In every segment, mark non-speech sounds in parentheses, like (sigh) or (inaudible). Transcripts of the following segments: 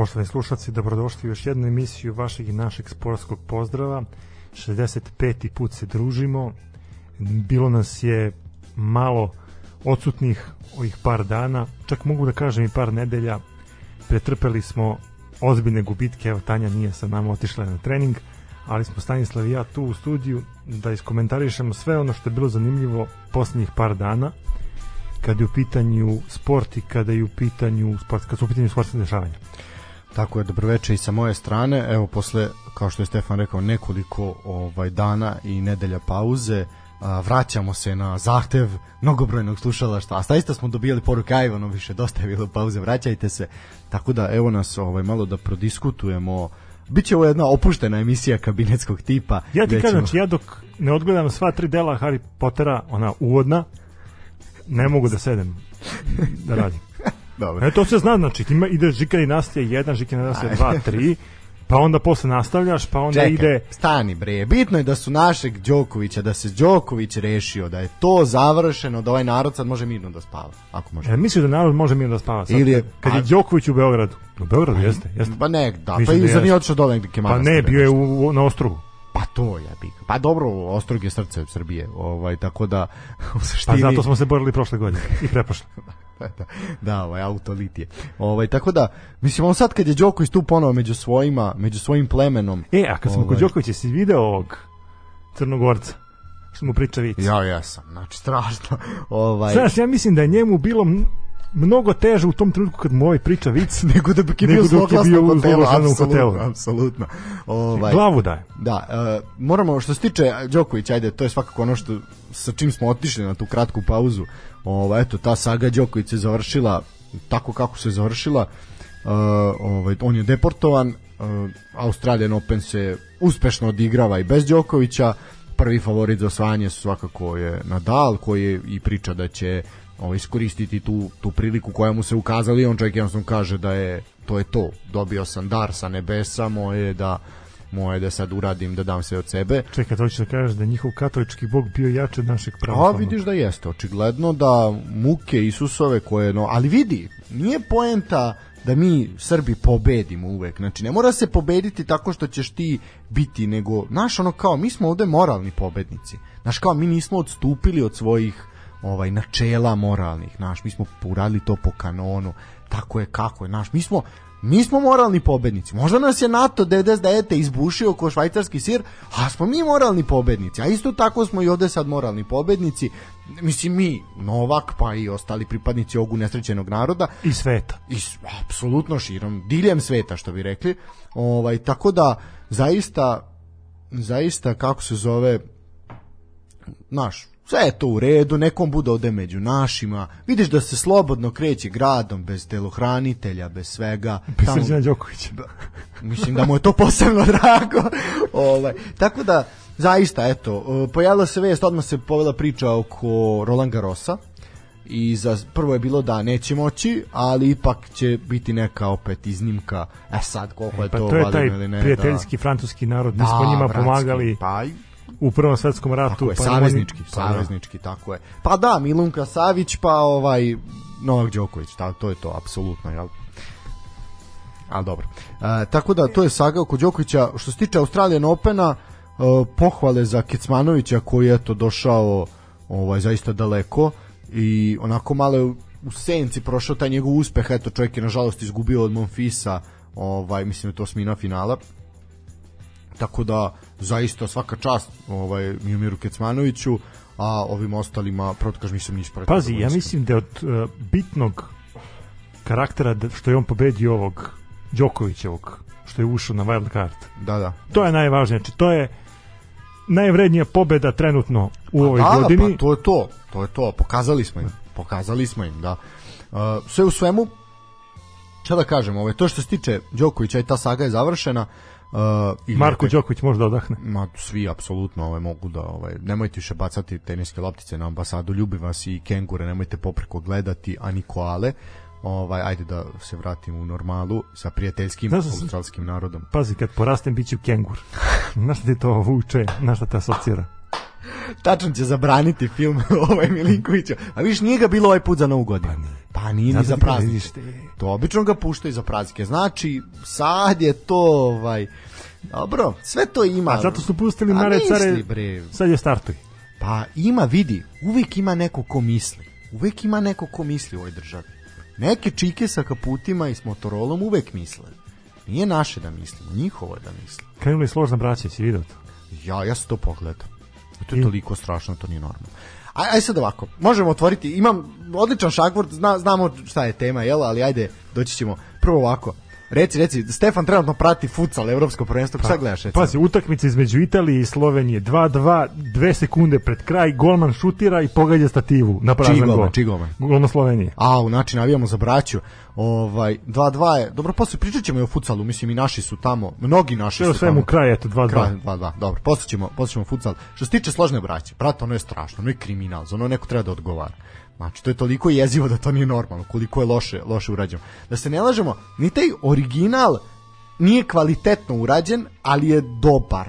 Poštovani slušalci, dobrodošli u još jednu emisiju vašeg i našeg sportskog pozdrava. 65. put se družimo. Bilo nas je malo odsutnih ovih par dana, čak mogu da kažem i par nedelja. Pretrpeli smo ozbiljne gubitke, evo Tanja nije sa nama otišla na trening, ali smo Stanislav i ja tu u studiju da iskomentarišemo sve ono što je bilo zanimljivo poslednjih par dana kada je u pitanju sport i kada je u pitanju sport, kada su u pitanju sportske dešavanja. Tako je, dobroveče i sa moje strane. Evo, posle, kao što je Stefan rekao, nekoliko ovaj dana i nedelja pauze, a, vraćamo se na zahtev mnogobrojnog slušalaštva. A staista smo dobijali poruke, aj Ivano, više dosta je bilo pauze, vraćajte se. Tako da, evo nas ovaj, malo da prodiskutujemo Biće ovo jedna opuštena emisija kabinetskog tipa. Ja ti kažem, znači ja dok ne odgledam sva tri dela Harry Pottera, ona uvodna, ne mogu da sedem da radim. (laughs) Dobro. E, to se zna, znači, ima, ide Žika dinastija 1, Žika dinastija 2, 3, pa onda posle nastavljaš, pa onda Čekaj, ide... stani bre, bitno je da su našeg Đokovića, da se Đoković rešio, da je to završeno, da ovaj narod sad može mirno da spava, ako može. E, misliš da narod može mirno da spava sad? Ili je- kad je Đoković u Beogradu. U Beogradu, jeste, jeste. Pa ne, da, Mislim pa da i nije otišao dole negdje Pa ne, bio je u, u- na ostrovu. Pa to je big. Pa dobro, Ostrog je srce Srbije, ovaj, tako da (laughs) u Pa suštini... zato smo se borili prošle godine i preprošle. (laughs) da, da, ovaj autolitije. Ovaj tako da mislim on sad kad je Đoković tu ponovo među svojima, među svojim plemenom. E, a kad smo kod Ovaj. Đokovića, si video ovog Crnogorca? Što mu priča vic. Ja jesam, znači strašno. Ovaj Znaš, ja mislim da je njemu bilo mnogo teže u tom trenutku kad mu ovaj priča vic. (laughs) nego da bi je Nego bio zloglasno u hotelu, hotelu. apsolutno. Ovaj Glavu daje. Da, e, moramo što se tiče Đokovića, ajde, to je svakako ono što sa čim smo otišli na tu kratku pauzu. Ovaj eto ta saga Đoković se završila tako kako se završila. E, ovaj on je deportovan, e, Australian Open se uspešno odigrava i bez Đokovića. Prvi favorit za osvajanje svakako je Nadal koji je i priča da će ovaj iskoristiti tu tu priliku koja mu se ukazala i on čovjek jednostavno kaže da je to je to. Dobio sam dar sa nebesa, moje da moje da sad uradim da dam sve od sebe. Čekaj, to ćeš da kažeš da njihov katolički bog bio jači od našeg A pravoslavnog. vidiš da jeste, očigledno da muke Isusove koje, no, ali vidi, nije poenta da mi Srbi pobedimo uvek. Znači, ne mora se pobediti tako što ćeš ti biti, nego, znaš, ono kao, mi smo ovde moralni pobednici. Znaš, kao, mi nismo odstupili od svojih ovaj načela moralnih, znaš, mi smo uradili to po kanonu, tako je kako je, znaš, mi smo mi smo moralni pobednici. Možda nas je NATO 99. izbušio ko švajcarski sir, a smo mi moralni pobednici. A isto tako smo i ovde sad moralni pobednici. Mislim mi, Novak, pa i ostali pripadnici ovog nesrećenog naroda, I sveta. i apsolutno širom diljem sveta što bi rekli ovaj tako da zaista zaista kako se zove naš sve je to u redu, nekom bude ovde među našima, vidiš da se slobodno kreće gradom, bez telohranitelja, bez svega. Bez Tamo- Srđana Đokovića. mislim da mu je to posebno (laughs) drago. ovaj, tako da, zaista, eto, e, pojavila se vest, odmah se povela priča oko Roland Garrosa i za, prvo je bilo da neće moći, ali ipak će biti neka opet iznimka. E sad, koliko je Pa to, to je taj ili ne, prijateljski francuski narod. da. Mi smo njima pomagali Pa, u Prvom svetskom ratu. tako je, pa saveznički, pa da. saveznički, tako je. Pa da, Milunka Savić, pa ovaj Novak Đoković, ta, to je to, apsolutno, jel? Ali dobro. E, tako da, to je saga oko Đokovića. Što se tiče Australijan Opena, e, pohvale za Kecmanovića koji je to došao ovaj, zaista daleko i onako malo je u- senci prošao taj njegov uspeh, eto čovjek je nažalost izgubio od Monfisa, ovaj, mislim da to osmina finala, tako da zaista svaka čast ovaj Miomiru Kecmanoviću a ovim ostalima proto kažem nisam ništa protiv Pazi, ja mislim da je od uh, bitnog karaktera da, što je on pobedio ovog Đokovićevog, što je ušao na wild card. da da To je najvažnije. Znači, to je najvrednija pobeda trenutno u ovoj da, godini. pa to je to to je to pokazali smo im pokazali smo im da uh, sve u svemu šta da kažem ovaj to što se tiče Đokovića i ta saga je završena uh, i Marko tek- Đoković može da odahne. Ma svi apsolutno ovaj mogu da ovaj nemojte više bacati teniske loptice na ambasadu, ljubi vas i kengure, nemojte popreko gledati, a ni koale. Ovaj ajde da se vratimo u normalu sa prijateljskim Znaš da australskim narodom. Pazi, kad porastem bit ću kengur. (laughs) Znaš šta ti to vuče? Znaš šta te asocira? Tačno će zabraniti film (laughs) ovaj Milinkovića. A viš nije ga bilo ovaj put za novu godinu. Pa nije ni za praznike. To obično ga puštaju za praznike. Znači, sad je to, ovaj, dobro, sve to ima. A zato su pustili Mare Care, bre. sad je startuj. Pa ima, vidi, uvijek ima neko ko misli. Uvijek ima neko ko misli u ovoj državi. Neke čike sa kaputima i s motorolom uvijek misle. Nije naše da mislimo, njihovo je da misle. Krenuli složna braća, si vidio to? Ja, ja sam to pogledao. To je toliko strašno, to nije normalno. Aj, aj sad ovako, možemo otvoriti, imam odličan šagvort, zna, znamo šta je tema, jel, ali ajde, doći ćemo. Prvo ovako, reci, reci, Stefan trenutno prati futsal, evropsko prvenstvo, šta gledaš? recimo? Pazi, utakmica između Italije i Slovenije, 2-2, dve sekunde pred kraj, golman šutira i pogađa stativu na prazan gol. golman, čiji golman? Gol na Sloveniji. A, u način navijamo za braću. Ovaj 2-2 je. Dobro, posle pričat ćemo i o futsalu, mislim i naši su tamo, mnogi naši Sve su svemu tamo. kraj, eto, 2-2. Kraj 2-2. Dobro, posle ćemo, posle ćemo futsal. Što se tiče složne braće, brate, ono je strašno, ono je kriminal, za ono neko treba da odgovara. Znači, to je toliko jezivo da to nije normalno, koliko je loše, loše urađeno. Da se ne lažemo, ni taj original nije kvalitetno urađen, ali je dobar.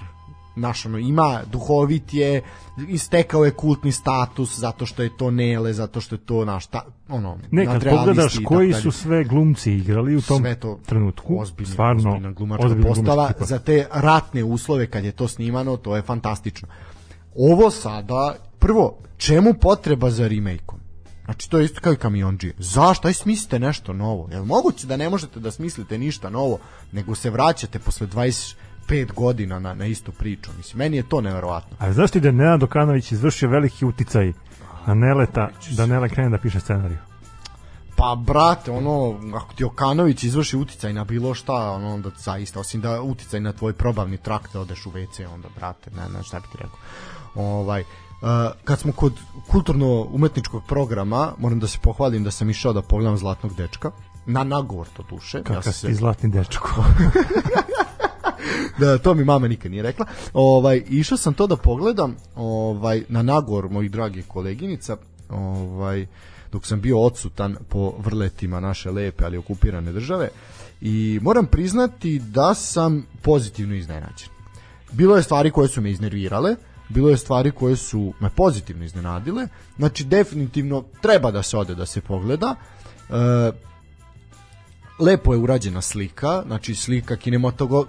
Znaš, ono, ima duhovit je, istekao je kultni status zato što je to Nele, zato što je to naš, ta, ono, Ne, kad pogledaš koji su sve glumci igrali u tom sve to trenutku, ozbiljna, stvarno ozbiljna glumačka ozbiljna postava glumačka za te ratne uslove kad je to snimano, to je fantastično. Ovo sada, prvo, čemu potreba za remake-om? Znači to je isto kao i kamionđije. Zašto? Aj smislite nešto novo. Jel moguće da ne možete da smislite ništa novo, nego se vraćate posle 25 godina na, na istu priču. Mislim, meni je to neverovatno. A znaš ti da je Nenad Dokanović izvršio veliki uticaj na Neleta, da Nele krene da piše scenariju? Pa brate, ono, ako ti Okanović izvrši uticaj na bilo šta, ono, onda zaista, osim da uticaj na tvoj probavni trakt, da odeš u WC, onda, brate, ne, ne, šta bi ti rekao. Ovaj, kad smo kod kulturno-umetničkog programa, moram da se pohvalim da sam išao da pogledam Zlatnog dečka, na nagovor to duše. Kakav sam si ti zlatni dečko. (laughs) da to mi mama nikad nije rekla. Ovaj išao sam to da pogledam, ovaj na nagovor mojih dragih koleginica, ovaj dok sam bio odsutan po vrletima naše lepe ali okupirane države i moram priznati da sam pozitivno iznenađen. Bilo je stvari koje su me iznervirale, bilo je stvari koje su me pozitivno iznenadile. Znači definitivno treba da se ode da se pogleda. E, lepo je urađena slika, znači slika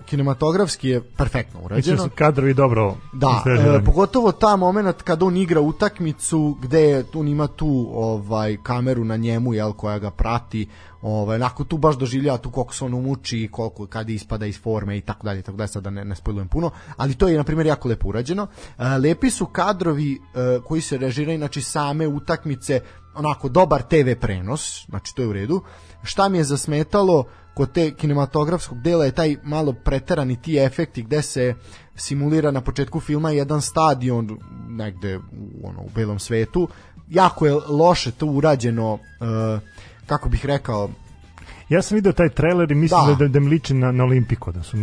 kinematografski je perfektno Mislim urađeno. su kadrovi dobro Da, e, pogotovo ta moment kada on igra utakmicu gde je, on ima tu ovaj kameru na njemu jel koja ga prati, ovaj nakon tu baš doživljava tu koliko se on umuči, koliko kad ispada iz forme i tako dalje, tako dalje, sad da ne, ne spojlujem puno, ali to je na primjer jako lepo urađeno. E, lepi su kadrovi e, koji se režiraju, znači same utakmice, onako dobar TV prenos, znači to je u redu. Šta mi je zasmetalo kod te kinematografskog dela je taj malo preterani ti efekti gde se simulira na početku filma jedan stadion negde u, ono, u belom svetu. Jako je loše to urađeno, e, kako bih rekao, Ja sam video taj trailer i mislim Da. da, da, mi liči na, na Olimpiko, da su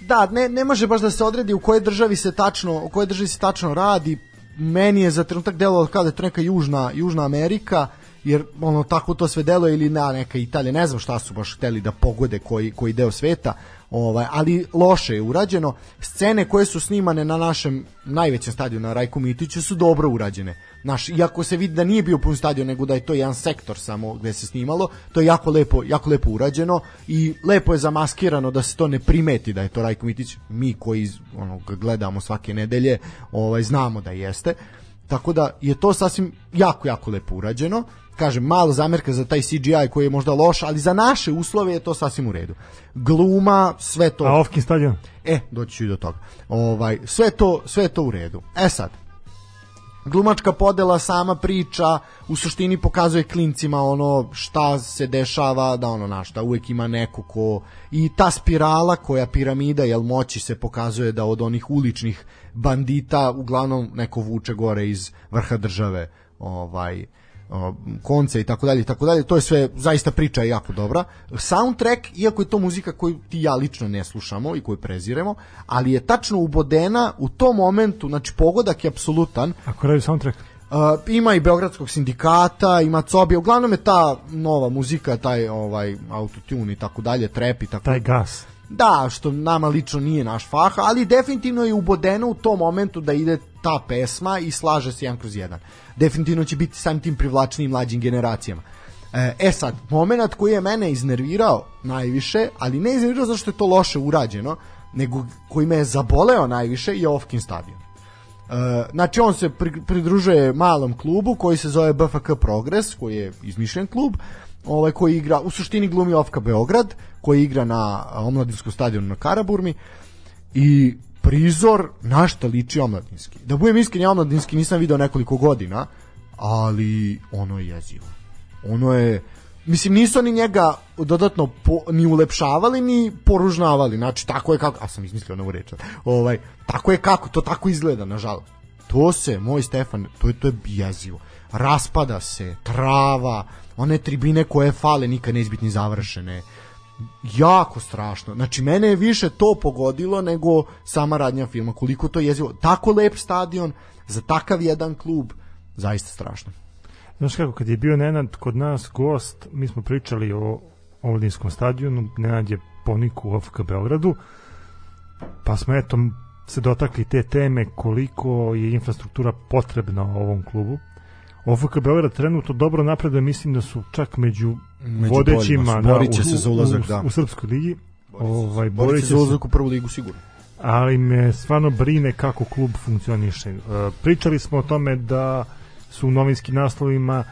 da, ne, ne može baš da se odredi u kojoj državi se tačno, u kojoj državi se tačno radi. Meni je za trenutak delovalo kao da je to neka južna, južna Amerika, jer ono tako to sve deluje ili na neka Italija, ne znam šta su baš hteli da pogode koji, koji deo sveta, ovaj, ali loše je urađeno. Scene koje su snimane na našem najvećem stadionu na Rajku Mitiću su dobro urađene. Naš, iako se vidi da nije bio pun stadion, nego da je to jedan sektor samo gde se snimalo, to je jako lepo, jako lepo urađeno i lepo je zamaskirano da se to ne primeti da je to Rajko Mitić. Mi koji ono, gledamo svake nedelje, ovaj, znamo da jeste. Tako da je to sasvim jako, jako lepo urađeno. Kažem, malo zamerka za taj CGI koji je možda loš, ali za naše uslove je to sasvim u redu. Gluma, sve to... A Ofkin stadion? E, doći ću i do toga. Ovaj, sve to, sve to u redu. E sad, glumačka podela sama priča u suštini pokazuje klincima ono šta se dešava da ono na šta uvek ima neko ko i ta spirala koja piramida jel moći se pokazuje da od onih uličnih bandita uglavnom neko vuče gore iz vrha države ovaj konce i tako dalje i tako dalje to je sve zaista priča je jako dobra soundtrack iako je to muzika koju ti ja lično ne slušamo i koju preziremo ali je tačno ubodena u tom momentu znači pogodak je apsolutan Ako radi soundtrack? Uh, ima i Beogradskog sindikata, ima Cobija, uglavnom je ta nova muzika, taj ovaj autotune i tako dalje, trap i tako Taj gas. Da, što nama lično nije naš fah, ali definitivno je ubodeno u tom momentu da ide ta pesma i slaže se jedan kroz jedan. Definitivno će biti samim tim privlačnijim mlađim generacijama. E, e sad, moment koji je mene iznervirao najviše, ali ne iznervirao zato što je to loše urađeno, nego koji me je zaboleo najviše je Ofkin stadion. E, znači on se pri, pridružuje malom klubu koji se zove BFK Progress, koji je izmišljen klub, ovaj koji igra u suštini glumi Ofka Beograd, koji igra na omladinskom stadionu na Karaburmi i prizor na šta liči omladinski. Da budem iskren, ja omladinski nisam video nekoliko godina, ali ono je jezivo. Ono je mislim nisu oni njega dodatno po, ni ulepšavali ni poružnavali znači tako je kako a sam izmislio novu reč ovaj tako je kako to tako izgleda nažalost to se moj Stefan to je to je jezivo raspada se trava one tribine koje fale nikad neće biti ni završene jako strašno. Znači, mene je više to pogodilo nego sama radnja filma. Koliko to jezivo. Tako lep stadion, za takav jedan klub, zaista strašno. Znaš kako, kad je bio Nenad kod nas gost, mi smo pričali o Omladinskom stadionu, Nenad je poniku u OFK Beogradu, pa smo eto se dotakli te teme koliko je infrastruktura potrebna ovom klubu. OFK Beograd trenutno dobro napreduje, mislim da su čak među, među vodećima da, u, se za ulazak, u, da. u, u Srpskoj ligi. Ovaj, borit se za ulazak u prvu ligu sigurno ali me stvarno brine kako klub funkcioniše. E, pričali smo o tome da su u novinskim naslovima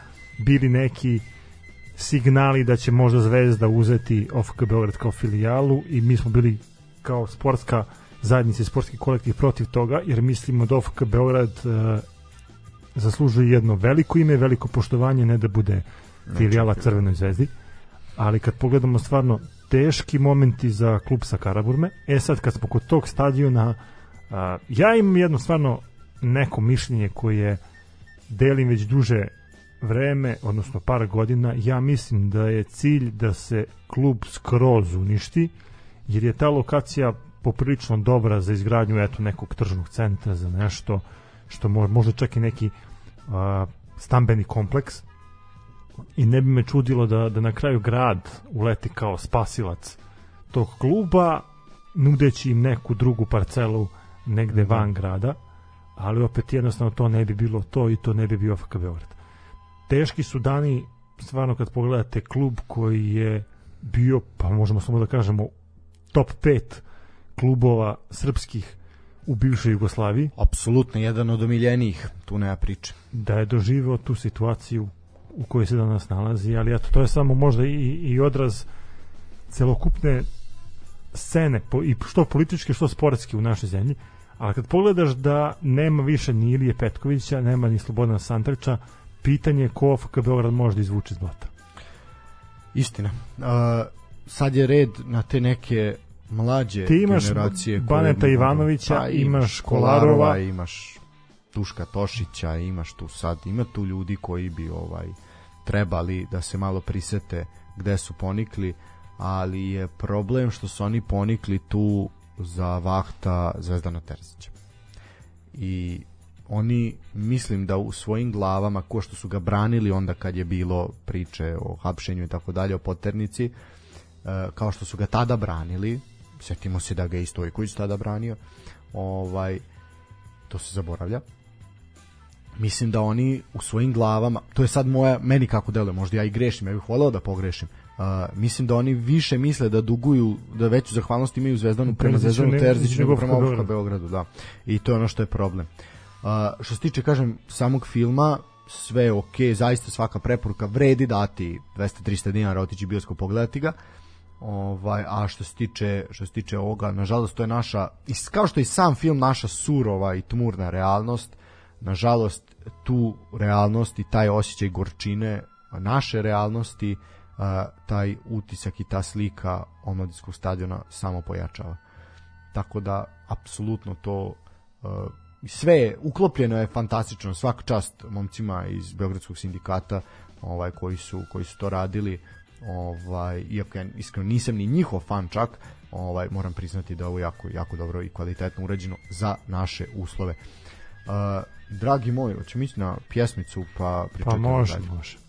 bili neki signali da će možda Zvezda uzeti OFK Beograd kao filijalu i mi smo bili kao sportska zajednica i sportski kolektiv protiv toga jer mislimo da OFK Beograd uh, zaslužuje jedno veliko ime, veliko poštovanje, ne da bude filijala Crvenoj zvezdi, ali kad pogledamo stvarno teški momenti za klub sa Karaburme, e sad kad smo kod tog stadiona, uh, ja imam jedno stvarno neko mišljenje koje delim već duže vreme, odnosno par godina, ja mislim da je cilj da se klub skroz uništi, jer je ta lokacija poprilično dobra za izgradnju eto nekog tržnog centra za nešto što možda čak i neki a, stambeni kompleks i ne bi me čudilo da, da na kraju grad uleti kao spasilac tog kluba nudeći im neku drugu parcelu negde mhm. van grada ali opet jednostavno to ne bi bilo to i to ne bi bio FK Beograd teški su dani stvarno kad pogledate klub koji je bio, pa možemo samo da kažemo top 5 klubova srpskih u bivšoj Jugoslaviji. Apsolutno, jedan od omiljenijih, tu nema priče. Da je doživeo tu situaciju u kojoj se danas nalazi, ali eto, to je samo možda i, i odraz celokupne scene, po, i što političke, što sportske u našoj zemlji, ali kad pogledaš da nema više ni Ilije Petkovića, nema ni Slobodana Santriča, pitanje je ko FK Beograd može da izvuče iz blata. Istina. Uh, sad je red na te neke mlađe Ti imaš generacije Baneta Ivanovića, pa, imaš Kolarova, imaš Duška Tošića, imaš tu sad, ima tu ljudi koji bi ovaj trebali da se malo prisete gde su ponikli, ali je problem što su oni ponikli tu za vahta Zvezdana Terzića. I oni mislim da u svojim glavama ko što su ga branili onda kad je bilo priče o hapšenju i tako dalje o poternici e, kao što su ga tada branili setimo se da ga je i Stojković tada branio. Ovaj to se zaboravlja. Mislim da oni u svojim glavama to je sad moja meni kako deluje možda ja i grešim ja bih voleo da pogrešim. Uh, mislim da oni više misle da duguju da veću zahvalnost imaju Zvezdanu prema Zvezdanu Terziću nego prema Beogradu. Beogradu da. I to je ono što je problem. Uh, što se tiče kažem samog filma sve je ok, zaista svaka preporuka vredi dati 200-300 dinara otići bioskop pogledati ga Ovaj, a što se tiče što se tiče ovoga, nažalost to je naša kao što i sam film naša surova i tmurna realnost, nažalost tu realnost i taj osjećaj gorčine naše realnosti, taj utisak i ta slika omladinskog stadiona samo pojačava. Tako da apsolutno to sve je uklopljeno je fantastično, svaka čast momcima iz Beogradskog sindikata ovaj koji su koji su to radili ovaj iako ja iskreno nisam ni njihov fan čak ovaj moram priznati da ovo jako jako dobro i kvalitetno urađeno za naše uslove. Uh, dragi moji, hoćemo ići na pjesmicu pa pričati. Pa može, može.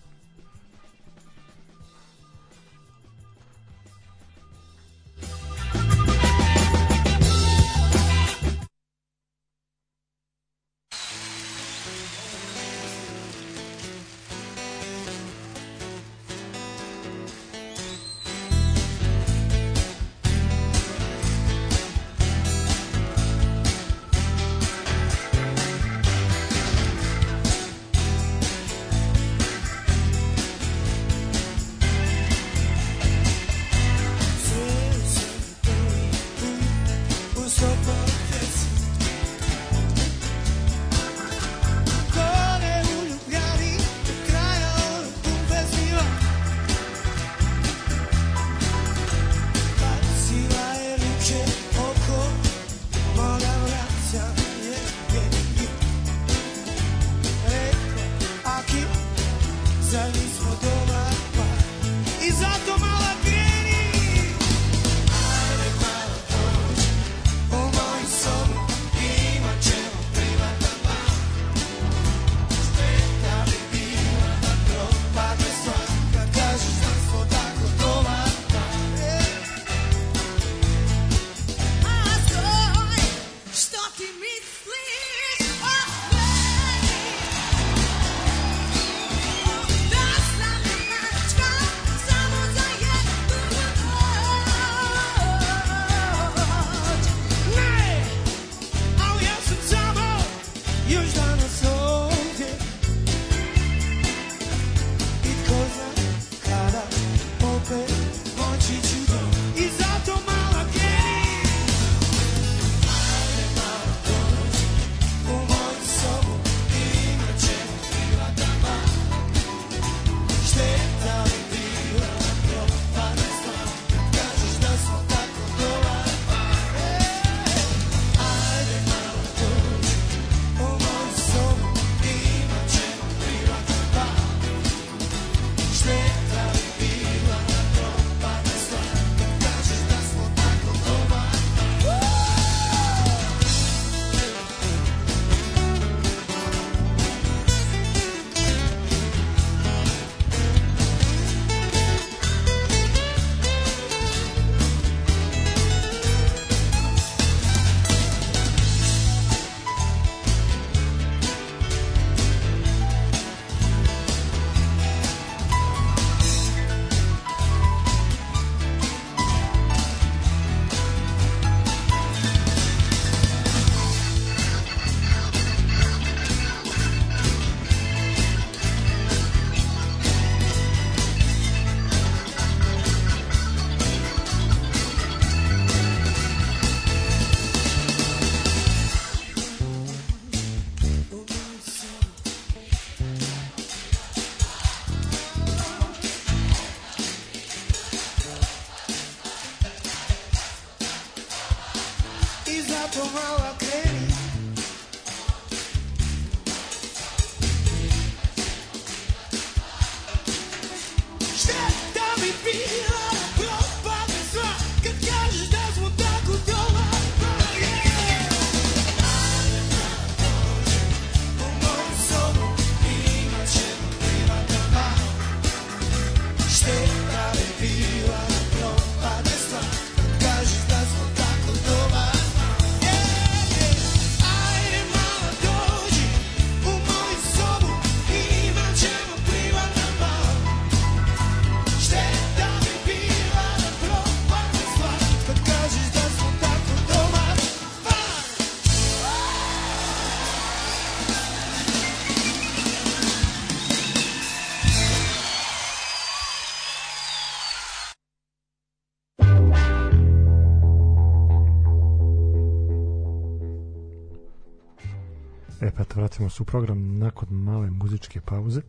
Se u program nakon male muzičke pauze.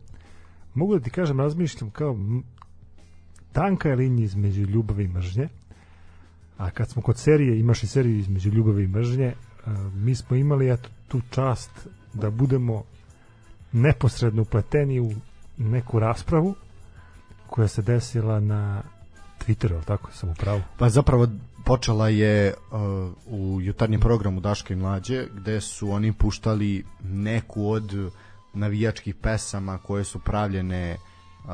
Mogu da ti kažem, razmišljam kao tanka je linija između ljubavi i mržnje, a kad smo kod serije, imaš i seriju između ljubavi i mržnje, mi smo imali eto, tu čast da budemo neposredno upleteni u neku raspravu koja se desila na Twitteru, tako sam u pravu. Pa zapravo počela je uh, u jutarnjem programu Daške i Mlađe gde su oni puštali neku od navijačkih pesama koje su pravljene uh,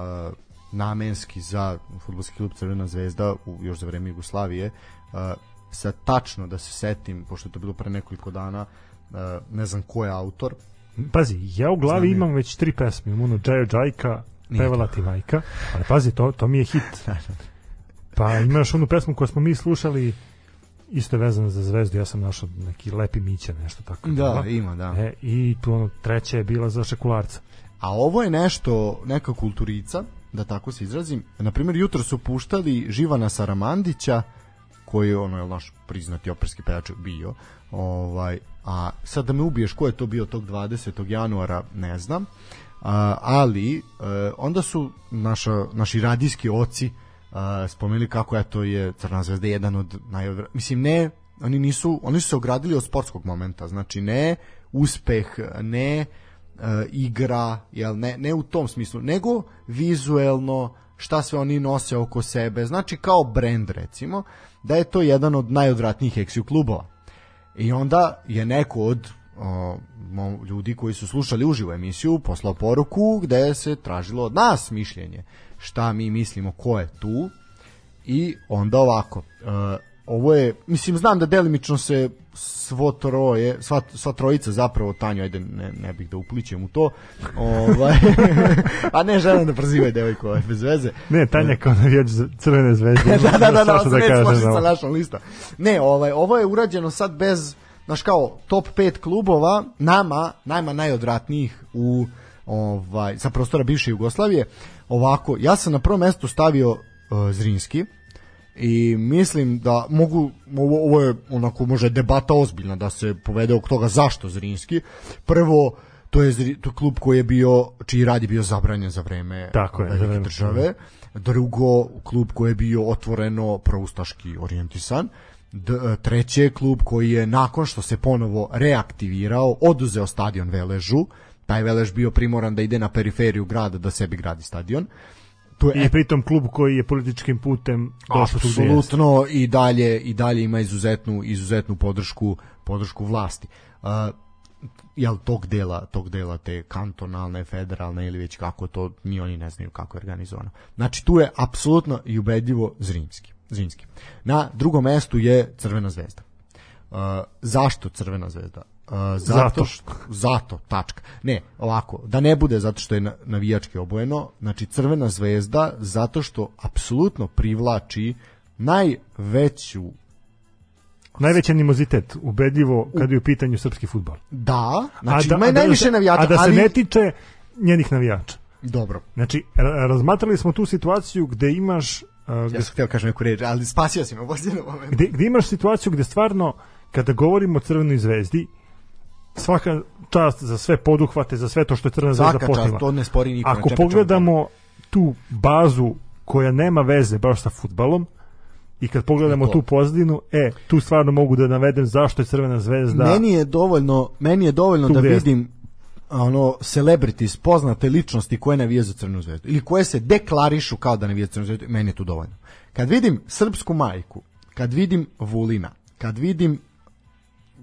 namenski za futbolski klub Crvena zvezda u, još za vreme Jugoslavije. Uh, sa tačno da se setim pošto je to bilo pre nekoliko dana uh, ne znam ko je autor. Pazi, ja u glavi Znam imam već tri pesme, imam ono Džajo Džajka, pevala ti majka, ali pazi, to, to mi je hit. (laughs) Pa imaš onu pesmu koju smo mi slušali, isto je vezana za zvezdu, ja sam našao neki lepi mića, nešto tako. da bilo. ima da E, I tu ono, treća je bila za šekularca. A ovo je nešto, neka kulturica, da tako se izrazim. Na primjer, jutro su puštali Živana Saramandića, koji je ono, je naš priznati operski pevač bio. Ovaj, a sad da me ubiješ ko je to bio tog 20. januara, ne znam. A, ali, e, onda su naša, naši radijski oci a, spomenuli kako je to je Crna zvezda jedan od najodvra... Mislim, ne, oni nisu, oni su se ogradili od sportskog momenta, znači ne uspeh, ne e, igra, jel, ne, ne u tom smislu, nego vizuelno šta sve oni nose oko sebe, znači kao brand recimo, da je to jedan od najodvratnijih eksiju klubova. I onda je neko od o, ljudi koji su slušali uživo emisiju poslao poruku gde se tražilo od nas mišljenje šta mi mislimo ko je tu i onda ovako e, ovo je, mislim znam da delimično se svo troje, sva, sva trojica zapravo Tanju, ajde ne, ne bih da uplićem u to ovaj, (laughs) a ne želim da prozivaju devojku ovaj, bez veze Ne, Tanja kao navijač za crvene zvezde. (laughs) da, da, da, da, da, da, složi no. sa našom listom. Ne, ovaj, ovo je urađeno sad bez znaš kao top 5 klubova nama, najma najodvratnijih u ovaj sa prostora bivše Jugoslavije. Ovako, ja sam na prvo mesto stavio uh, Zrinski i mislim da mogu ovo, ovo je onako može debata ozbiljna da se povede oko toga zašto Zrinski. Prvo to je, Zri- to klub koji je bio čiji rad je bio zabranjen za vreme Tako je, za velike vreme- države. Drugo, klub koji je bio otvoreno proustaški orijentisan. D, treće, klub koji je nakon što se ponovo reaktivirao, oduzeo stadion Veležu, taj Velež bio primoran da ide na periferiju grada da sebi gradi stadion. Tu je I pritom klub koji je političkim putem došao tu apsolutno i dalje i dalje ima izuzetnu izuzetnu podršku podršku vlasti. Uh, jel tog dela tog dela te kantonalne, federalne ili već kako to ni oni ne znaju kako je organizovano. Znači tu je apsolutno i ubedljivo Zrinski. Zrinski. Na drugom mestu je Crvena zvezda. Uh, zašto Crvena zvezda? Uh, zato, Zato. što (laughs) zato tačka. Ne, ovako, da ne bude zato što je na- navijački obojeno, znači Crvena zvezda zato što apsolutno privlači najveću Najveći animozitet, ubedljivo, kada je u pitanju srpski futbol. da, znači da- ima da najviše navijača, A da se ali ne tiče njenih navijača. dobro. Znači, ra- razmatrali smo tu situaciju gde imaš uh, gde, Ja sam htio kažem neku reč, ali spasio si me u posljednom momentu. gde, gde imaš situaciju gde stvarno kada govorimo o Crvenoj zvezdi svaka čast za sve poduhvate, za sve to što je Crvena zvezda čast, to ne spori niko. ne Ako pogledamo tu bazu koja nema veze baš sa futbalom i kad pogledamo tu pozadinu, e, tu stvarno mogu da navedem zašto je Crvena zvezda Meni je dovoljno, meni je dovoljno da jeste. vidim ono celebrities, poznate ličnosti koje navijaju za Crvenu zvezdu ili koje se deklarišu kao da navijaju za Crvenu zvezdu, meni je tu dovoljno. Kad vidim srpsku majku, kad vidim Vulina, kad vidim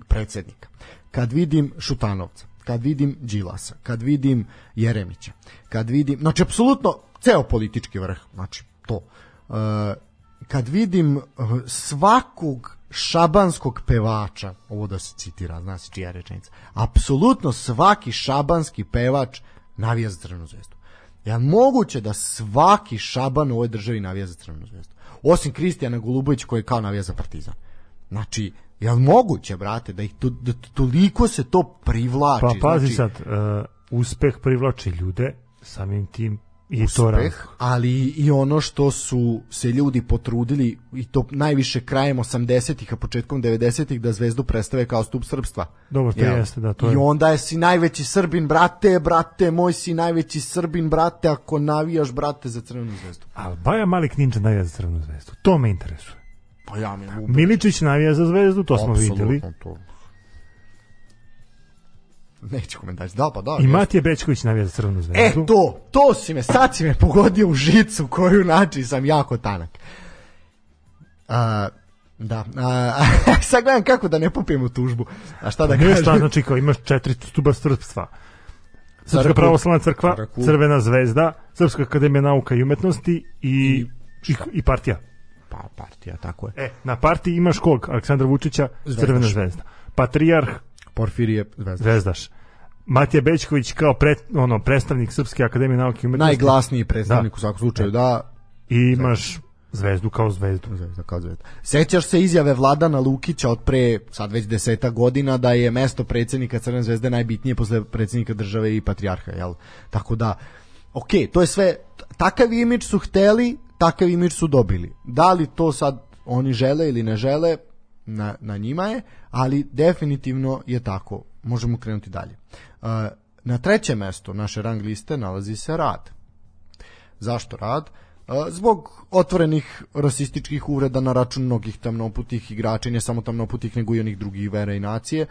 predsjednika, kad vidim Šutanovca, kad vidim Đilasa, kad vidim Jeremića, kad vidim, znači apsolutno ceo politički vrh, znači to. E, kad vidim e, svakog šabanskog pevača, ovo da se citira, zna se čija je rečenica, apsolutno svaki šabanski pevač navija za Crvenu zvezdu. Ja moguće da svaki šaban u ovoj državi navija za Crvenu zvezdu. Osim Kristijana Golubović koji kao navija za Partizan. Znači, je li moguće, brate, da ih to, da toliko se to privlači? Pa pazi znači, sad, uh, uspeh privlači ljude, samim tim i to uspeh, razlog. ali i ono što su se ljudi potrudili i to najviše krajem 80-ih, a početkom 90-ih da zvezdu predstave kao stup srpstva. Dobro, to Jel? jeste, da, to I je. onda je si najveći srbin, brate, brate, moj si najveći srbin, brate, ako navijaš, brate, za crvenu zvezdu. Ali Baja Malik Ninja navija za Crvenu zvezdu. To me interesuje. Pa ja mi je Miličić navija za zvezdu, to smo vidjeli. To. Neću komentati. Da, pa da. I. Matije Bečković navija za Crvenu E, zvezdu. to, to si me, sad si me pogodio u žicu koju znači sam jako tanak. A, da, a, (laughs) sad gledam kako da ne popijem u tužbu. A šta da Ništa, kažem? znači kao imaš četiri stuba srpstva. Srpska Crkvu. pravoslavna crkva, Crkvu. Crvena zvezda, Srpska akademija nauka i umetnosti i, i, i partija. Pa, partija, tako je. E, na partiji imaš kog? Aleksandra Vučića, Zvezdaš. Crvena zvezda. Patrijarh, Porfirije zvezda. Zvezdaš. Matija Bečković kao pre, ono, predstavnik Srpske akademije nauke i umetnosti. Najglasniji predstavnik Da. u svakom slučaju, da. I imaš zvezdu kao zvezdu. Zvezda kao zvezda. Sećaš se izjave Vladana Lukića od pre, sad već deseta godina, da je mesto predsjednika Crvene zvezde najbitnije posle predsjednika države i patrijarha, jel? Tako da, ok, to je sve, takav imidž su hteli, takav imidž su dobili. Da li to sad oni žele ili ne žele, na, na njima je, ali definitivno je tako. Možemo krenuti dalje. Uh, na trećem mestu naše rang liste nalazi se rad. Zašto rad? E, Zbog otvorenih rasističkih uvreda na račun mnogih tamnoputih igrača, ne samo tamnoputih, nego i onih drugih vera i nacije, e,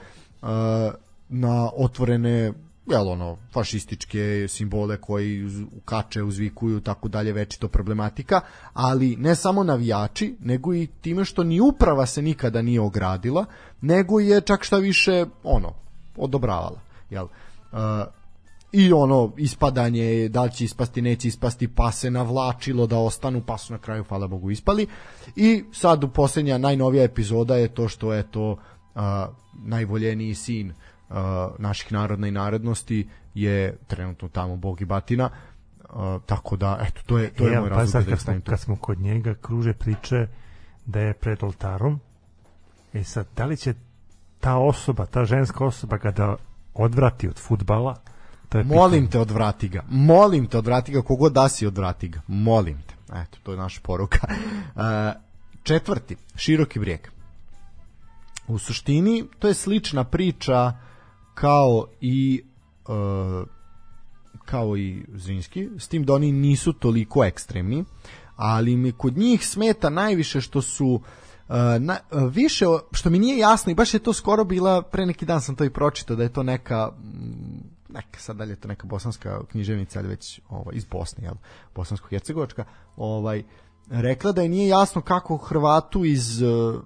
na otvorene jel ono, fašističke simbole koji ukače, uzvikuju, tako dalje, večito problematika, ali ne samo navijači, nego i time što ni uprava se nikada nije ogradila, nego je čak šta više, ono, odobravala, jel? E, i ono ispadanje da li će ispasti neće ispasti pa se navlačilo da ostanu pa su na kraju hvala Bogu ispali i sad u posljednja najnovija epizoda je to što je to najvoljeniji sin a, naših narodna i narodnosti je trenutno tamo Bog i Batina a, tako da eto to je to je Evo, moj pa razlog sad da kad smo, kad smo kod njega, kruže priče da je pred oltarom. E sad, da li će ta osoba, ta ženska osoba ga da odvrati od futbala, to je Molim pitanje. te odvrati ga. Molim te odvrati ga, kogod da si odvrati ga. Molim te. Eto, to je naša poruka. (laughs) E, četvrti, široki brijeg. U suštini, to je slična priča kao i e, kao i Zrinski, s tim da oni nisu toliko ekstremni, ali mi kod njih smeta najviše što su Uh, na, uh, više, što mi nije jasno i baš je to skoro bila, pre neki dan sam to i pročitao, da je to neka mm, neka sad dalje je to neka bosanska književnica, ali već ovaj, iz Bosne, jel, bosansko-hercegovačka, ovaj, rekla da je nije jasno kako Hrvatu iz uh,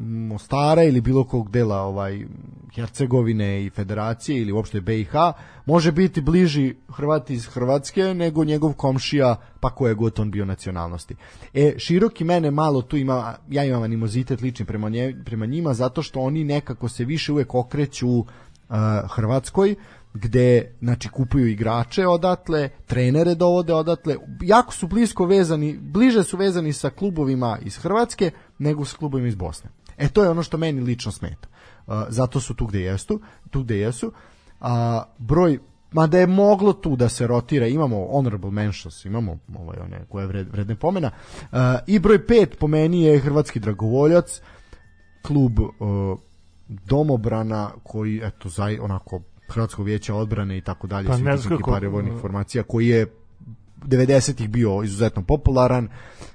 Mostara ili bilo kog dela ovaj Hercegovine i Federacije ili uopšte BiH može biti bliži Hrvati iz Hrvatske nego njegov komšija pa koje god on bio nacionalnosti. E, široki mene malo tu ima, ja imam animozitet lični prema, nje, prema njima zato što oni nekako se više uvek okreću uh, Hrvatskoj gde znači kupuju igrače odatle, trenere dovode odatle, jako su blisko vezani, bliže su vezani sa klubovima iz Hrvatske nego sa klubovima iz Bosne. E to je ono što meni lično smeta. Uh, zato su tu gde jesu, tu gde jesu. A broj mada je moglo tu da se rotira, imamo honorable mentions, imamo ovaj one koje vred, vredne pomena. Uh, I broj 5 po meni je hrvatski dragovoljac, klub uh, domobrana koji eto zaj onako Hrvatskog vijeća odbrane i tako dalje Pa svih ne tih znam kako- ekipa vojnih formacija koji je 90-ih bio izuzetno popularan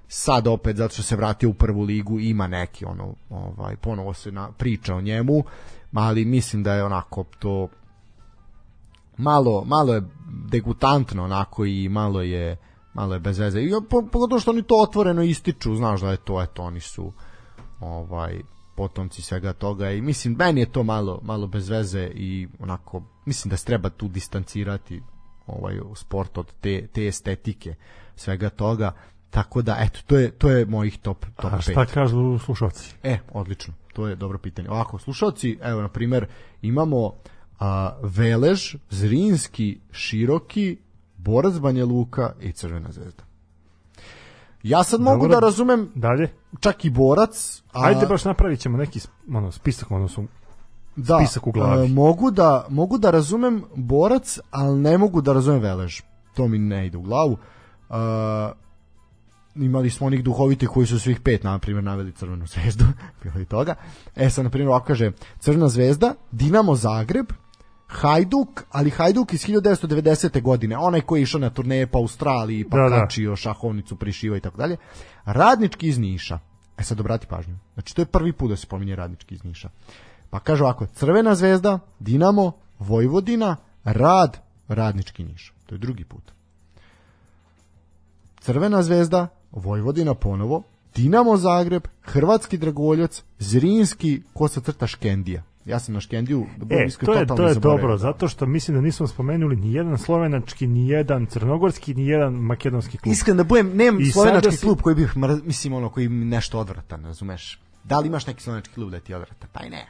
sad opet zato što se vratio u prvu ligu ima neki ono ovaj ponovo se na, priča o njemu ali mislim da je onako to malo malo je degutantno onako i malo je malo je bez veze. I po, pogotovo što oni to otvoreno ističu, znaš da je to eto oni su ovaj potomci svega toga i mislim meni je to malo malo bez veze i onako mislim da se treba tu distancirati ovaj sport od te, te estetike svega toga tako da eto to je to je mojih top top A 5. šta kažu slušalci? E, odlično. To je dobro pitanje. Ovako, slušalci, evo, na primer, imamo a, Velež, Zrinski, Široki, Borac Banja Luka i Crvena zvezda. Ja sad mogu Dobro. da razumem Dalje? čak i Borac, a, Ajde baš napravit ćemo neki ono, spisak, odnosno da, spisak u glavi. a, mogu, da, mogu da razumem Borac, ali ne mogu da razumem Velež. To mi ne ide u glavu. A, imali smo onih duhovitih koji su svih pet, na primjer, naveli Crvenu zvezdu, (laughs) bilo i toga. E sad, na primjer, ovako kaže, Crvena zvezda, Dinamo Zagreb, Hajduk, ali Hajduk iz 1990. godine, onaj koji je išao na turneje po Australiji, pa Da, da. kačio šahovnicu, prišiva i tako dalje. Radnički iz Niša. E sad obrati pažnju. Znači, to je prvi put da se pominje Radnički iz Niša. Pa kaže ovako, Crvena zvezda, Dinamo, Vojvodina, Rad, Radnički Niš. To je drugi put. Crvena zvezda, Vojvodina ponovo, Dinamo Zagreb, Hrvatski dragoljac, Zrinski, ko se crta Škendija. Ja sam na Škendiju, da budem E, iskren, to je, to je dobro, zato što mislim da nismo spomenuli ni jedan slovenački, ni jedan crnogorski, ni jedan makedonski klub. Iskren da budem, nemam I slovenački sada si- klub koji bih, mislim, ono, koji mi nešto odvratan, razumeš? Da li imaš neki slovenački klub da ti je odvratan? Pa ne.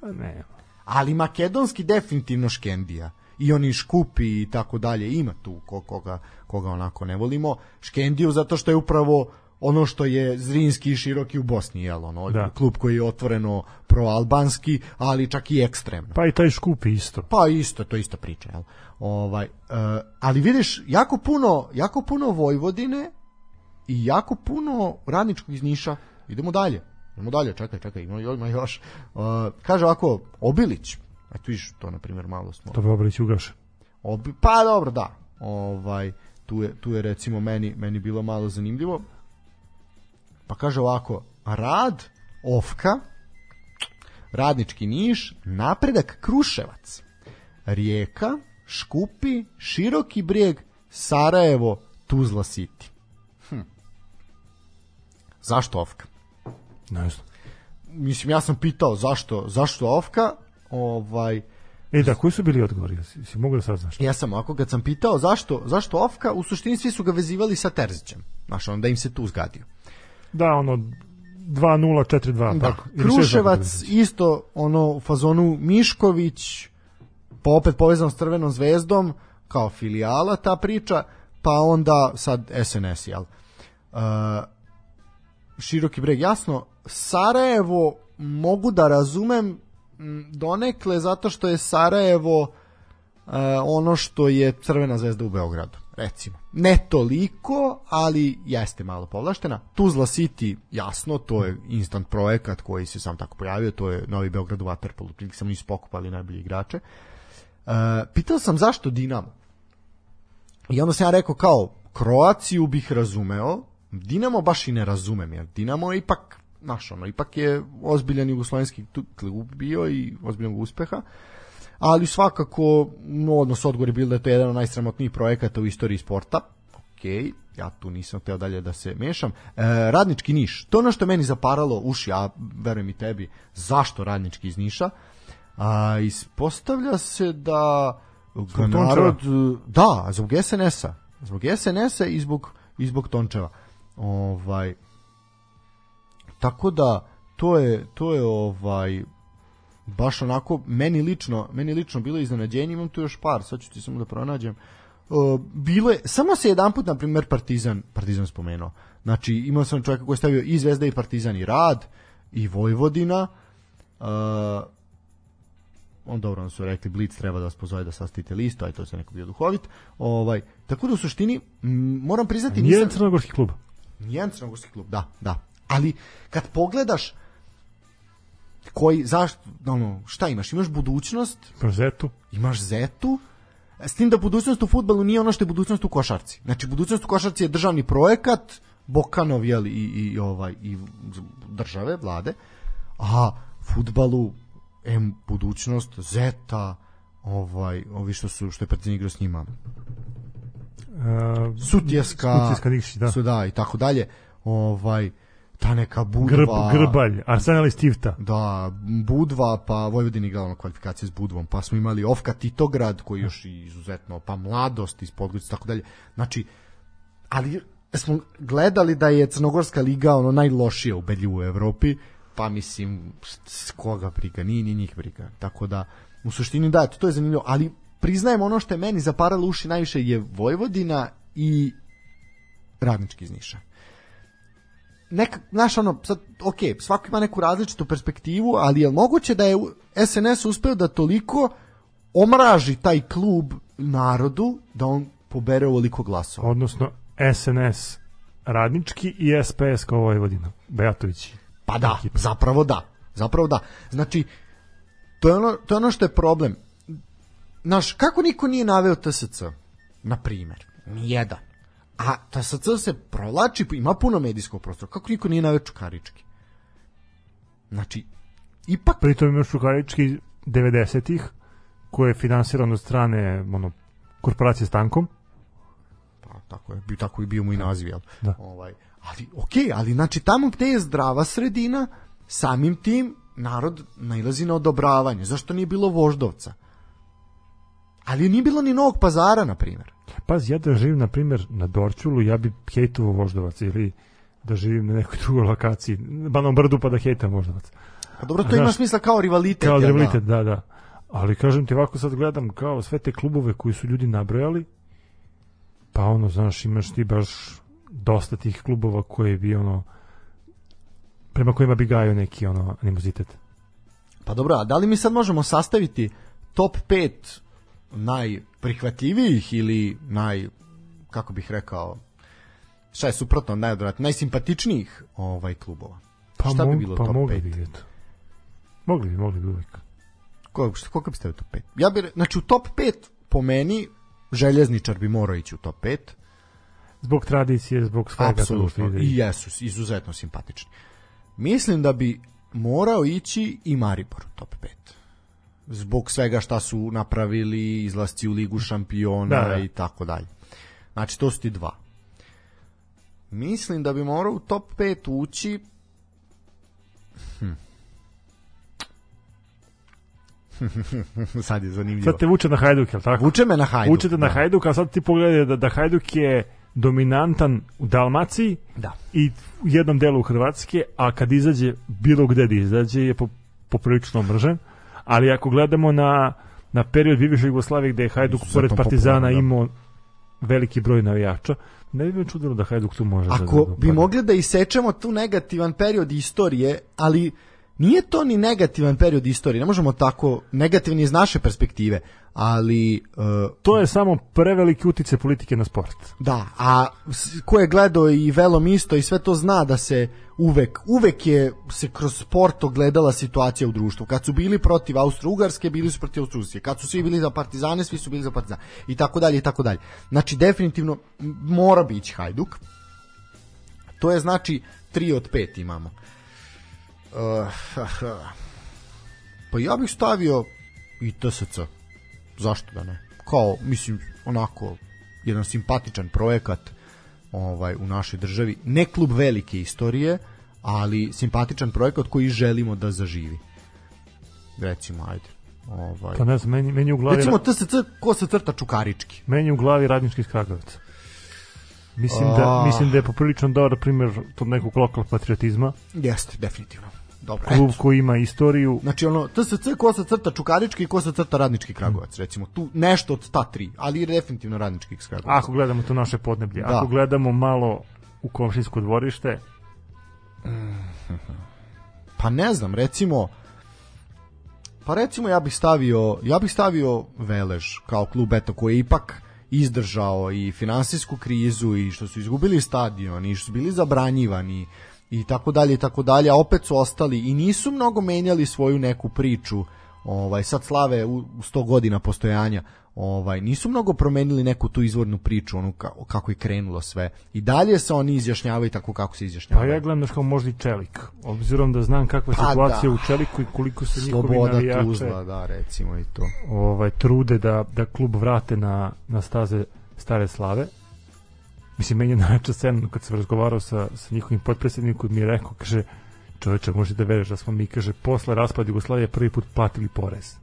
Pa ne. Ali makedonski definitivno Škendija. I oni Škupi i tako dalje. Ima tu ko- koga, koga onako ne volimo. Škendiju zato što je upravo ono što je Zrinski i Široki u Bosni, jel? Ono, Da. klub koji je otvoreno proalbanski, ali čak i ekstremno. Pa i taj škupi isto. Pa isto, to je ista priča, jel? Ovaj, e, ali vidiš, jako puno, jako puno Vojvodine i jako puno radničkog iz Niša. Idemo dalje. Idemo dalje, čekaj, čekaj, ima, ima još. E, kaže ovako, Obilić, eto vidiš, to na primjer malo smo. To bi Obrić ugaše. Obi, pa dobro, da. Ovaj, tu je, tu je recimo meni, meni bilo malo zanimljivo. Pa kaže ovako, rad, ofka, radnički niš, napredak Kruševac, rijeka, škupi, široki brijeg, Sarajevo, Tuzla City. Hm. Zašto ofka? Ne znam. Mislim, ja sam pitao zašto, zašto ofka, ovaj, E da, koji su bili odgovori? Si, mogu da sad znaš? Ja sam ovako, kad sam pitao zašto, zašto Ofka, u suštini svi su ga vezivali sa Terzićem. Znaš, onda im se tu zgadio. Da, ono, 2-0, 4-2. Da, tako. Kruševac isto ono u fazonu Mišković, pa opet povezan s Crvenom zvezdom, kao filijala ta priča, pa onda sad SNS, jel? Uh, široki breg, jasno, Sarajevo mogu da razumem donekle zato što je Sarajevo uh, ono što je Crvena zvezda u Beogradu, recimo. Ne toliko, ali jeste malo povlaštena. Tuzla City, jasno, to je instant projekat koji se sam tako pojavio, to je Novi Beograd u Waterpolu, prilike sam nisu pokupali najbolji igrače. Uh, pitao sam zašto Dinamo? I onda sam ja rekao kao, Kroaciju bih razumeo, Dinamo baš i ne razumem, jer Dinamo je ipak, znaš, ono, ipak je ozbiljan jugoslovenski klub bio i ozbiljnog uspeha, ali svakako, no, odnos odgovor je bilo da je to jedan od najsramotnijih projekata u istoriji sporta, ok, ja tu nisam teo dalje da se mešam. E, radnički Niš, to ono što meni zaparalo uši, a verujem i tebi, zašto radnički iz Niša? A, ispostavlja se da ga narod, da, zbog SNS-a, zbog SNS-a i zbog, i zbog Tončeva. Ovaj, tako da, to je, to je ovaj, baš onako meni lično meni lično bilo iznenađenje imam tu još par sad ću ti samo da pronađem Uh, bilo je, samo se jedanput na primjer Partizan, Partizan spomenuo znači imao sam čovjeka koji je stavio i Zvezda i Partizan i Rad i Vojvodina uh, on dobro on su rekli Blic treba da vas pozove da sastavite listu aj to se neko bio duhovit ovaj, tako da u suštini m, moram priznati Nijedan nisam, crnogorski klub. Nijedan crnogorski klub, da, da. Ali kad pogledaš koji, zašto, ono, šta imaš? Imaš budućnost, Prozetu. imaš zetu, s tim da budućnost u futbalu nije ono što je budućnost u košarci. Znači, budućnost u košarci je državni projekat, Bokanov, jel, i, i, ovaj, i države, vlade, a futbalu, em, budućnost, zeta, ovaj, ovi što su, što je Partizan igrao s njima, Uh, Sutjeska, Sutjeska Nikšić, da. su da i tako dalje. Ovaj ta neka budva. Grb, Grbalj, Arsenal i Stivta. Da, Budva, pa Vojvodina igrala na kvalifikacije s Budvom, pa smo imali Ofka Titograd, koji još i izuzetno, pa Mladost iz Podgorice, i tako dalje. Znači, ali smo gledali da je Crnogorska liga ono najlošija u belju u Evropi, pa mislim, s koga briga, nije ni njih briga. Tako da, u suštini da, to je zanimljivo, ali priznajem ono što je meni zaparalo uši najviše je Vojvodina i radnički iz Niša neka, znaš, ono, sad, ok, svako ima neku različitu perspektivu, ali je moguće da je SNS uspeo da toliko omraži taj klub narodu da on pobere ovoliko glasova? Odnosno SNS radnički i SPS kao Vojvodina. Bejatović. Pa da, zapravo da. Zapravo da. Znači, to je ono, to je ono što je problem. Znaš, kako niko nije naveo TSC? Na primjer, nijedan. A TSC se provlači, ima puno medijskog prostora. Kako niko nije naveo Čukarički? Znači, ipak Pritom imaš Čukarički 90-ih koje je finansiran od strane ono, korporacije s tankom. Pa, tako je, tako i bio mu i naziv, jel? Da. Ovaj, ali, okej, ali znači tamo gde je zdrava sredina, samim tim narod nailazi na odobravanje. Zašto nije bilo voždovca? Ali nije bilo ni Novog pazara, na primjer. Pazi, ja da živim, na primjer, na Dorčulu, ja bi hejtovao voždovac ili da živim na nekoj drugoj lokaciji, Banom brdu pa da hejtam voždovac. Pa dobro, to Znaš, ima smisla kao rivalitet. Kao da? rivalitet, da, da. Ali kažem ti ovako sad gledam kao sve te klubove koji su ljudi nabrojali, pa ono, znaš, imaš ti baš dosta tih klubova koji bi ono prema kojima bi gajio neki ono animozitet. Pa dobro, a da li mi sad možemo sastaviti top 5 najprihvatljivijih ili naj, kako bih rekao, šta je suprotno od najodvratnijih, najsimpatičnijih ovaj klubova? Pa, šta bi bilo pa top mogli 5? bi, eto. Mogli bi, mogli bi uvijek. Koliko, koliko bi stavio top 5? Ja bi, re- znači u top 5 po meni željezničar bi morao ići u top 5. Zbog tradicije, zbog svega. Apsolutno. I jesu izuzetno simpatični. Mislim da bi morao ići i Maribor u top 5. Zbog svega šta su napravili, izlasci u ligu šampiona Da, da. i tako dalje. Znači, to su ti dva. Mislim da bi morao u top 5 ući hm. (laughs) sad je zanimljivo. Sad te vuče na Hajduk, jel tako? Vuče me na Hajduk. Vuče te na da. Hajduk, a sad ti pogledaj da, da Hajduk je dominantan u Dalmaciji Da. i u jednom delu Hrvatske, a kad izađe bilo gde da izađe je po, poprilično mržen, ali ako gledamo na, na period bivše Jugoslavije gde je Hajduk Izuzetno pored Partizana da. imao veliki broj navijača, ne bi me čudilo da Hajduk tu može da, Ako da, da bi mogli da isečemo tu negativan period istorije, ali nije to ni negativan period istorije, ne možemo tako, negativan je iz naše perspektive, ali e, To je samo preveliki utice politike na sport. Da, a ko je gledao i velom isto i sve to zna da se uvek, uvek je se kroz sport ogledala situacija u društvu. Kad su bili protiv Austro-Ugarske, bili su protiv Austro-Ugarske. Kad su svi bili za partizane, svi su bili za partizane. I tako dalje, i tako dalje. Znači, definitivno mora bići Hajduk. To je znači 3 od 5 imamo. Uh, (laughs) pa ja bih stavio i TSC. Zašto da ne? Kao, mislim, onako, jedan simpatičan projekat ovaj u našoj državi. Ne klub velike istorije, ali simpatičan projekat koji želimo da zaživi. Recimo, ajde. Ovaj. Pa ne znam, meni, meni u glavi... Recimo TSC ko se crta čukarički. Meni u glavi radnički iz Kragujevca. Mislim da, A. mislim da je poprilično dobar primjer tog nekog lokal patriotizma. Jeste, definitivno. Dobro. Klub eto. koji ima istoriju. Znači ono, TSC ko se crta čukarički i ko se crta radnički Kragujevac, recimo. Tu nešto od ta tri, ali definitivno radnički Kragujevac. Ako gledamo to naše podneblje, Da. ako gledamo malo u komšinsko dvorište, Pa ne znam, recimo pa recimo ja bih stavio ja bih stavio Velež kao klub eto koji je ipak izdržao i finansijsku krizu i što su izgubili stadion i što su bili zabranjivani i tako dalje i tako dalje, a opet su ostali i nisu mnogo menjali svoju neku priču. Ovaj sad slave u u 100 godina postojanja, ovaj nisu mnogo promenili neku tu izvornu priču, onu ka- kako je krenulo sve. I dalje se oni izjašnjavaju tako kako se pa izjašnjavaju. ja gledam znaš kao možda i Čelik. Obzirom da znam kakva je Pa situacija da. u Čeliku i koliko se njihovi Sloboda navijače Tuzla, da, recimo i to. ovaj, trude da, da klub vrate na, na staze stare slave. Mislim, meni je najčešća scena kad sam razgovarao sa, sa njihovim potpredsjednikom mi je rekao, kaže, čoveče, možeš da veruješ da smo mi, kaže, posle raspada Jugoslavije prvi put platili porez.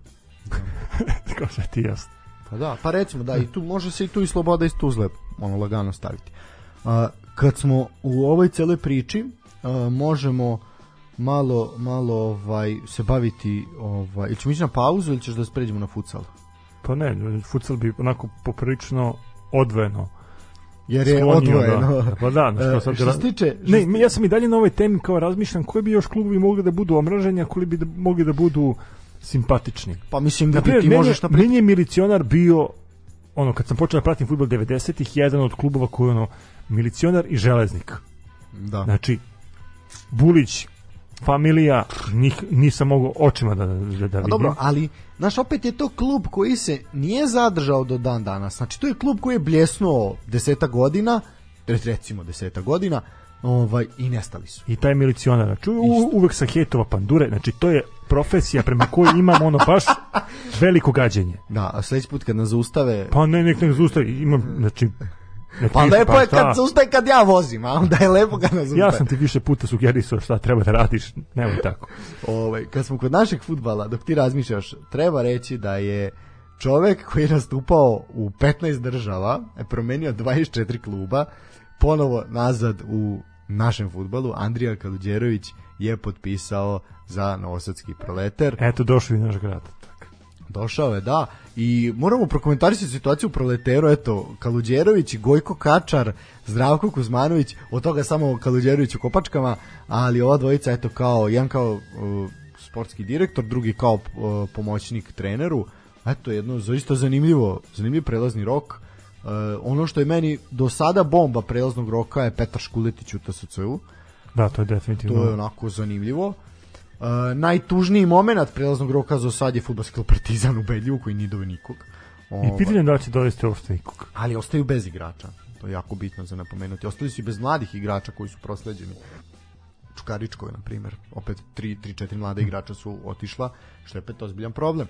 (laughs) Kao sve ti jasno. Pa da, pa recimo da i tu može se i tu i sloboda iz Tuzle ono lagano staviti. A, kad smo u ovoj celoj priči a, možemo malo malo ovaj se baviti ovaj ili ćemo ići na pauzu ili ćeš da spređemo na futsal? Pa ne, futsal bi onako poprilično odvojeno Jer je sklonio, odvojeno. Da. Pa da, E, sad, što se tiče Ne, ja sam i dalje na ovoj temi kao razmišljam koji bi još klubovi mogli da budu omraženi, a koji bi da, mogli da budu simpatični. pa mislim da Na primjer, ti meni, možeš je- na meni je milicionar bio ono kad sam počeo da pratim fudbal 90-ih jedan od klubova koji je ono milicionar i železnik. da. Znači Bulić familija njih, nisam mogao očima da, da, da vidim. dobro, ali znaš opet je to klub koji se nije zadržao do dan danas. Znači to je klub koji je bljesnuo deseta godina, re- recimo deseta godina, ovaj i nestali su. I taj milicionar, znači u, uvek sa hetova pandure, znači to je profesija prema kojoj imamo ono baš veliko gađenje. Da, a sledeći put kad nas zaustave Pa ne, nek nek zaustavi, imam, znači, nek Pa lepo je šta? kad zaustaje kad ja vozim, a onda je lepo kad nas. Ja sam ti više puta sugerisao šta treba da radiš, nemoj tako. (laughs) Ovaj, kad smo kod našeg futbala, dok ti razmišljaš, treba reći da je čovek koji je nastupao u 15 država, je promenio 24 kluba, ponovo nazad u našem futbalu, Andrija Kaluđerović je potpisao za Novosadski proleter. Eto, došao i naš grad. Došao je, da. I moramo prokomentarisati situaciju u proleteru. Eto, Kaluđerović, Gojko Kačar, Zdravko Kuzmanović, od toga samo Kaluđerović u kopačkama, ali ova dvojica, eto, kao, jedan kao uh, sportski direktor, drugi kao uh, pomoćnik treneru. Eto, jedno zaista zanimljivo, zanimljiv prelazni rok. Uh, ono što je meni do sada bomba prelaznog roka je Petar Škuletić u TSC-u. Da, to je definitivno. To je onako zanimljivo. Uh, najtužniji moment prelaznog roka za sad je futbolski klub Partizan u Belju koji nije doveo nikog. I Ovaj, pitanje je da li će dovesti uopšte nikog. ali ostaju bez igrača. To je jako bitno za napomenuti. Ostali su i bez mladih igrača koji su prosleđeni. Čukaričkoj, na primjer. Opet 3-4 mlade igrača su otišla, što je opet ozbiljan problem.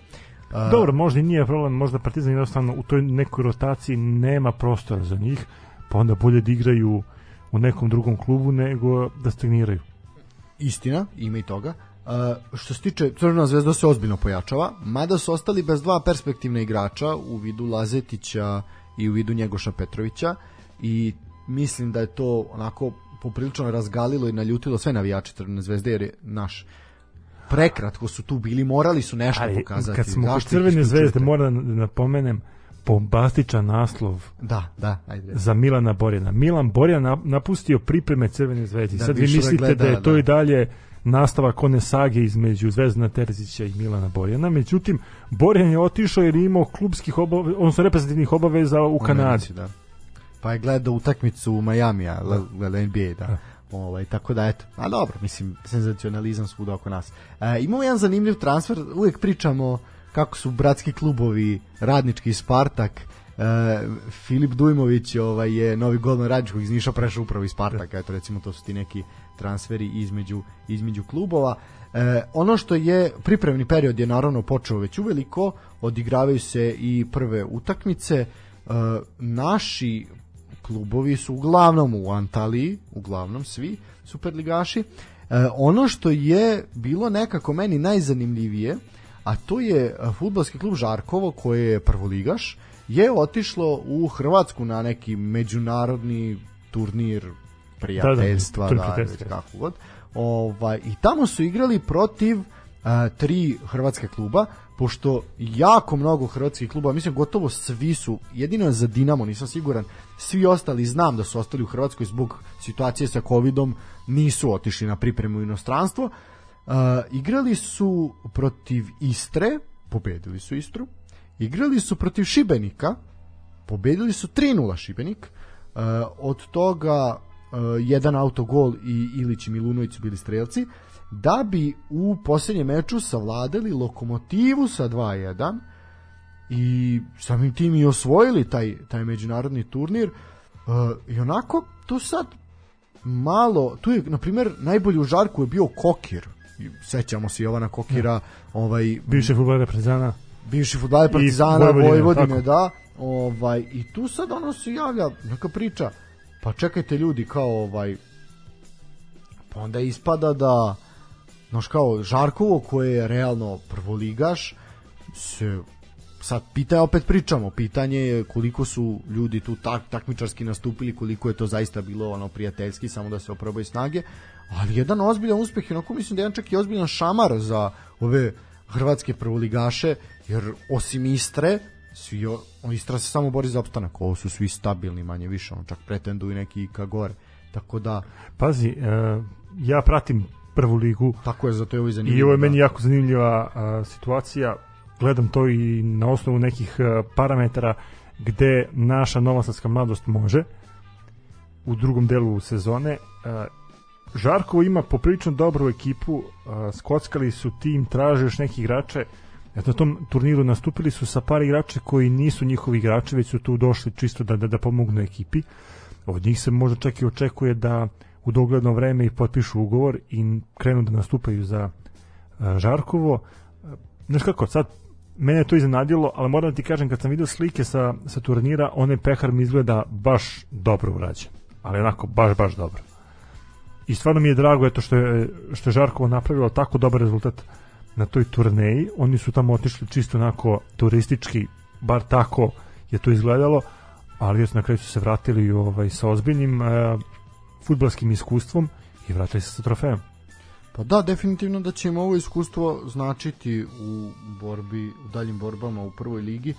Uh, Dobro, možda i nije problem, možda Partizan jednostavno u toj nekoj rotaciji nema prostora za njih, pa onda bolje da igraju u nekom drugom klubu nego da stagniraju. istina, ima i toga. Uh, što se tiče Crvena zvezda se ozbiljno pojačava, mada su ostali bez dva perspektivna igrača u vidu Lazetića i u vidu Njegoša Petrovića i mislim da je to onako poprilično razgalilo i naljutilo sve navijače Crvene zvezde jer je naš prekratko su tu bili, morali su nešto Ali pokazati. kad smo kod Crvene zvezde, moram da napomenem bombastičan naslov Da, da, ajde. za Milana Borjana. Milan Borjan na- napustio pripreme Crvene zvezde. Da Sad vi da mislite da, gleda, je to da. i dalje nastavak one sage između Zvezdana Terzića i Milana Borjana. Međutim, Borjan je otišao jer je imao klubskih obaveza, odnosno reprezentativnih obaveza u Kanadi. Americi, da. Pa je gledao utakmicu u Majamija, gleda NBA, da. Ovaj, tako da, eto, a dobro, mislim, senzacionalizam svuda oko nas. E, imamo jedan zanimljiv transfer, uvijek pričamo kako su bratski klubovi, radnički Spartak, e, Filip Dujmović ovaj, je novi golman radničkog iz Niša prešao upravo iz Spartaka, eto recimo to su ti neki transferi između, između klubova. E, ono što je pripremni period je naravno počeo već uveliko, odigravaju se i prve utakmice. E, naši klubovi su uglavnom u Antaliji, uglavnom svi superligaši. E, ono što je bilo nekako meni najzanimljivije, a to je futbalski klub Žarkovo koji je prvoligaš, je otišlo u Hrvatsku na neki međunarodni turnir prijateljstva, Da, da, da, da, kako god. Ovaj, I tamo su igrali protiv a, tri hrvatske kluba, pošto jako mnogo hrvatskih kluba, mislim gotovo svi su, jedino za Dinamo nisam siguran, svi ostali znam da su ostali u Hrvatskoj zbog situacije sa covidom, nisu otišli na pripremu u inostranstvo. Uh, igrali su protiv Istre, pobedili su Istru, igrali su protiv Šibenika, pobedili su 3-0 Šibenik, uh, od toga uh, jedan autogol i Ilić i Milunović su bili strelci, da bi u posljednjem meču savladali lokomotivu sa 2-1 i samim tim i osvojili taj, taj međunarodni turnir. Uh, i onako to sad malo, tu je na primjer najbolji u Žarku je bio Kokir. Sećamo se Jovana Kokira ovaj Bivše futbolere reprezentana. Bivši fudbaler Partizana Vojvodine, Vojvodine, da. Ovaj i tu sad ono se javlja neka priča. Pa čekajte ljudi kao ovaj pa onda ispada da znaš kao Žarkovo koje je realno prvoligaš se sad pitanje opet pričamo pitanje je koliko su ljudi tu tak, takmičarski nastupili koliko je to zaista bilo ono prijateljski samo da se oprobaju snage ali jedan ozbiljan uspeh onako mislim da je jedan čak i ozbiljan šamar za ove hrvatske prvoligaše jer osim Istre svi o, o, Istra se samo bori za opstanak ovo su svi stabilni manje više on čak pretenduju neki i ka gore tako da Pazi, e, ja pratim prvu ligu tako je zato je ovo i zanimljivo i ovo je da. meni jako zanimljiva a, situacija. Gledam to i na osnovu nekih a, parametara gde naša novosadska mladost može u drugom delu sezone. A, Žarkovo ima poprilično dobru ekipu, a, skockali su tim, traže još neki igrače. Na tom turniru nastupili su sa par igrača koji nisu njihovi igrači, već su tu došli čisto da, da, da pomognu ekipi. Od njih se možda čak i očekuje da u dogledno vreme i potpišu ugovor i krenu da nastupaju za a, Žarkovo. Znaš kako, sad mene je to iznenadilo, ali moram da ti kažem kad sam vidio slike sa, sa turnira, onaj pehar mi izgleda baš dobro urađen. Ali onako, baš, baš dobro. I stvarno mi je drago eto što je, što je Žarkovo napravilo tako dobar rezultat na toj turneji. Oni su tamo otišli čisto onako turistički, bar tako je to izgledalo, ali još na kraju su se vratili ovaj, sa ozbiljnim e, futbalskim iskustvom i vratili se sa trofejem. Pa da, definitivno da će im ovo iskustvo značiti u borbi, u daljim borbama u prvoj ligi.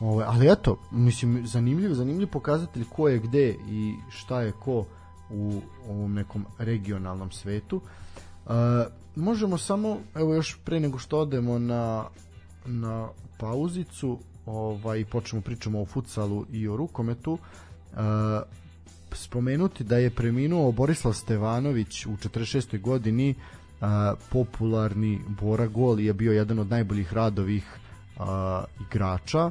Ovaj, ali eto, mislim, zanimljiv, zanimljiv pokazatelj ko je gde i šta je ko u ovom nekom regionalnom svetu. E, možemo samo, evo još pre nego što odemo na, na pauzicu, ovaj, počnemo pričamo o futsalu i o rukometu, e, spomenuti da je preminuo Borislav Stevanović u 46. godini a, popularni Bora Gol je bio jedan od najboljih radovih a, igrača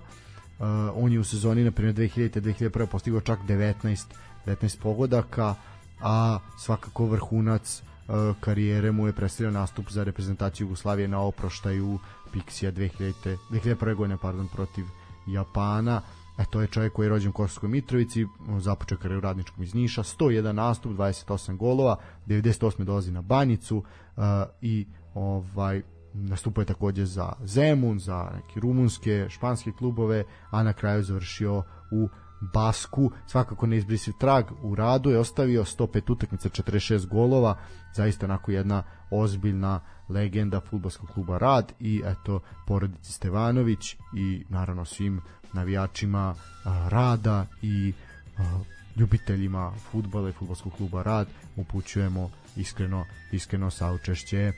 a, on je u sezoni na primjer 2000 2001 postigao čak 19 19 pogodaka a svakako vrhunac a, karijere mu je predstavljao nastup za reprezentaciju Jugoslavije na oproštaju Pixija 2000 2001 godine pardon protiv Japana E, to je čovjek koji je rođen u Kosovskoj Mitrovici, započeo karijeru radničkom iz Niša, 101 nastup, 28 golova, 98. dolazi na Banjicu uh, i ovaj nastupao je takođe za Zemun, za neke rumunske, španske klubove, a na kraju završio u Basku, svakako neizbrisiv trag u radu je ostavio 105 utakmica, 46 golova, zaista onako jedna ozbiljna legenda futbolskog kluba Rad i eto porodici Stevanović i naravno svim navijačima a, Rada i a, ljubiteljima futbala i futbolskog kluba Rad upućujemo iskreno, iskreno saučešće.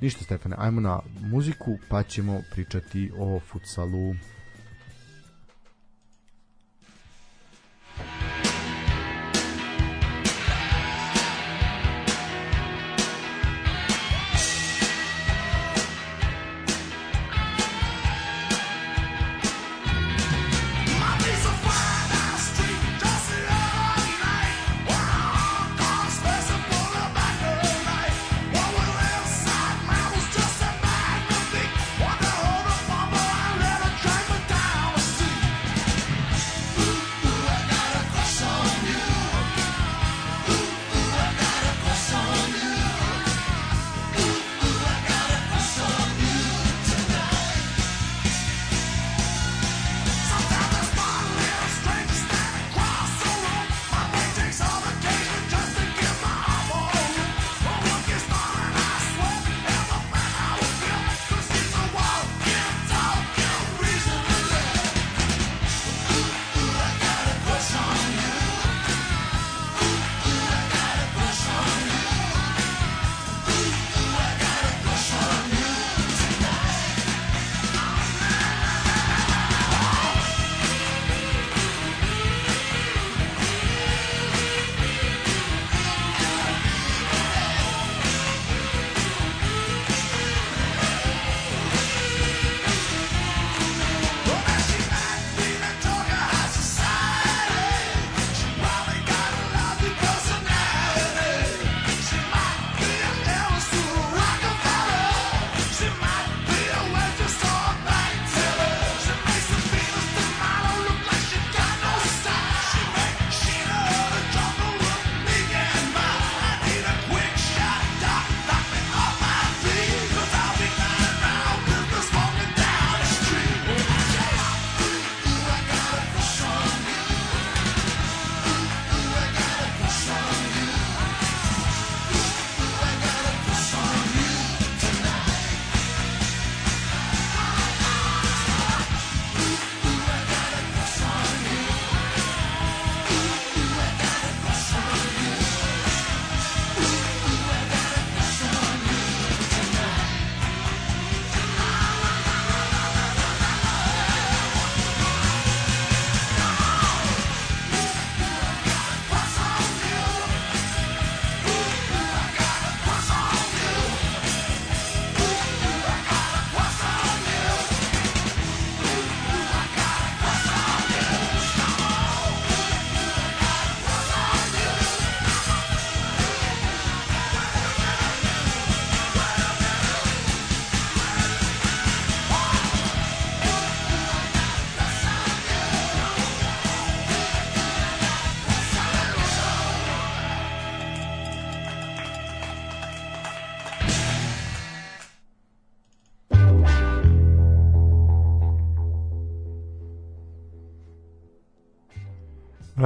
Ništa Stefane, ajmo na muziku pa ćemo pričati o futsalu.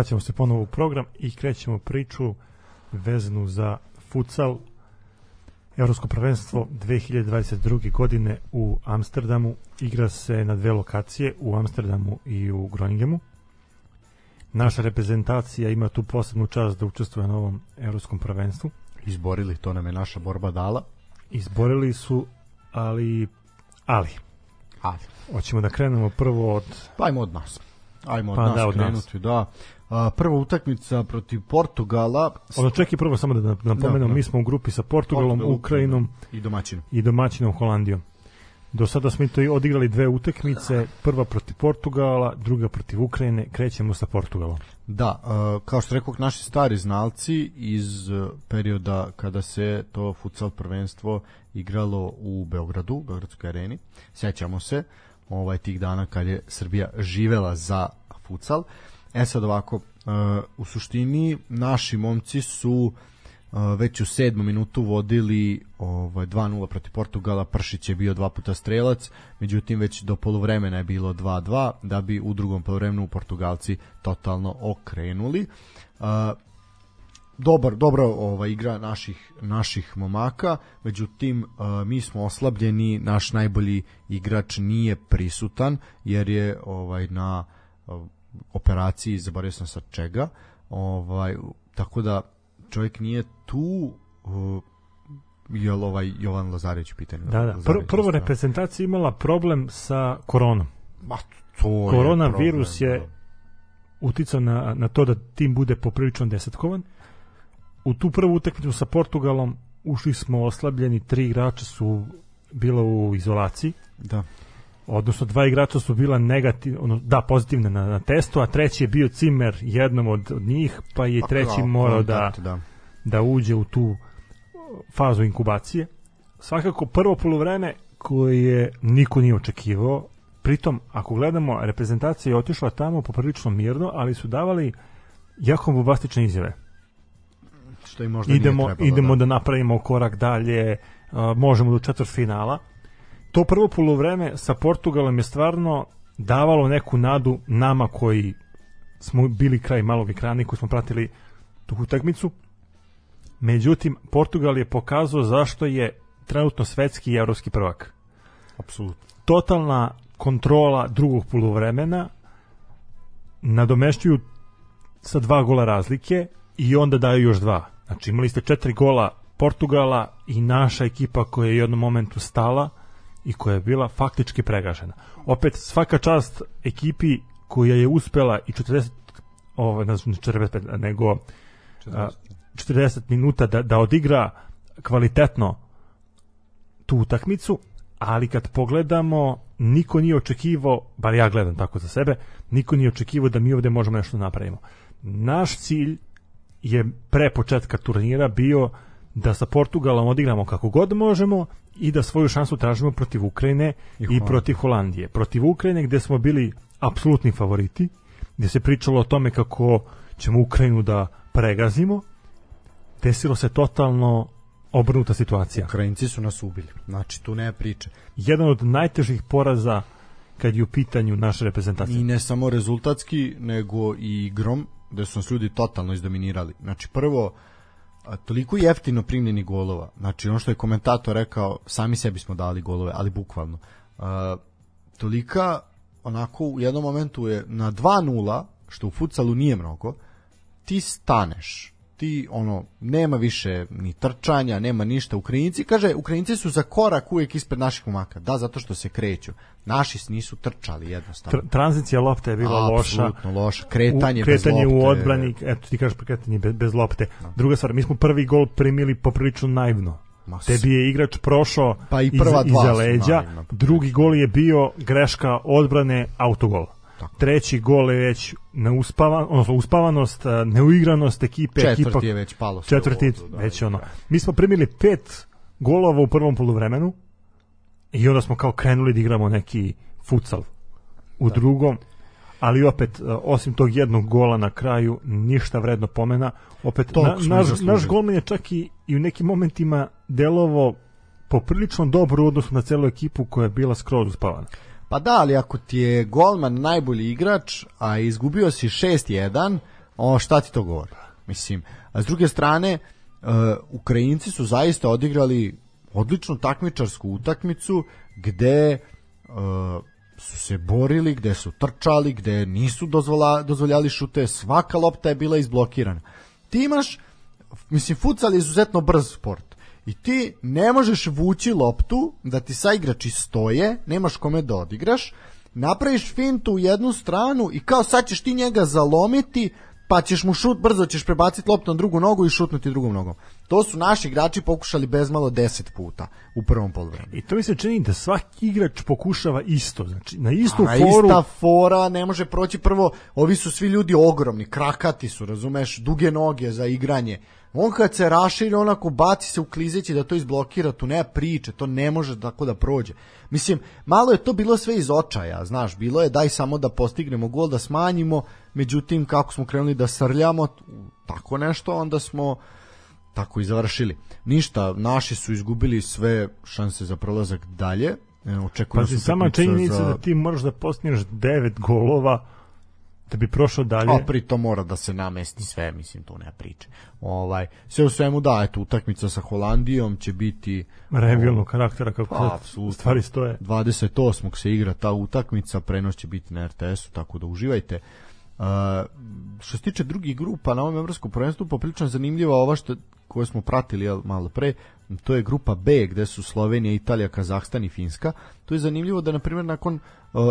Vraćamo se ponovo u program i krećemo priču vezanu za futsal Evropsko prvenstvo 2022. godine u Amsterdamu. Igra se na dve lokacije, u Amsterdamu i u Groningemu. Naša reprezentacija ima tu posebnu čast da učestvuje na ovom Evropskom prvenstvu. Izborili, to nam je naša borba dala. Izborili su, ali ali Ali, hoćemo da krenemo prvo od pa ajmo od nas. Ajmo od Pa nas da, od nas. krenuti, da. A, prva utakmica protiv Portugala Ono čekaj prvo samo da napomenem, Da, da. mi smo u grupi sa Portugalom, Portugal, Ukrajinom i domaćin. i domaćinom Holandijom. Do sada smo to i odigrali dve utakmice, prva protiv Portugala, druga protiv Ukrajine, krećemo sa Portugalom. Da, uh, kao što rekao, naši stari znalci iz uh, perioda kada se to futsal prvenstvo igralo u Beogradu, u Beogradskoj areni. Sećamo se ovaj tih dana kad je Srbija živela za futsal. E sad ovako, uh, u suštini naši momci su uh, već u sedmom minutu vodili ovaj 2:0 protiv Portugala, Pršić je bio dva puta strelac, međutim već do poluvremena je bilo 2:2 da bi u drugom poluvremenu Portugalci totalno okrenuli. Uh, dobar dobra ova igra naših naših momaka, međutim uh, mi smo oslabljeni, naš najbolji igrač nije prisutan jer je ovaj na operaciji, zaboravio sam sa čega, Ovaj, tako da čovjek nije tu uh, jel ovaj Jovan Lazarević u pitanju. Da, da. Lazarević prvo reprezentacija imala problem sa koronom. Ma, to je Koronavirus problem, je uticao na, na to da tim bude poprilično desetkovan. U tu prvu utakmicu sa Portugalom ušli smo oslabljeni, tri igrača su bila u izolaciji, Da. Odnosno dva igrača su bila negativna, ono, da, pozitivna na, na testu, a treći je bio Cimer jednom od, od njih, pa je Pa treći kao morao da, da. da uđe u tu fazu inkubacije. Svakako prvo polovreme koje niko nije očekivao, pritom ako gledamo reprezentacija je otišla tamo poprilično mirno, ali su davali jako bombastične izjave. Što i možda idemo nije trebalo, idemo da. da. napravimo korak dalje, a, možemo do četvrtfinala. To prvo polovreme sa Portugalom je stvarno davalo neku nadu nama koji smo bili kraj malog ekrana i koji smo pratili tu utakmicu. Međutim, Portugal je pokazao zašto je trenutno svetski i evropski prvak. Apsolutno. Totalna kontrola drugog poluvremena nadomešćuju sa dva gola razlike i onda daju još dva. Znači imali ste četiri gola Portugala i naša ekipa koja je u jednom momentu stala i koja je bila faktički pregažena. Opet svaka čast ekipi koja je uspela i 40 ovaj, ne znam, 45, nego a, 40 minuta da, da odigra kvalitetno tu utakmicu, ali kad pogledamo, niko nije očekivao, bar ja gledam tako za sebe, niko nije očekivao da mi ovde možemo nešto da napravimo. Naš cilj je pre početka turnira bio da sa Portugalom odigramo kako god možemo i da svoju šansu tražimo protiv Ukrajine i, Holandije. protiv Holandije. Protiv Ukrajine gde smo bili apsolutni favoriti, gde se pričalo o tome kako ćemo Ukrajinu da pregazimo, desilo se totalno obrnuta situacija. Ukrajinci su nas ubili. Znači, tu nema priče. Jedan od najtežih poraza kad je u pitanju naše reprezentacije. I ne samo rezultatski, nego i igrom, gde su nas ljudi totalno izdominirali. Znači, prvo, a, toliko jeftino primljeni golova. Znači, ono što je komentator rekao, sami sebi smo dali golove, ali bukvalno. A, tolika, onako, u jednom momentu je na 2-0, što u futsalu nije mnogo, ti staneš ti ono nema više ni trčanja, nema ništa. Ukrajinci kaže, Ukrajinci su za korak uvijek ispred naših momaka. Da, zato što se kreću. Naši nisu trčali jednostavno. Tr tranzicija lopte je bila loša. Apsolutno loša. Kretanje, u, kretanje bez lopte. u odbrani, eto ti kažeš kretanje bez, bez lopte. Druga stvar, mi smo prvi gol primili poprilično naivno. Ma, s- Tebi je igrač prošao Pa i prva dva iza leđa, naivno. drugi gol je bio greška odbrane, autogol. Tako. Treći gol je već neuspavan, odnosno uspavanost, neuigranost ekipe, Četvrti ekipa je već palo četvrti vodu, da, već da, ono. Mi smo primili pet golova u prvom poluvremenu i onda smo kao krenuli da igramo neki futsal u Da. drugom ali opet, osim tog jednog gola na kraju, ništa vredno pomena. Opet, na, naš, naš golman je čak i, i u nekim momentima delovo poprilično dobro u odnosu na celu ekipu koja je bila skroz uspavana. Pa da, ali ako ti je golman najbolji igrač, a izgubio si 6-1, o, šta ti to govori? Mislim, a s druge strane, uh, Ukrajinci su zaista odigrali odličnu takmičarsku utakmicu gde uh, su se borili, gde su trčali, gde nisu dozvola, dozvoljali šute, svaka lopta je bila izblokirana. Ti imaš, mislim, futsal je izuzetno brz sport. I ti ne možeš vući loptu da ti saigrači stoje, nemaš kome da odigraš, napraviš fintu u jednu stranu i kao sad ćeš ti njega zalomiti, pa ćeš mu šut, brzo ćeš prebaciti loptu na drugu nogu i šutnuti drugom nogom. To su naši igrači pokušali bezmalo 10 puta u prvom poluvremenu. I to mi se čini da svaki igrač pokušava isto, znači na istu A foru ista fora ne može proći prvo, ovi su svi ljudi ogromni, krakati su, razumeš, duge noge za igranje. On kad se raširi, onako baci se u klizeći da to izblokira, tu nema priče, to ne može tako da prođe. Mislim, malo je to bilo sve iz očaja, znaš, bilo je daj samo da postignemo gol, da smanjimo, međutim, kako smo krenuli da srljamo, tako nešto, onda smo tako i završili. Ništa, naši su izgubili sve šanse za prolazak dalje. Očekujem Pazi, sama činjenica da ti moraš da postigneš devet golova da bi prošao dalje. A pri to mora da se namesti sve, mislim, tu nema priče. Ovaj, sve u svemu da, eto, utakmica sa Holandijom će biti revijalnog karaktera kako Pa, sad apsolutno. stvari stoje. 28. se igra ta utakmica, prenos će biti na RTS-u, tako da uživajte. Uh, što se tiče drugih grupa na ovom evropskom prvenstvu, poprilično zanimljiva ova što koju smo pratili jel, malo pre, to je grupa B gde su Slovenija, Italija, Kazahstan i Finska. To je zanimljivo da na primjer nakon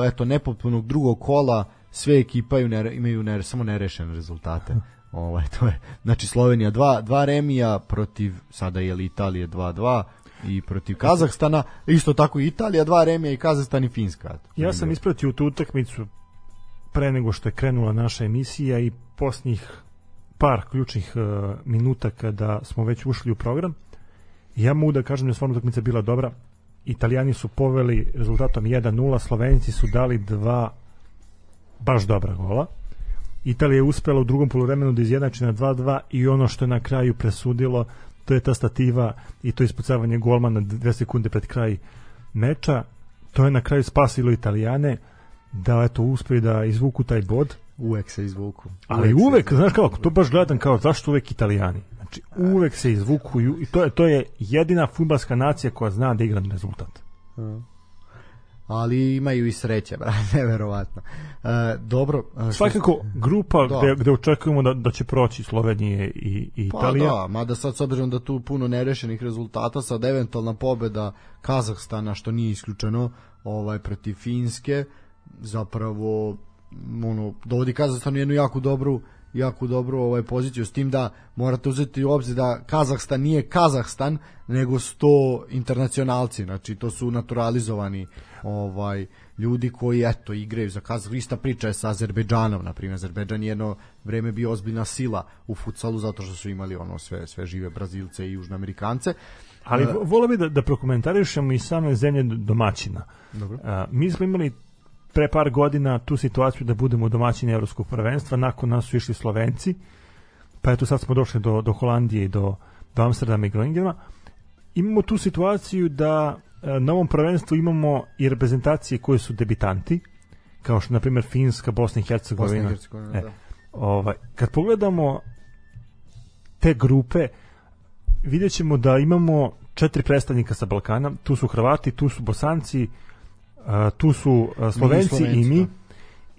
eto nepotpunog drugog kola sve ekipa imaju, nere, samo nerešene rezultate. (laughs) Ovaj to je znači Slovenija 2 2 remija protiv sada je li Italije 2-2 i protiv Kazahstana, isto tako i Italija, dva remija i Kazahstan i Finska. Ja sam ispratio tu utakmicu pre nego što je krenula naša emisija i posljednjih par ključnih uh, minuta kada smo već ušli u program. Ja mogu da kažem da je stvarno utakmica bila dobra. Italijani su poveli rezultatom 1-0, Slovenci su dali dva baš dobra gola. Italija je uspela u drugom poluvremenu da izjednači na 2-2 i ono što je na kraju presudilo to je ta stativa i to ispucavanje golmana dve sekunde pred kraj meča. To je na kraju spasilo Italijane da eto uspe da izvuku taj bod. Uvek se izvuku. Ali se uvek, izvuku. znaš kako, to baš gledam kao zašto uvek Italijani. Znači uvek se izvuku i to je to je jedina fudbalska nacija koja zna da igra na rezultat. Ali imaju i sreće, (laughs) brate, neverovatno. E, dobro. e, Svakako grupa Da. gde, gde očekujemo da, da će proći Slovenije i, i Pa Italija. da, mada sad s obzirom da tu puno nerešenih rezultata, sad eventualna pobeda Kazahstana, što nije isključeno, ovaj protiv Finske, zapravo ono, dovodi Kazahstan u jednu jako dobru jako dobru ovaj poziciju s tim da morate uzeti u obzir da Kazahstan nije Kazahstan nego su to internacionalci znači to su naturalizovani ovaj ljudi koji eto igraju za Kazahstan ista priča je sa Azerbejdžanom na primjer Azerbejdžan je jedno vreme bio ozbiljna sila u futsalu zato što su imali ono sve sve žive Brazilce i Južnoamerikance Ali vo- volio bi da, da prokomentarišemo i same zemlje domaćina. Dobro. A, mi smo imali pre par godina tu situaciju da budemo domaćini evropskog prvenstva, nakon nas su išli Slovenci, pa eto sad smo došli do, do Holandije i do, do Amsterdama i Groningena. Imamo tu situaciju da e, na ovom prvenstvu imamo i reprezentacije koje su debitanti, kao što na primjer Finska, Bosna i Bosna i Hercegovina. Hercegovina E, da. ovaj, kad pogledamo te grupe, vidjet ćemo da imamo četiri predstavnika sa Balkana, tu su Hrvati, tu su Bosanci, a, tu su Slovenci, Slovenci, i mi. da.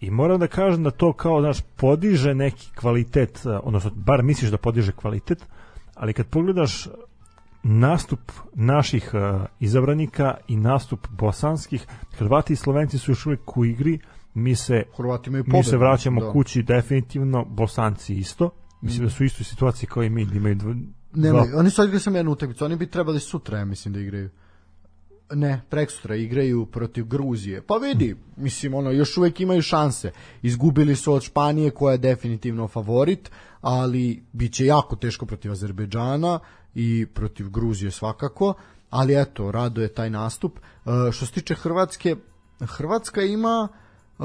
I moram da kažem da to kao, znaš, podiže neki kvalitet, a, odnosno, bar misliš da podiže kvalitet, ali kad pogledaš nastup naših a, izabranika i nastup bosanskih, Hrvati i Slovenci su još uvijek u igri, mi se Hrvati imaju mi se vraćamo da. kući definitivno, Bosanci isto. Mislim da su u istoj situaciji kao i mi, da imaju dva- ne, oni su igrali samo jednu utakmicu, oni bi trebali sutra, ja mislim da igraju. Ne, preksutra igraju protiv Gruzije. Pa vidi, mislim, ono, još uvek imaju šanse. Izgubili su od Španije, koja je definitivno favorit, ali bit će jako teško protiv Azerbejdžana i protiv Gruzije svakako. Ali eto, rado je taj nastup. E, što se tiče Hrvatske, Hrvatska ima e,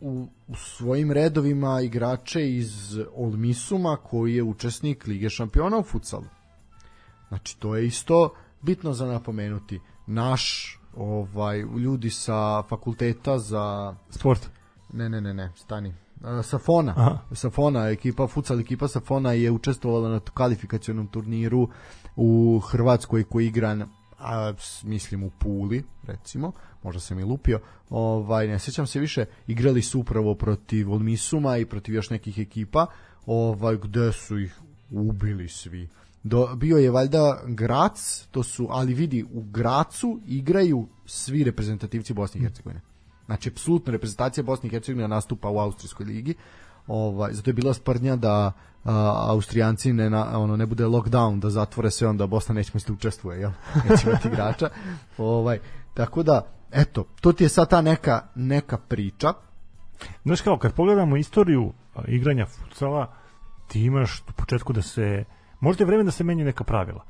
u, u svojim redovima igrače iz Olmisuma koji je učesnik Lige šampiona u futsalu. Znači to je isto bitno za napomenuti. Naš ovaj ljudi sa fakulteta za sport. ne ne ne ne stani Safona, Aha. Safona, ekipa, futsal ekipa Safona je učestvovala na kvalifikacionom turniru u Hrvatskoj koji igra na- a, mislim u Puli, recimo, možda sam i lupio, ovaj, ne sjećam se više, igrali su upravo protiv Olmisuma i protiv još nekih ekipa, ovaj, gde su ih ubili svi. Do, bio je valjda Grac, to su, ali vidi, u Gracu igraju svi reprezentativci Bosne i Hercegovine. Znači, apsolutno reprezentacija Bosne i Hercegovine nastupa u Austrijskoj ligi. Ovaj, zato je bila sprdnja da a, Austrijanci ne, na, ono, ne bude lockdown, da zatvore sve, onda Bosna neće moći da učestvuje, jel? (laughs) Neće imati igrača. Ovaj, tako da, eto, to ti je sad ta neka, neka priča. Znaš kao, kad pogledamo istoriju igranja futsala, ti imaš u početku da se, možda je vreme da se menju neka pravila.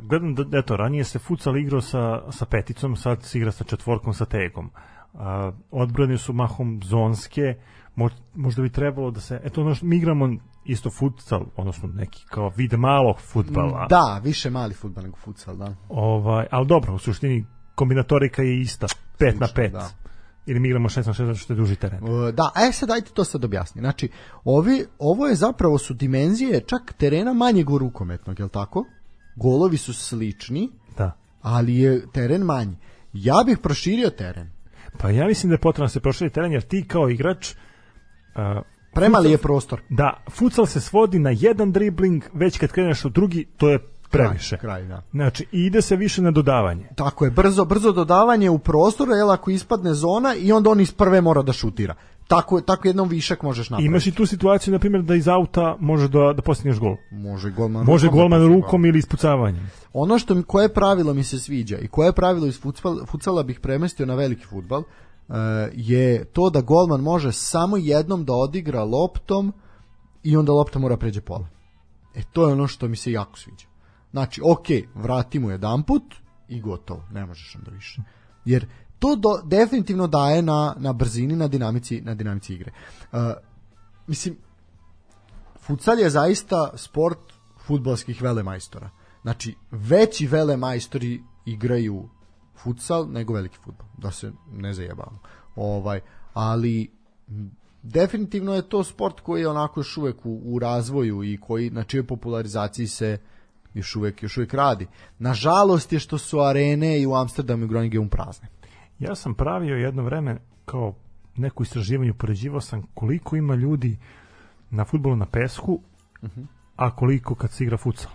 Gledam da, eto, ranije se futsal igrao sa, sa peticom, sad se igra sa četvorkom, sa tegom. A, odbrane su mahom zonske, mo- možda bi trebalo da se, eto, ono što mi igramo isto futsal, odnosno neki kao vid malog futbala. Da, više mali futbal nego futsal, da. Ovaj, ali dobro, u suštini kombinatorika je ista, 5 na Slično, 5. da. Ili mi igramo 6 na 6 zato što je duži teren. E, Da, e sad dajte to sad objasni. Znači, ovi, ovo je zapravo su dimenzije čak terena manjeg u rukometnog, je li tako? Golovi su slični, Da. ali je teren manji. Ja bih proširio teren. Pa ja mislim da je potrebno da se proširi teren, jer ti kao igrač uh, Premali je prostor. Da, futsal se svodi na jedan dribling, već kad kreneš u drugi, to je previše. Kraj, kraj, da. Znači, ide se više na dodavanje. Tako je, brzo, brzo dodavanje u prostoru, jel ako ispadne zona i onda on iz prve mora da šutira. Tako, tako jednom višak možeš napraviti. Imaš i tu situaciju, na primjer, da iz auta može da, da postigneš gol. Može golman. Može rukom da golman postigne rukom ili ispucavanjem. Ono što mi, koje pravilo mi se sviđa i koje pravilo iz futsal, futsala bih premestio na veliki futbal uh, je to da golman može samo jednom da odigra loptom i onda lopta mora pređe pola. E to je ono što mi se jako sviđa. Znači, ok, vrati mu jedan put i gotovo, ne možeš onda više. Jer to do, definitivno daje na, na brzini, na dinamici, na dinamici igre. Uh, mislim, futsal je zaista sport futbalskih velemajstora. Znači, veći velemajstori igraju futsal nego veliki futbal, da se ne zajebamo. Ovaj, ali definitivno je to sport koji je onako još uvek u, u razvoju i koji na čijoj popularizaciji se još uvek, još uvek radi. Nažalost je što su arene i u Amsterdamu i Groningen prazne. Ja sam pravio jedno vreme kao neku istraživanje, upoređivao sam koliko ima ljudi na futbolu na pesku, a koliko kad se igra futsal.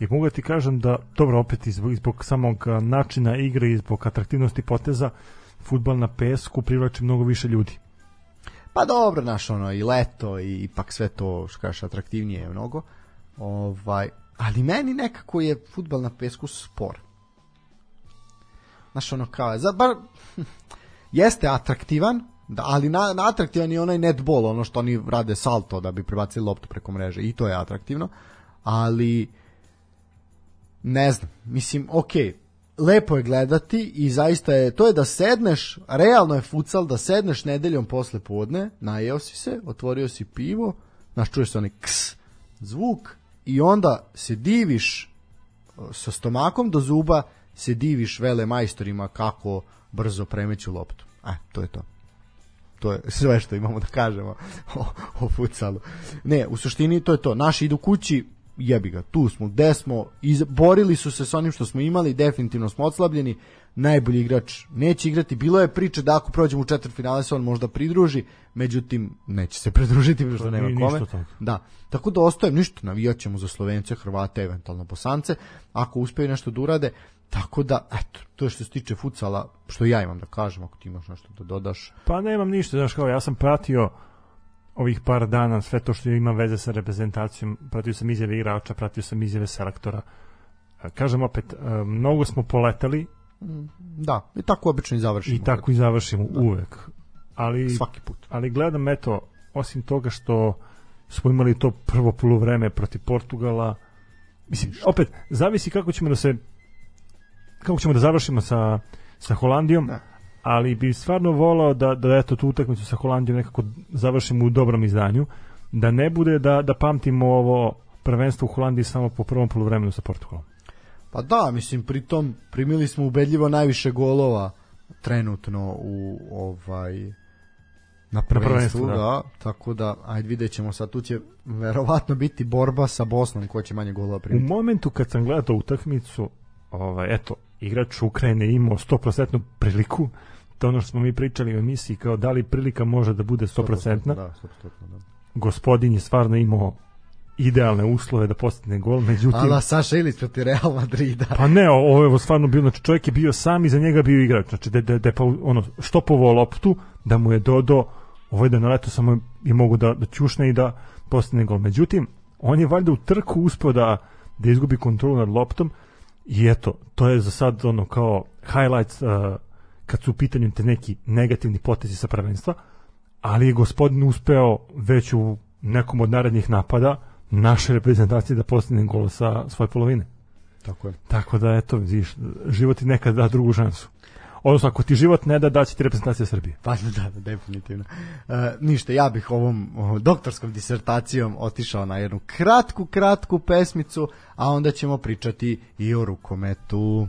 I mogu da ti kažem da, dobro, opet zbog, zbog samog načina igre i zbog atraktivnosti poteza, futbal na pesku privlači mnogo više ljudi. Pa dobro, naš ono, i leto i ipak sve to, što kažeš, atraktivnije je mnogo. Ovaj, ali meni nekako je futbal na pesku spor. Znaš, ono kao, za, bar, (laughs) jeste atraktivan, da, ali na, na atraktivan je onaj netball, ono što oni rade salto da bi prebacili loptu preko mreže i to je atraktivno, ali ne znam, mislim, ok, lepo je gledati i zaista je, to je da sedneš, realno je futsal, da sedneš nedeljom posle podne, najeo si se, otvorio si pivo, znaš, čuješ se onaj ks zvuk i onda se diviš sa stomakom do zuba, se diviš vele majstorima kako brzo premeću loptu. E, to je to. To je (laughs) sve što imamo da kažemo (laughs) o, o futsalu. Ne, u suštini to je to. Naši idu kući, jebi ga, tu smo, gde smo, iz, borili su se s onim što smo imali, definitivno smo odslabljeni, najbolji igrač neće igrati, bilo je priče da ako prođemo u četvrtfinale se on možda pridruži, međutim, neće se (laughs) pridružiti, što Pa nema kome. toga. Da, tako da ostajem ništa, navijat ćemo za Slovence, Hrvate, eventualno Bosance, ako uspeju nešto da urade, tako da, eto, to što se tiče futsala, što ja imam da kažem, ako ti imaš nešto da dodaš. Pa nemam ništa, znaš kao, ja sam pratio ovih par dana sve to što ima veze sa reprezentacijom, pratio sam izjave igrača, pratio sam izjave selektora. E, Kažem opet, e, mnogo smo poletali Da, i tako obično i završimo. i tako i završimo uvek. Ali, Svaki put. ali gledam, eto, osim toga što smo imali to prvo poluvreme protiv Portugala, mislim, opet, zavisi kako ćemo da se kako ćemo da završimo sa, sa Holandijom, Da. ali bi stvarno volao da, da eto tu utakmicu sa Holandijom nekako završimo u dobrom izdanju, da ne bude da, da pamtimo ovo prvenstvo u Holandiji samo po prvom poluvremenu sa Portugalom. Pa da, mislim, pritom primili smo ubedljivo najviše golova trenutno u ovaj na prvenstvu, prvenstvu, da. da. tako da ajde vidjet ćemo sad tu će verovatno biti borba sa Bosnom ko će manje golova U primiti. momentu kad sam gledao utakmicu, ovaj, eto, igrač Ukrajine imao 100% priliku, to ono što smo mi pričali u emisiji, kao da li prilika može da bude 100%. Da, 100%, da. Gospodin je stvarno imao idealne uslove da postigne gol, međutim... Ala Saša Ilić protiv Real Madrida. Pa ne, ovo je stvarno bilo, znači čovjek je bio sam i za njega bio igrač, znači da, da, da pa, ono, štopovao loptu, da mu je dodo, ovaj da na leto samo je mogu da, da ćušne i da postigne gol. Međutim, on je valjda u trku uspio da, da izgubi kontrolu nad loptom i eto, to je za sad ono kao highlights uh, kad su u pitanju te neki negativni potezi sa prvenstva, ali je gospodin uspeo već u nekom od narednih napada naše reprezentacije da postigne gol sa svoje polovine. Tako je. Tako da, eto, vidiš, život ti nekad da drugu šansu. Odnosno, ako ti život ne da, daće ti reprezentacija Srbije. Pa da, da, definitivno. E, ništa, ja bih ovom doktorskom disertacijom otišao na jednu kratku, kratku pesmicu, a onda ćemo pričati i o rukometu.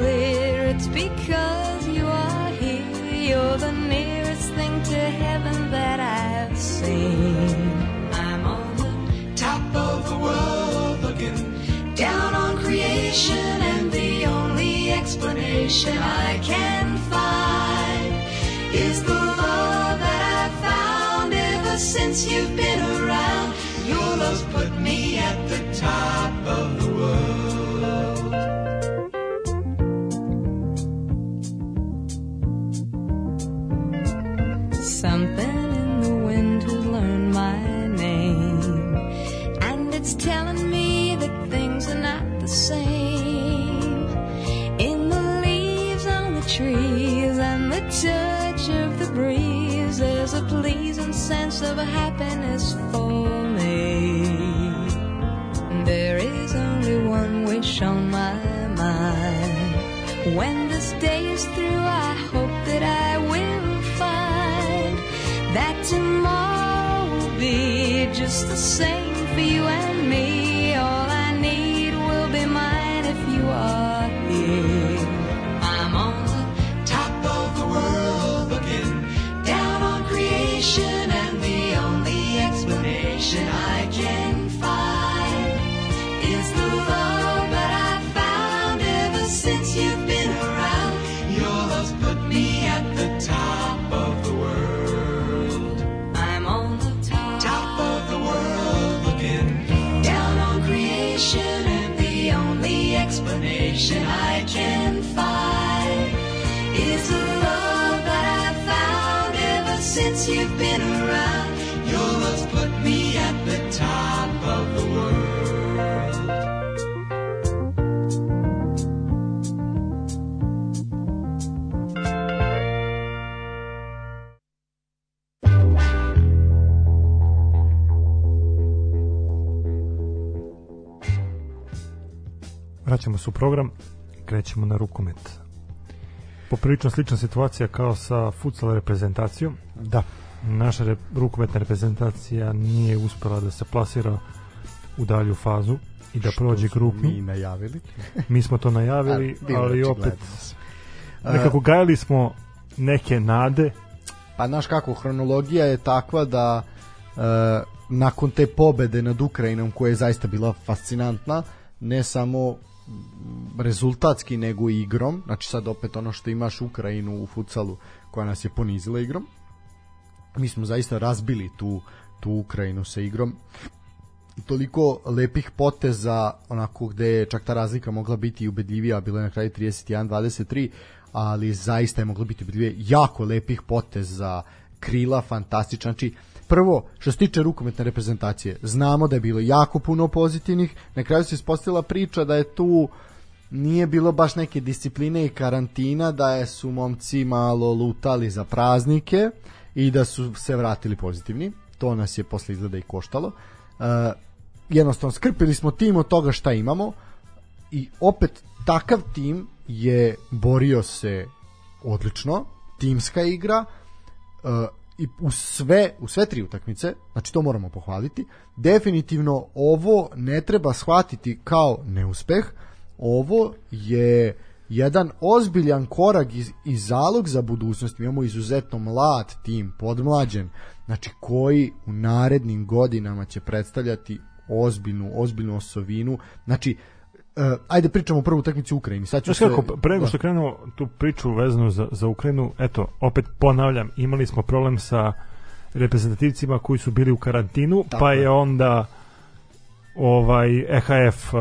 Clear it's because you are here. You're the nearest thing to heaven that I've seen. I'm on the top of the world looking down on creation, and the only explanation I can find is the love that I've found ever since you've been around. Your love's put me at the top of sense of happiness for me. There is only one wish on my mind. When this day is through, I hope that I will find that tomorrow will be just the same for you and me. Vraćamo se u program, krećemo na rukomet. Poprilično slična situacija kao sa futsal reprezentacijom. Da. Naša re, rukometna reprezentacija nije uspela da se plasira u dalju fazu i da prođe grupu. Mi najavili. Mi smo to najavili, (laughs) je ali opet nekako gajali smo neke nade. Pa znaš kako, hronologija je takva da e, nakon te pobede nad Ukrajinom koja je zaista bila fascinantna, ne samo rezultatski nego igrom, znači sad opet ono što imaš Ukrajinu u futsalu koja nas je ponizila igrom, mi smo zaista razbili tu, tu Ukrajinu sa igrom. Toliko lepih poteza onako gde je čak ta razlika mogla biti ubedljivija, bilo je na kraju 31-23 ali zaista je moglo biti ubedljivije. Jako lepih poteza krila, fantastičan znači prvo, što se tiče rukometne reprezentacije znamo da je bilo jako puno pozitivnih. Na kraju se ispostavila priča da je tu nije bilo baš neke discipline i karantina da je su momci malo lutali za praznike i da su se vratili pozitivni. To nas je posle izgleda i koštalo. Uh, jednostavno skrpili smo tim od toga šta imamo i opet takav tim je borio se odlično. Timska igra. Uh, i u sve u sve tri utakmice znači to moramo pohvaliti definitivno ovo ne treba shvatiti kao neuspeh ovo je jedan ozbiljan korak i, i zalog za budućnost. Mi imamo izuzetno mlad tim, podmlađen, znači koji u narednim godinama će predstavljati ozbiljnu, ozbiljnu osovinu. Znači, uh, ajde pričamo o prvu utakmicu u Ukrajini. Sad ću Znaš se- kako, pre nego što krenemo tu priču vezanu za, za Ukrajinu, eto, opet ponavljam, imali smo problem sa reprezentativcima koji su bili u karantinu, Tako pa je. onda ovaj EHF uh,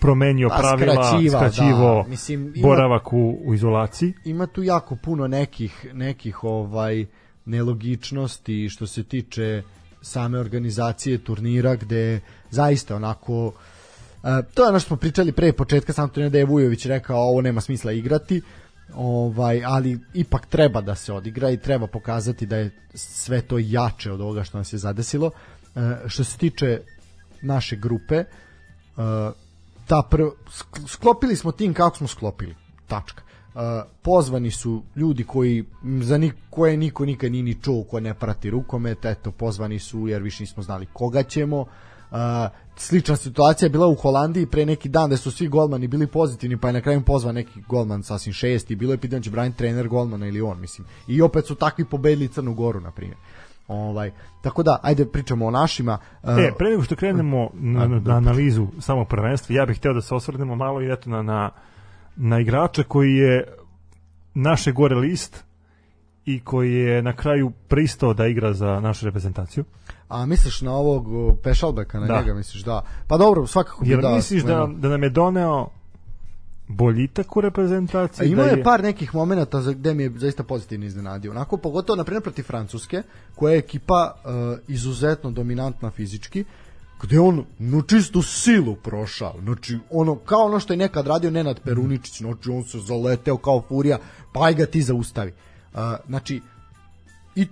promenio Pa, pravila, skraćivao, skraćivo da. Mislim, ima- boravak u, u izolaciji. ima tu jako puno nekih nekih ovaj nelogičnosti što se tiče same organizacije turnira gde zaista onako e, to je ono što smo pričali pre početka sam to da je Vujović rekao ovo nema smisla igrati ovaj, ali ipak treba da se odigra i treba pokazati da je sve to jače od ovoga što nas je zadesilo. E, što se tiče naše grupe, e, ta prv, sk- sklopili smo tim kako smo sklopili. Tačka. Uh, pozvani su ljudi koji za nik, koje niko nikad nije ni čuo ko ne prati rukomet, eto pozvani su jer više nismo znali koga ćemo. Uh, slična situacija je bila u Holandiji pre neki dan da su svi golmani bili pozitivni pa je na kraju pozvan neki golman sasvim šest i bilo je pitanje da će braniti trener golmana ili on mislim. I opet su takvi pobedili Crnu Goru na primjer. Ovaj, tako da ajde pričamo o našima E, pre nego što krenemo na, na, na analizu samog prvenstva, ja bih hteo da se osvrnemo malo i eto na, na, na igrača koji je naše gore list i koji je na kraju pristao da igra za našu reprezentaciju. a misliš na ovog Pešalbeka na Da. njega misliš da pa dobro svakako bi Jer da misliš da, da nam je doneo boljitak u A reprezentaciji? imao da je par nekih momenata za gde mi je zaista pozitivno iznenadio. Onako, pogotovo, na primjer, protiv Francuske, koja je ekipa uh, izuzetno dominantna fizički, gde on no čistu silu prošao. Znači, ono, kao ono što je nekad radio Nenad Peruničić, znači on se zaleteo kao furija, pa aj ga ti zaustavi. Uh, znači, i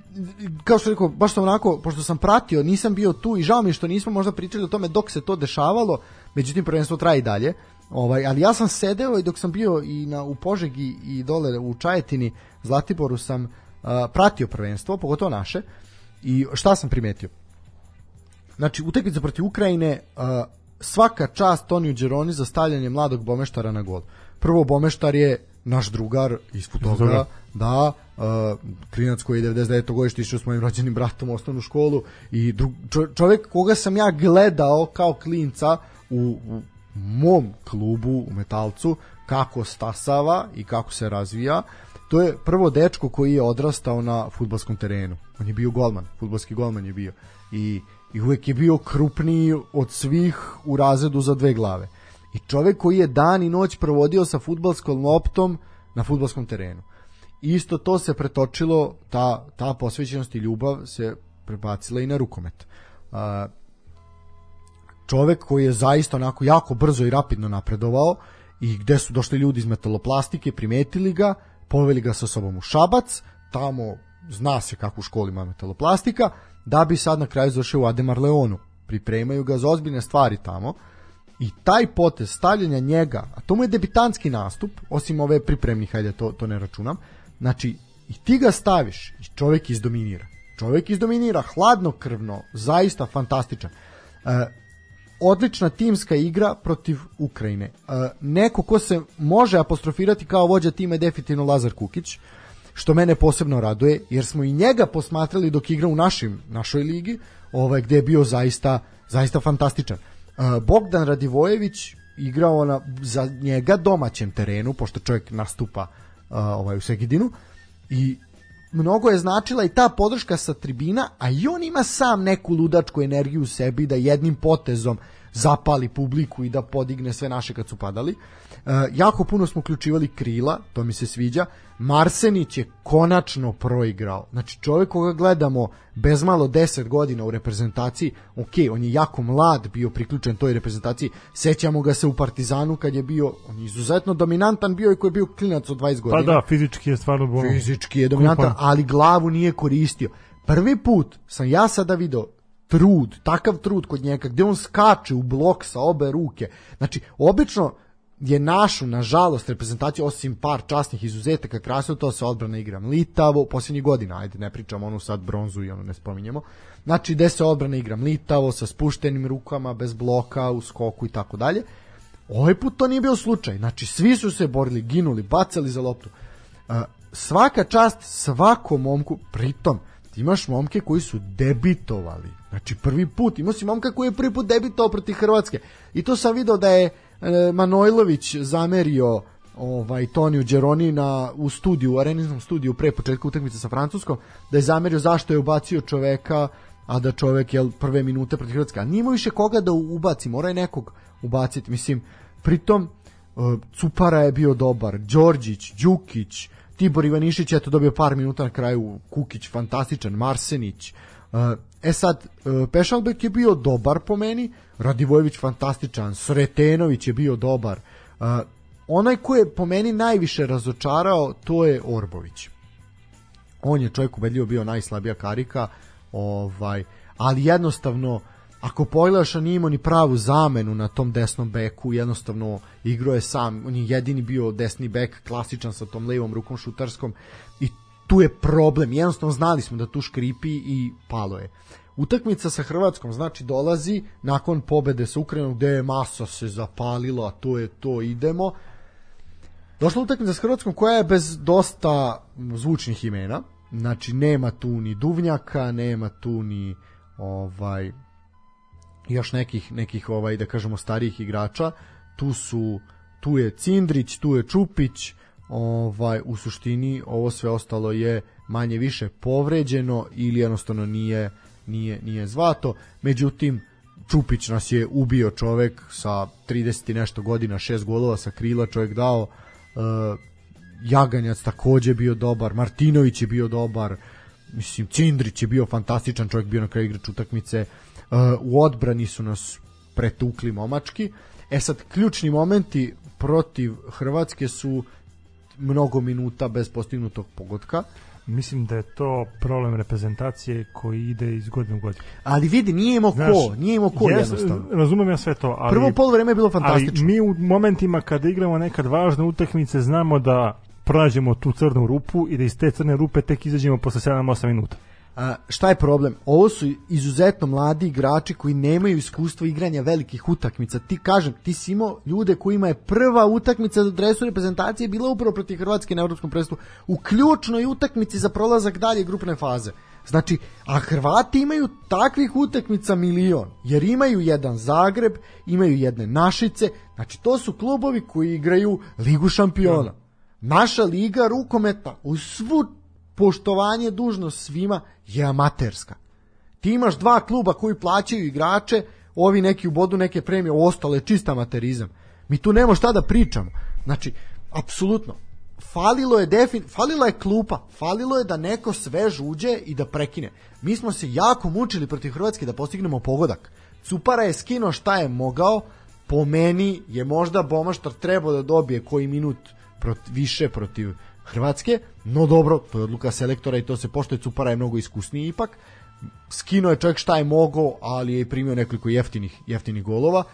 kao što rekao, baš sam onako, pošto sam pratio, nisam bio tu i žao mi što nismo možda pričali o tome dok se to dešavalo, međutim prvenstvo traje i dalje. Ovaj, ali ja sam sedeo i dok sam bio i na u Požegi i dole u Čajetini, Zlatiboru sam a, pratio prvenstvo, pogotovo naše. I šta sam primetio? Znači, utakmica protiv Ukrajine, a, svaka čast Toniju Đeroni za stavljanje mladog Bomeštara na gol. Prvo, Bomeštar je naš drugar iz Futoga. da, uh, klinac koji je 99. godište išao s mojim rođenim bratom u osnovnu školu i dru, čo, čovjek koga sam ja gledao kao klinca u, u mom klubu u Metalcu kako stasava i kako se razvija to je prvo dečko koji je odrastao na futbolskom terenu on je bio golman, futbolski golman je bio i, i uvek je bio krupniji od svih u razredu za dve glave i čovek koji je dan i noć provodio sa futbalskom loptom na futbalskom terenu isto to se pretočilo ta, ta posvećenost i ljubav se prebacila i na rukomet A, čovek koji je zaista onako jako brzo i rapidno napredovao i gde su došli ljudi iz metaloplastike, primetili ga, poveli ga sa sobom u Šabac, tamo zna se kako u školi ima metaloplastika, da bi sad na kraju završio u Ademar Leonu. Pripremaju ga za ozbiljne stvari tamo i taj potez stavljanja njega, a to mu je debitanski nastup, osim ove pripremnih, hajde to, to ne računam, znači i ti ga staviš i čovjek izdominira. Čovjek izdominira, hladnokrvno, zaista fantastičan. E, odlična timska igra protiv Ukrajine. E, neko ko se može apostrofirati kao vođa tima je definitivno Lazar Kukić, što mene posebno raduje, jer smo i njega posmatrali dok igra u našim, našoj ligi, ovaj, gde je bio zaista, zaista fantastičan. E, Bogdan Radivojević igrao na, za njega domaćem terenu, pošto čovjek nastupa a, ovaj, u Segedinu, i mnogo je značila i ta podrška sa tribina, a i on ima sam neku ludačku energiju u sebi da jednim potezom zapali publiku i da podigne sve naše kad su padali. E, jako puno smo uključivali krila, to mi se sviđa. Marsenić je konačno proigrao. Znači čovjek koga gledamo bez malo 10 godina u reprezentaciji, ok, on je jako mlad bio priključen toj reprezentaciji, sećamo ga se u Partizanu kad je bio, on je izuzetno dominantan bio i koji je bio klinac od 20 Pa godina da, fizički je stvarno ono, fizički je dominantan, ali glavu nije koristio. Prvi put sam ja sada video trud, takav trud kod njega, gde on skače u blok sa obe ruke. Znači, obično je našu, nažalost, reprezentaciju, osim par časnih izuzetaka, krasno to se odbrana igra mlitavo, posljednjih godina, ajde, ne pričamo onu sad bronzu i ono ne spominjemo. Znači, gde se odbrana igra mlitavo, sa spuštenim rukama, bez bloka, u skoku i tako dalje. Ovaj put to nije bio slučaj. Znači, svi su se borili, ginuli, bacali za loptu. Uh, svaka čast svakom momku, pritom imaš momke koji su debitovali. Znači prvi put, imao si momka koji je prvi put debitovao protiv Hrvatske. I to sam video da je e, Manojlović zamerio ovaj Toniju Đeroni na u studiju, u areniznom studiju pre početka utakmice sa Francuskom, da je zamerio zašto je ubacio čoveka, a da čovek je prve minute protiv Hrvatske. A nije više koga da ubaci, mora je nekog ubaciti. Mislim, pritom e, Cupara je bio dobar, Đorđić, Đukić, Tibor Ivanišić je to dobio par minuta na kraju, Kukić fantastičan, Marsenić. E, sad, e, Pešalbek je bio dobar po meni, Radivojević fantastičan, Sretenović je bio dobar. E, onaj ko je po meni najviše razočarao, to je Orbović. On je čovjek ubedljivo bio najslabija karika, ovaj, ali jednostavno ako pogledaš, on nije imao ni pravu zamenu na tom desnom beku, jednostavno igrao je sam, on je jedini bio desni bek, klasičan sa tom levom rukom šutarskom i tu je problem, jednostavno znali smo da tu škripi i palo je. Utakmica sa Hrvatskom znači dolazi nakon pobede sa Ukrajinom gde je masa se zapalila, to je to, idemo. Došla utakmica s Hrvatskom koja je bez dosta zvučnih imena. Znači nema tu ni Duvnjaka, nema tu ni ovaj još nekih nekih ovaj da kažemo starijih igrača. Tu su tu je Cindrić, tu je Čupić, ovaj u suštini ovo sve ostalo je manje više povređeno ili jednostavno nije nije nije zvato. Međutim Čupić nas je ubio čovek sa 30 i nešto godina, šest golova sa krila čovek dao. Uh, Jaganjac takođe bio dobar, Martinović je bio dobar, mislim Cindrić je bio fantastičan, čovjek bio na kraju igrač utakmice. Uh, u odbrani su nas pretukli momački. E sad, ključni momenti protiv Hrvatske su mnogo minuta bez postignutog pogotka. Mislim da je to problem reprezentacije koji ide iz godine u godinu. Ali vidi, nije imao ko, nije imao ko jes- jednostavno. Razumem ja sve to, ali... Prvo polovreme je bilo ali fantastično. mi u momentima kada igramo nekad važne utakmice znamo da pronađemo tu crnu rupu i da iz te crne rupe tek izađemo posle 7-8 minuta. A, šta je problem? Ovo su izuzetno mladi igrači koji nemaju iskustva igranja velikih utakmica. Ti kažem, ti si imao ljude kojima je prva utakmica za dresu reprezentacije bila upravo protiv Hrvatske na evropskom prvenstvu u ključnoj utakmici za prolazak dalje grupne faze. Znači, a Hrvati imaju takvih utakmica milion, jer imaju jedan Zagreb, imaju jedne Našice, znači to su klubovi koji igraju Ligu šampiona. Naša liga rukometa u svu poštovanje dužno svima je amaterska. Ti imaš dva kluba koji plaćaju igrače, ovi neki u bodu neke premije, ostale čista amaterizam. Mi tu nemamo šta da pričamo. Znači, apsolutno, falilo je defin, falila je klupa, falilo je da neko svež uđe i da prekine. Mi smo se jako mučili protiv Hrvatske da postignemo pogodak. Cupara je skinuo šta je mogao, po meni je možda Bomaštar trebao da dobije koji minut prot, više protiv Hrvatske, no dobro, to je odluka selektora i to se pošto je Cupara je mnogo iskusniji ipak. Skinuo je čovjek šta je mogao, ali je i primio nekoliko jeftinih, jeftinih golova.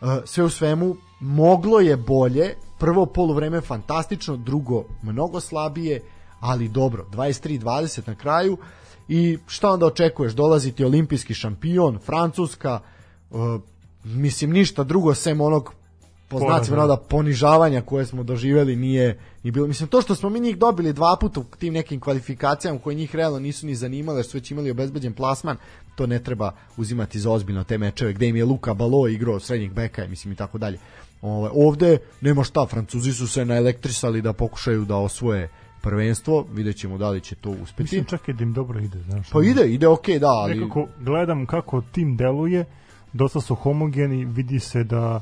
Uh, sve u svemu, moglo je bolje, prvo poluvreme fantastično, drugo mnogo slabije, ali dobro, 23-20 na kraju i šta onda očekuješ, dolazi ti olimpijski šampion, Francuska, uh, mislim ništa drugo sem onog po znacima navoda ponižavanja koje smo doživeli nije ni bilo. Mislim, to što smo mi njih dobili dva puta u tim nekim kvalifikacijama koje njih realno nisu ni zanimale, jer su već imali obezbeđen plasman, to ne treba uzimati za ozbiljno te mečeve gde im je Luka Balo igrao srednjeg beka, mislim i tako dalje. Ovaj, ovde nema šta, Francuzi su se naelektrisali da pokušaju da osvoje prvenstvo, vidjet ćemo da li će to uspeti. Mislim čak i da im dobro ide, znaš. Pa ide, ide okej, da, ali... Nekako gledam kako tim deluje, dosta su homogeni, vidi se da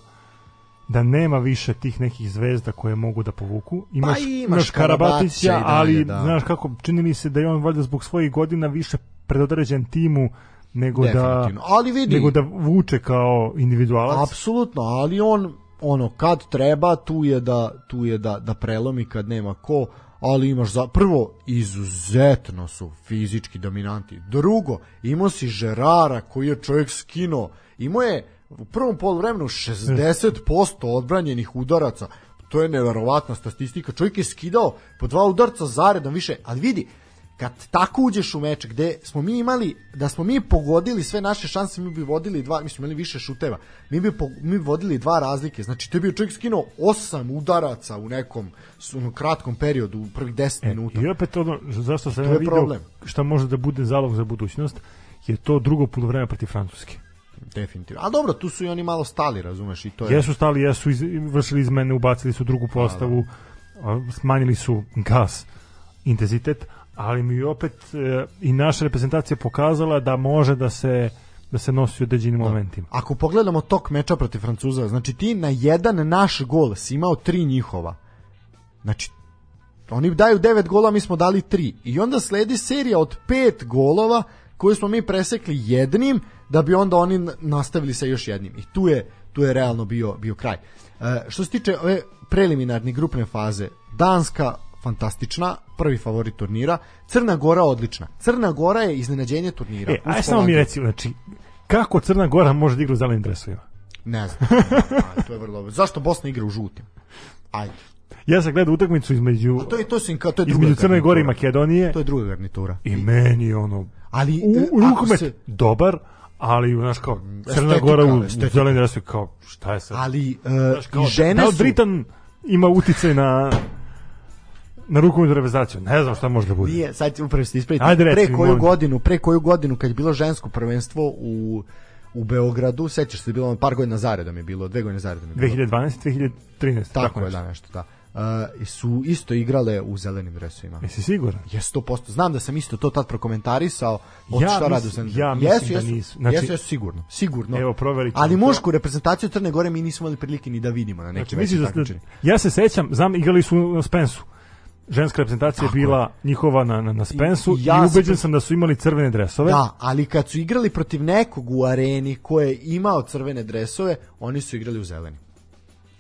da nema više tih nekih zvezda koje mogu da povuku. Imaš, Pa imaš Karabatića, dalje, ali da. znaš kako, čini mi se da je on valjda zbog svojih godina više predodređen timu nego da. Ali vidi- nego da vuče kao individualac. Apsolutno, ali on ono kad treba tu je da tu je da da prelomi kad nema ko, ali imaš za prvo izuzetno su fizički dominanti. Drugo, imao si Žerara koji je čovjek skino, imao je u prvom poluvremenu 60% odbranjenih udaraca. To je neverovatna statistika. Čovjek je skidao po dva udarca zaredom više, ali vidi, kad tako uđeš u meč gde smo mi imali da smo mi pogodili sve naše šanse mi bi vodili dva mi smo imali više šuteva mi bi po, mi bi vodili dva razlike znači to je bio čovjek skinuo osam udaraca u nekom ono, kratkom periodu u prvih 10 minuta I opet ono, zašto sam ja je video problem. šta može da bude zalog za budućnost, je to drugo polovreme protiv Francuske. Definitivno a dobro tu su i oni malo stali razumeš i to je Jesu stali, jesu iz, vršili izmene, ubacili su drugu postavu, a, smanjili su gas, intenzitet, ali mi opet e, i naša reprezentacija pokazala da može da se da se nosi u određenim momentima. Ako pogledamo tok meča protiv Francuza, znači ti na jedan naš gol si imao tri njihova. Znači, oni daju devet gola, mi smo dali tri. I onda sledi serija od pet golova koju smo mi presekli jednim, da bi onda oni nastavili sa još jednim. I tu je, tu je realno bio, bio kraj. E, što se tiče ove preliminarni grupne faze. Danska fantastična, prvi favorit turnira. Crna Gora odlična. Crna Gora je iznenađenje turnira. E, aj samo mi Holandiju. reci, znači, kako Crna Gora može da igra u zelenim dresovima? Ne znam. Aj, to je vrlo dobro. Zašto Bosna igra u žutim? Ajde. Ja sam gledao utakmicu između, To je to su im kao to je druga između Crne Gore i. Makedonije To je druga garnitura. i meni ono Ali u, rukomet se- dobar, ali znaš kao Crna Gora u zelenim dresovima kao šta je sad? ali Znaš, kao, i žene da li su Britan ima uticaj na na rukometnu reprezentaciju? Ne znam šta može da bude. Nije, sad upravo ste ispraviti. Ajde, reci pre koju molim godinu, pre koju godinu kad je bilo žensko prvenstvo u u Beogradu, sećaš se, bilo par godina zaredom je bilo, dve godine zaredom je bilo. 2012, 2013. Tako je, nešto. da, nešto, da. Uh, su isto igrale u zelenim dresovima. Jesi siguran? Je 100%. Znam da sam isto to tad prokomentarisao. Od Ja šta rade u zelenim ja mislim jesu, da jesu, nisu. Znači- jesu, jesu, sigurno. Sigurno. Evo, proverit Ali to. mušku reprezentaciju Crne Gore mi nismo imali prilike ni da vidimo na nekim Znači, da ja se sećam, znam, igrali su na Spensu. Ženska reprezentacija Tako je. bila njihova na, na, na Spensu I i, ja sam ubeđen pre- sam da su imali crvene dresove. Da, ali kad su igrali protiv nekog u areni ko je imao crvene dresove, oni su igrali u zeleni.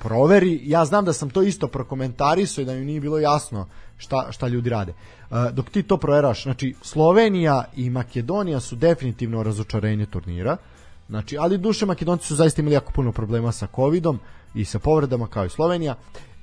Proveri, ja znam da sam to isto prokomentarisao i da mi nije bilo jasno šta, šta ljudi rade. Uh, dok ti to proveraš, znači Slovenija i Makedonija su definitivno razočarenje turnira. Znači, ali duše Makedonci su zaista imali jako puno problema sa covidom i sa povredama kao i Slovenija.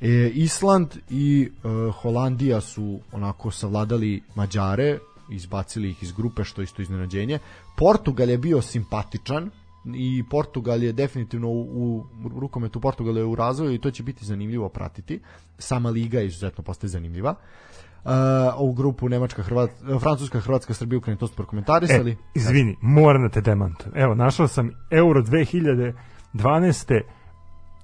E, Island i e, Holandija su onako savladali Mađare, izbacili ih iz grupe što isto iznenađenje. Portugal je bio simpatičan i Portugal je definitivno u, u rukometu Portugal je u razvoju i to će biti zanimljivo pratiti. Sama liga izuzetno postaje zanimljiva. Uh, ovu grupu Nemačka, Hrvat, Francuska, Hrvatska, Srbija, Ukrajina, to su prokomentarisali. E, izvini, moram da te demantujem. Evo, našao sam Euro 2012.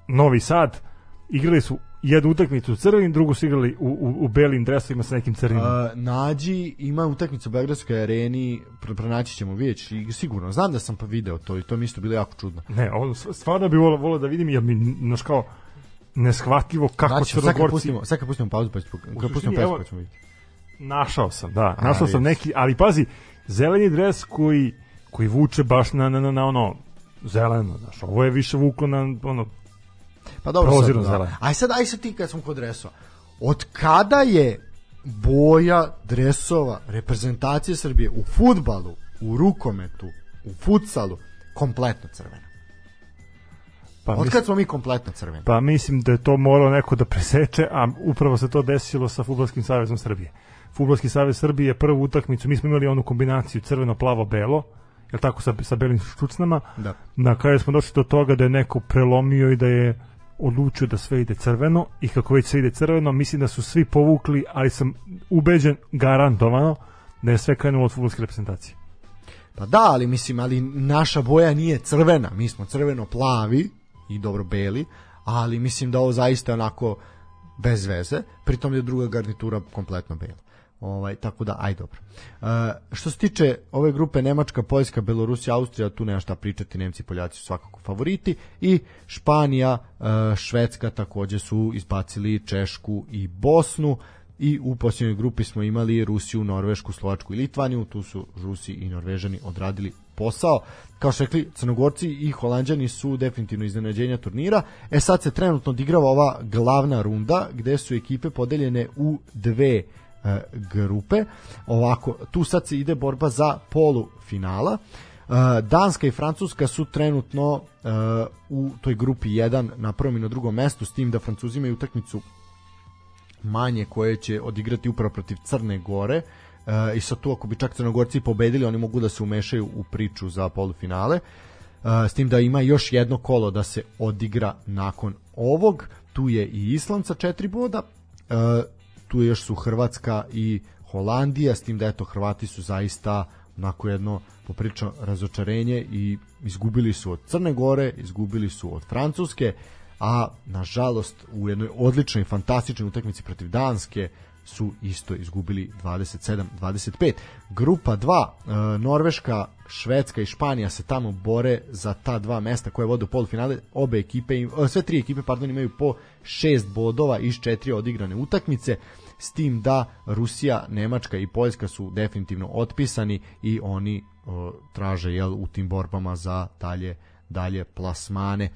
Novi Sad, igrali su jednu utakmicu u crvenim, drugu su igrali u, u, u belim dresovima sa nekim crnim. Uh, nađi, ima utakmicu u Beogradskoj areni, pr pronaći ćemo, vidjet i sigurno. Znam da sam pa video to i to mi isto bilo jako čudno. Ne, ovo s- stvarno bi volao, volao da vidim, jer mi, znaš kao, neshvatljivo kako Znači, sad kad crnogorci... pustimo, sad kad pustimo pauzu, pa ćemo, kad pustimo pesmu, pa ćemo vidjeti. Našao sam, da. A, Našao sam neki, ali pazi, zeleni dres koji, koji vuče baš na, na, na, na ono zeleno, znaš, ovo je više vuko na ono, Pa dobro, Prozirno sad, da. Aj sad, aj sad ti kad smo kod dresova. Od kada je boja dresova reprezentacije Srbije u futbalu, u rukometu, u futsalu kompletno crvena? pa, Od kad smo mi kompletno crveni? pa mislim da je to morao neko da preseče, a upravo se to desilo sa Futbolskim savezom Srbije. Futbolski savez Srbije je prvu utakmicu, mi smo imali onu kombinaciju crveno-plavo-belo, je tako sa, sa belim štucnama, Da. na kraju smo došli do toga da je neko prelomio i da je odlučio da sve ide crveno i kako već sve ide crveno, mislim da su svi povukli, ali sam ubeđen garantovano da je sve krenulo od futbolske reprezentacije. Pa da, ali mislim, ali naša boja nije crvena, mi smo crveno-plavi i dobro beli, ali mislim da ovo zaista onako bez veze, pritom je druga garnitura kompletno bela. Ovaj, tako da, aj dobro. Uh, što se tiče ove grupe Nemačka, Poljska, Belorusija, Austrija, tu nema šta pričati, Nemci i Poljaci su svakako favoriti i Španija, uh, Švedska takođe su izbacili Češku i Bosnu i u posljednjoj grupi smo imali Rusiju, Norvešku, Slovačku i Litvaniju, tu su Rusi i Norvežani odradili posao. Kao što rekli, Crnogorci i Holandjani su definitivno iznenađenja turnira. E sad se trenutno odigrava ova glavna runda gde su ekipe podeljene u dve e, grupe. Ovako, tu sad se ide borba za polu finala. E, Danska i Francuska su trenutno e, u toj grupi 1 na prvom i na drugom mestu, s tim da Francuzi imaju utakmicu manje koje će odigrati upravo protiv Crne Gore e, i sad tu ako bi čak Crnogorci pobedili oni mogu da se umešaju u priču za polufinale e, s tim da ima još jedno kolo da se odigra nakon ovog tu je i Island sa četiri boda e, tu još su Hrvatska i Holandija s tim da eto Hrvati su zaista onako jedno poprično razočarenje i izgubili su od Crne Gore, izgubili su od Francuske, a nažalost u jednoj odličnoj fantastičnoj utakmici protiv Danske su isto izgubili 27-25. Grupa 2, Norveška, Švedska i Španija se tamo bore za ta dva mesta koje vode u polufinale. Obe ekipe, e, sve tri ekipe pardon, imaju po šest bodova iz četiri odigrane utakmice s tim da Rusija, Nemačka i Poljska su definitivno otpisani i oni o, traže jel u tim borbama za dalje dalje plasmane. E,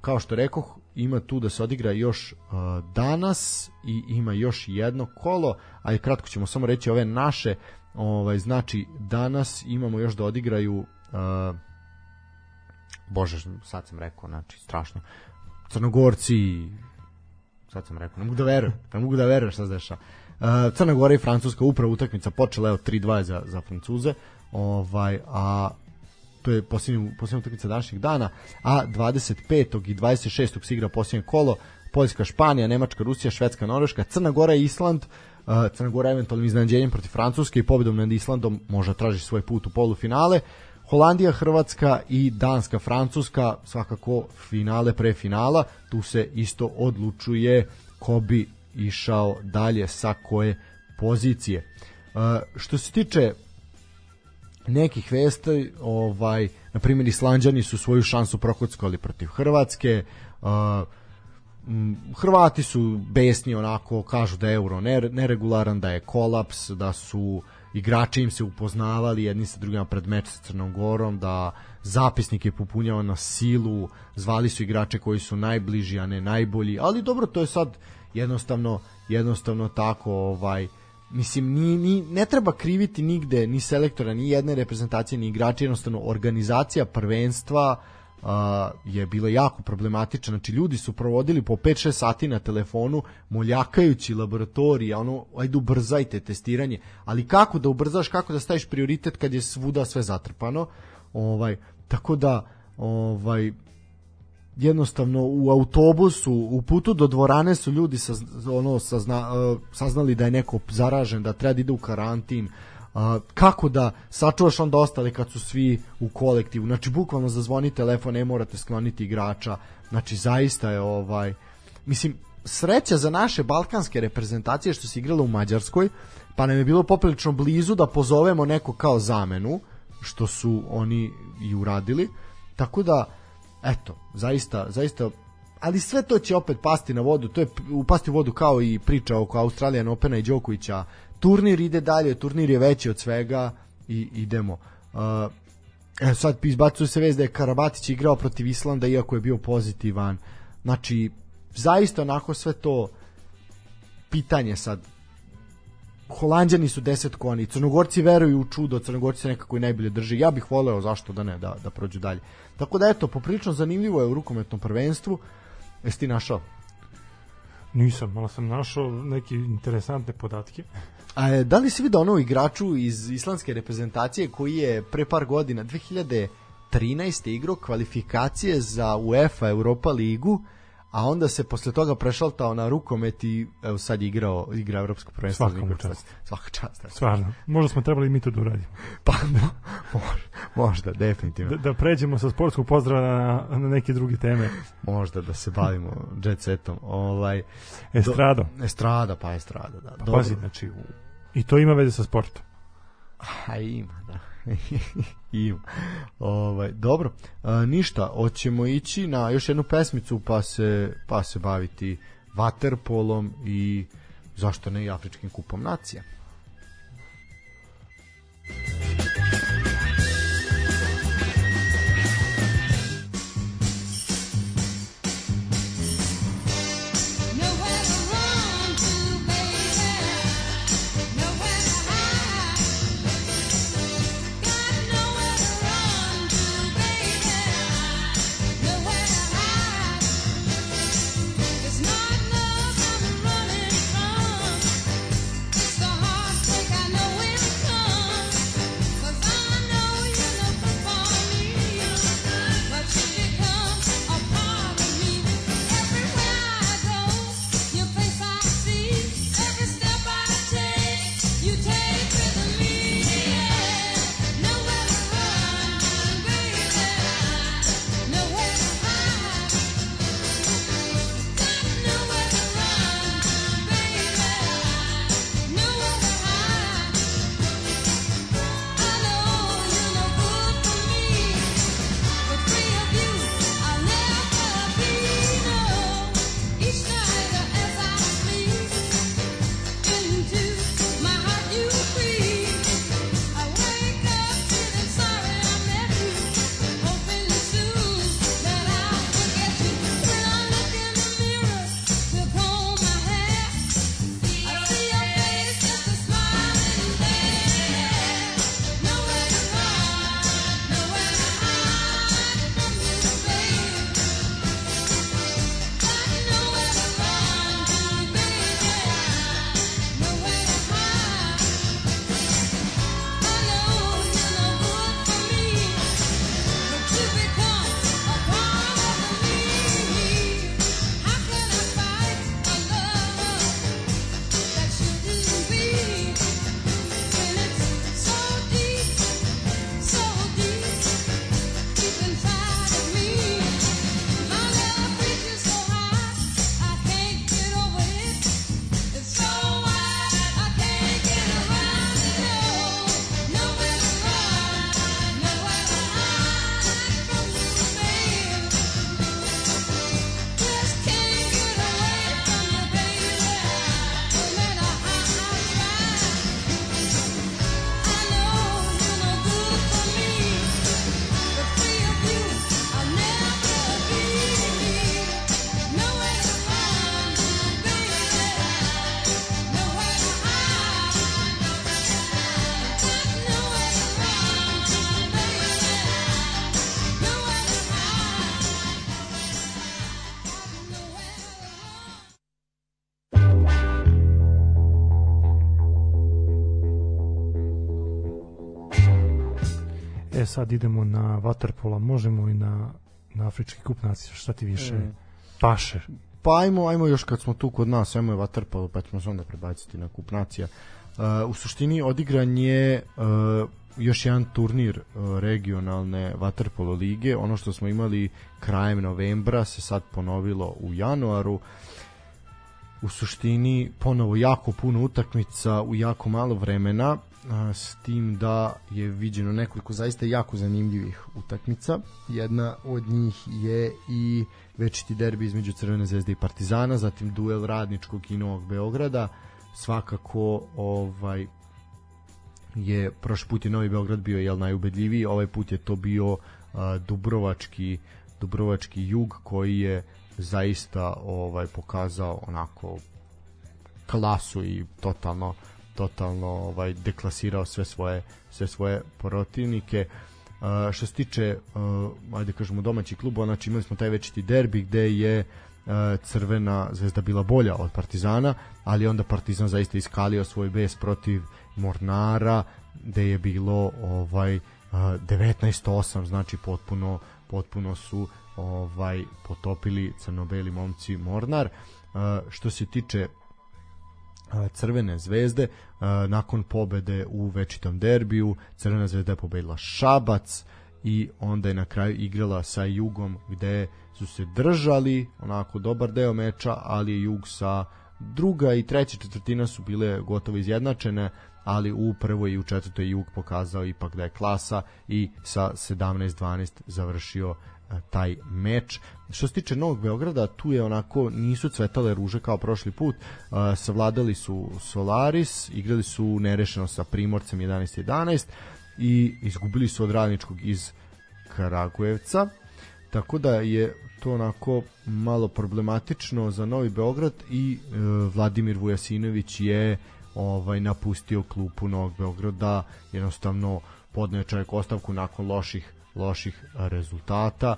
kao što rekoh, ima tu da se odigra još uh, danas i ima još jedno kolo, ali kratko ćemo samo reći ove naše, ovaj znači danas imamo još da odigraju uh, Bože, sad sam rekao, znači strašno. Crnogorci sad sam rekao, ne mogu da verujem, ne mogu da verujem šta se dešava. Uh, Crna Gora i Francuska upravo utakmica počela evo 3-2 za za Francuze. Ovaj a to je posljednja posljednja utakmica današnjeg dana, a 25. i 26. se igra posljednje kolo, Poljska, Španija, Nemačka, Rusija, Švedska, Norveška, Crna Gora i Island, uh, Crna Gora eventualnim iznenađenjem protiv Francuske i pobedom nad Islandom može traži svoj put u polufinale. Holandija, Hrvatska i Danska, Francuska, svakako finale pre finala, tu se isto odlučuje ko bi išao dalje sa koje pozicije. Uh, što se tiče nekih vesti, ovaj, na primjer Islanđani su svoju šansu prokockali protiv Hrvatske, uh, Hrvati su besni onako, kažu da je euro nere- neregularan, da je kolaps, da su igrači im se upoznavali jedni sa drugima pred meč sa Crnom Gorom, da zapisnik je popunjao na silu, zvali su igrače koji su najbliži, a ne najbolji, ali dobro, to je sad jednostavno jednostavno tako ovaj mislim ni, ni, ne treba kriviti nigde ni selektora, ni jedne reprezentacije, ni igrača, jednostavno organizacija prvenstva a, je bila jako problematična. Znači ljudi su provodili po 5-6 sati na telefonu moljakajući laboratorije, ono ajde ubrzajte testiranje, ali kako da ubrzaš, kako da staviš prioritet kad je svuda sve zatrpano. Ovaj tako da ovaj jednostavno u autobusu u putu do dvorane su ljudi saz, ono sazna, uh, saznali da je neko zaražen da treba da ide u karantin uh, kako da sačuvaš onda ostali kad su svi u kolektivu? Znači bukvalno zazvoni telefon ne morate skloniti igrača. Znači zaista je ovaj mislim sreća za naše balkanske reprezentacije što se igralo u Mađarskoj pa nam je bilo poprilično blizu da pozovemo neko kao zamenu što su oni i uradili. Tako da eto, zaista, zaista ali sve to će opet pasti na vodu, to je upasti u vodu kao i priča oko Australijan Opena i Đokovića. Turnir ide dalje, turnir je veći od svega i idemo. Uh, sad izbacuje se vez da je Karabatić igrao protiv Islanda iako je bio pozitivan. Znači, zaista onako sve to pitanje sad Holandjani su deset koni, Crnogorci veruju u čudo, Crnogorci se nekako i najbolje drži. Ja bih voleo, zašto da ne, da, da prođu dalje. Tako da eto, poprilično zanimljivo je u rukometnom prvenstvu. Jesi ti našao? Nisam, ali sam našao neke interesantne podatke. A e, da li si vidio ono igraču iz islandske reprezentacije koji je pre par godina, 2013. igrao kvalifikacije za UEFA Europa ligu, a onda se posle toga prešaltao na rukomet i evo sad je igrao igra evropsko prvenstvo Svaka mu čast. svaka čast eto. Stvarno, možda smo trebali i mi to da uradimo. pa (laughs) možda, možda definitivno Da, da pređemo sa sportskog pozdrava na, na neke druge teme. možda da se bavimo (laughs) jet setom ovaj Estrado. do, estrada pa estrada da Pa pazi, znači, u- i to ima veze sa sportom. A ima, da. (laughs) ima. Ovaj, dobro, a, ništa, hoćemo ići na još jednu pesmicu pa se, pa se baviti vaterpolom i zašto ne i Afričkim kupom nacija. Sad idemo na Waterpola, možemo i na, na Afrički kup nacija, šta ti više Mm. paše? Pa ajmo, ajmo još kad smo tu kod nas, ajmo je Waterpolo, pa ćemo se onda prebaciti na kup nacija. Uh, u suštini odigran je uh, još jedan turnir uh, regionalne Waterpolo lige, ono što smo imali krajem novembra se sad ponovilo u januaru. U suštini ponovo jako puno utakmica u jako malo vremena, s tim da je viđeno nekoliko zaista jako zanimljivih utakmica. Jedna od njih je i večiti derbi između Crvene zvezde i Partizana, zatim duel Radničkog i Novog Beograda. Svakako ovaj je prošli put je Novi Beograd bio jel najubedljiviji, ovaj put je to bio a, Dubrovački Dubrovački jug koji je zaista ovaj pokazao onako klasu i totalno totalno ovaj deklasirao sve svoje sve svoje protivnike. Uh, što se tiče uh, ajde kažemo domaćih klubova, znači imali smo taj večiti derbi gde je uh, Crvena zvezda bila bolja od Partizana, ali onda Partizan zaista iskalio svoj bes protiv Mornara, gde je bilo ovaj uh, 19-8, znači potpuno potpuno su ovaj potopili crnobeli momci Mornar. Uh, što se tiče Crvene zvezde nakon pobede u večitom derbiju Crvena zvezda je pobedila Šabac i onda je na kraju igrala sa Jugom gde su se držali onako dobar deo meča ali je Jug sa druga i treća četvrtina su bile gotovo izjednačene ali u prvoj i u četvrtoj Jug pokazao ipak da je klasa i sa 17-12 završio taj meč. Što se tiče Novog Beograda, tu je onako nisu cvetale ruže kao prošli put. Uh, savladali su Solaris, igrali su nerešeno sa Primorcem 11-11 i izgubili su od Radničkog iz Kragujevca. Tako da je to onako malo problematično za Novi Beograd i e, Vladimir Vujasinović je ovaj napustio klupu Novog Beograda, jednostavno podneo je čovjek ostavku nakon loših loših rezultata.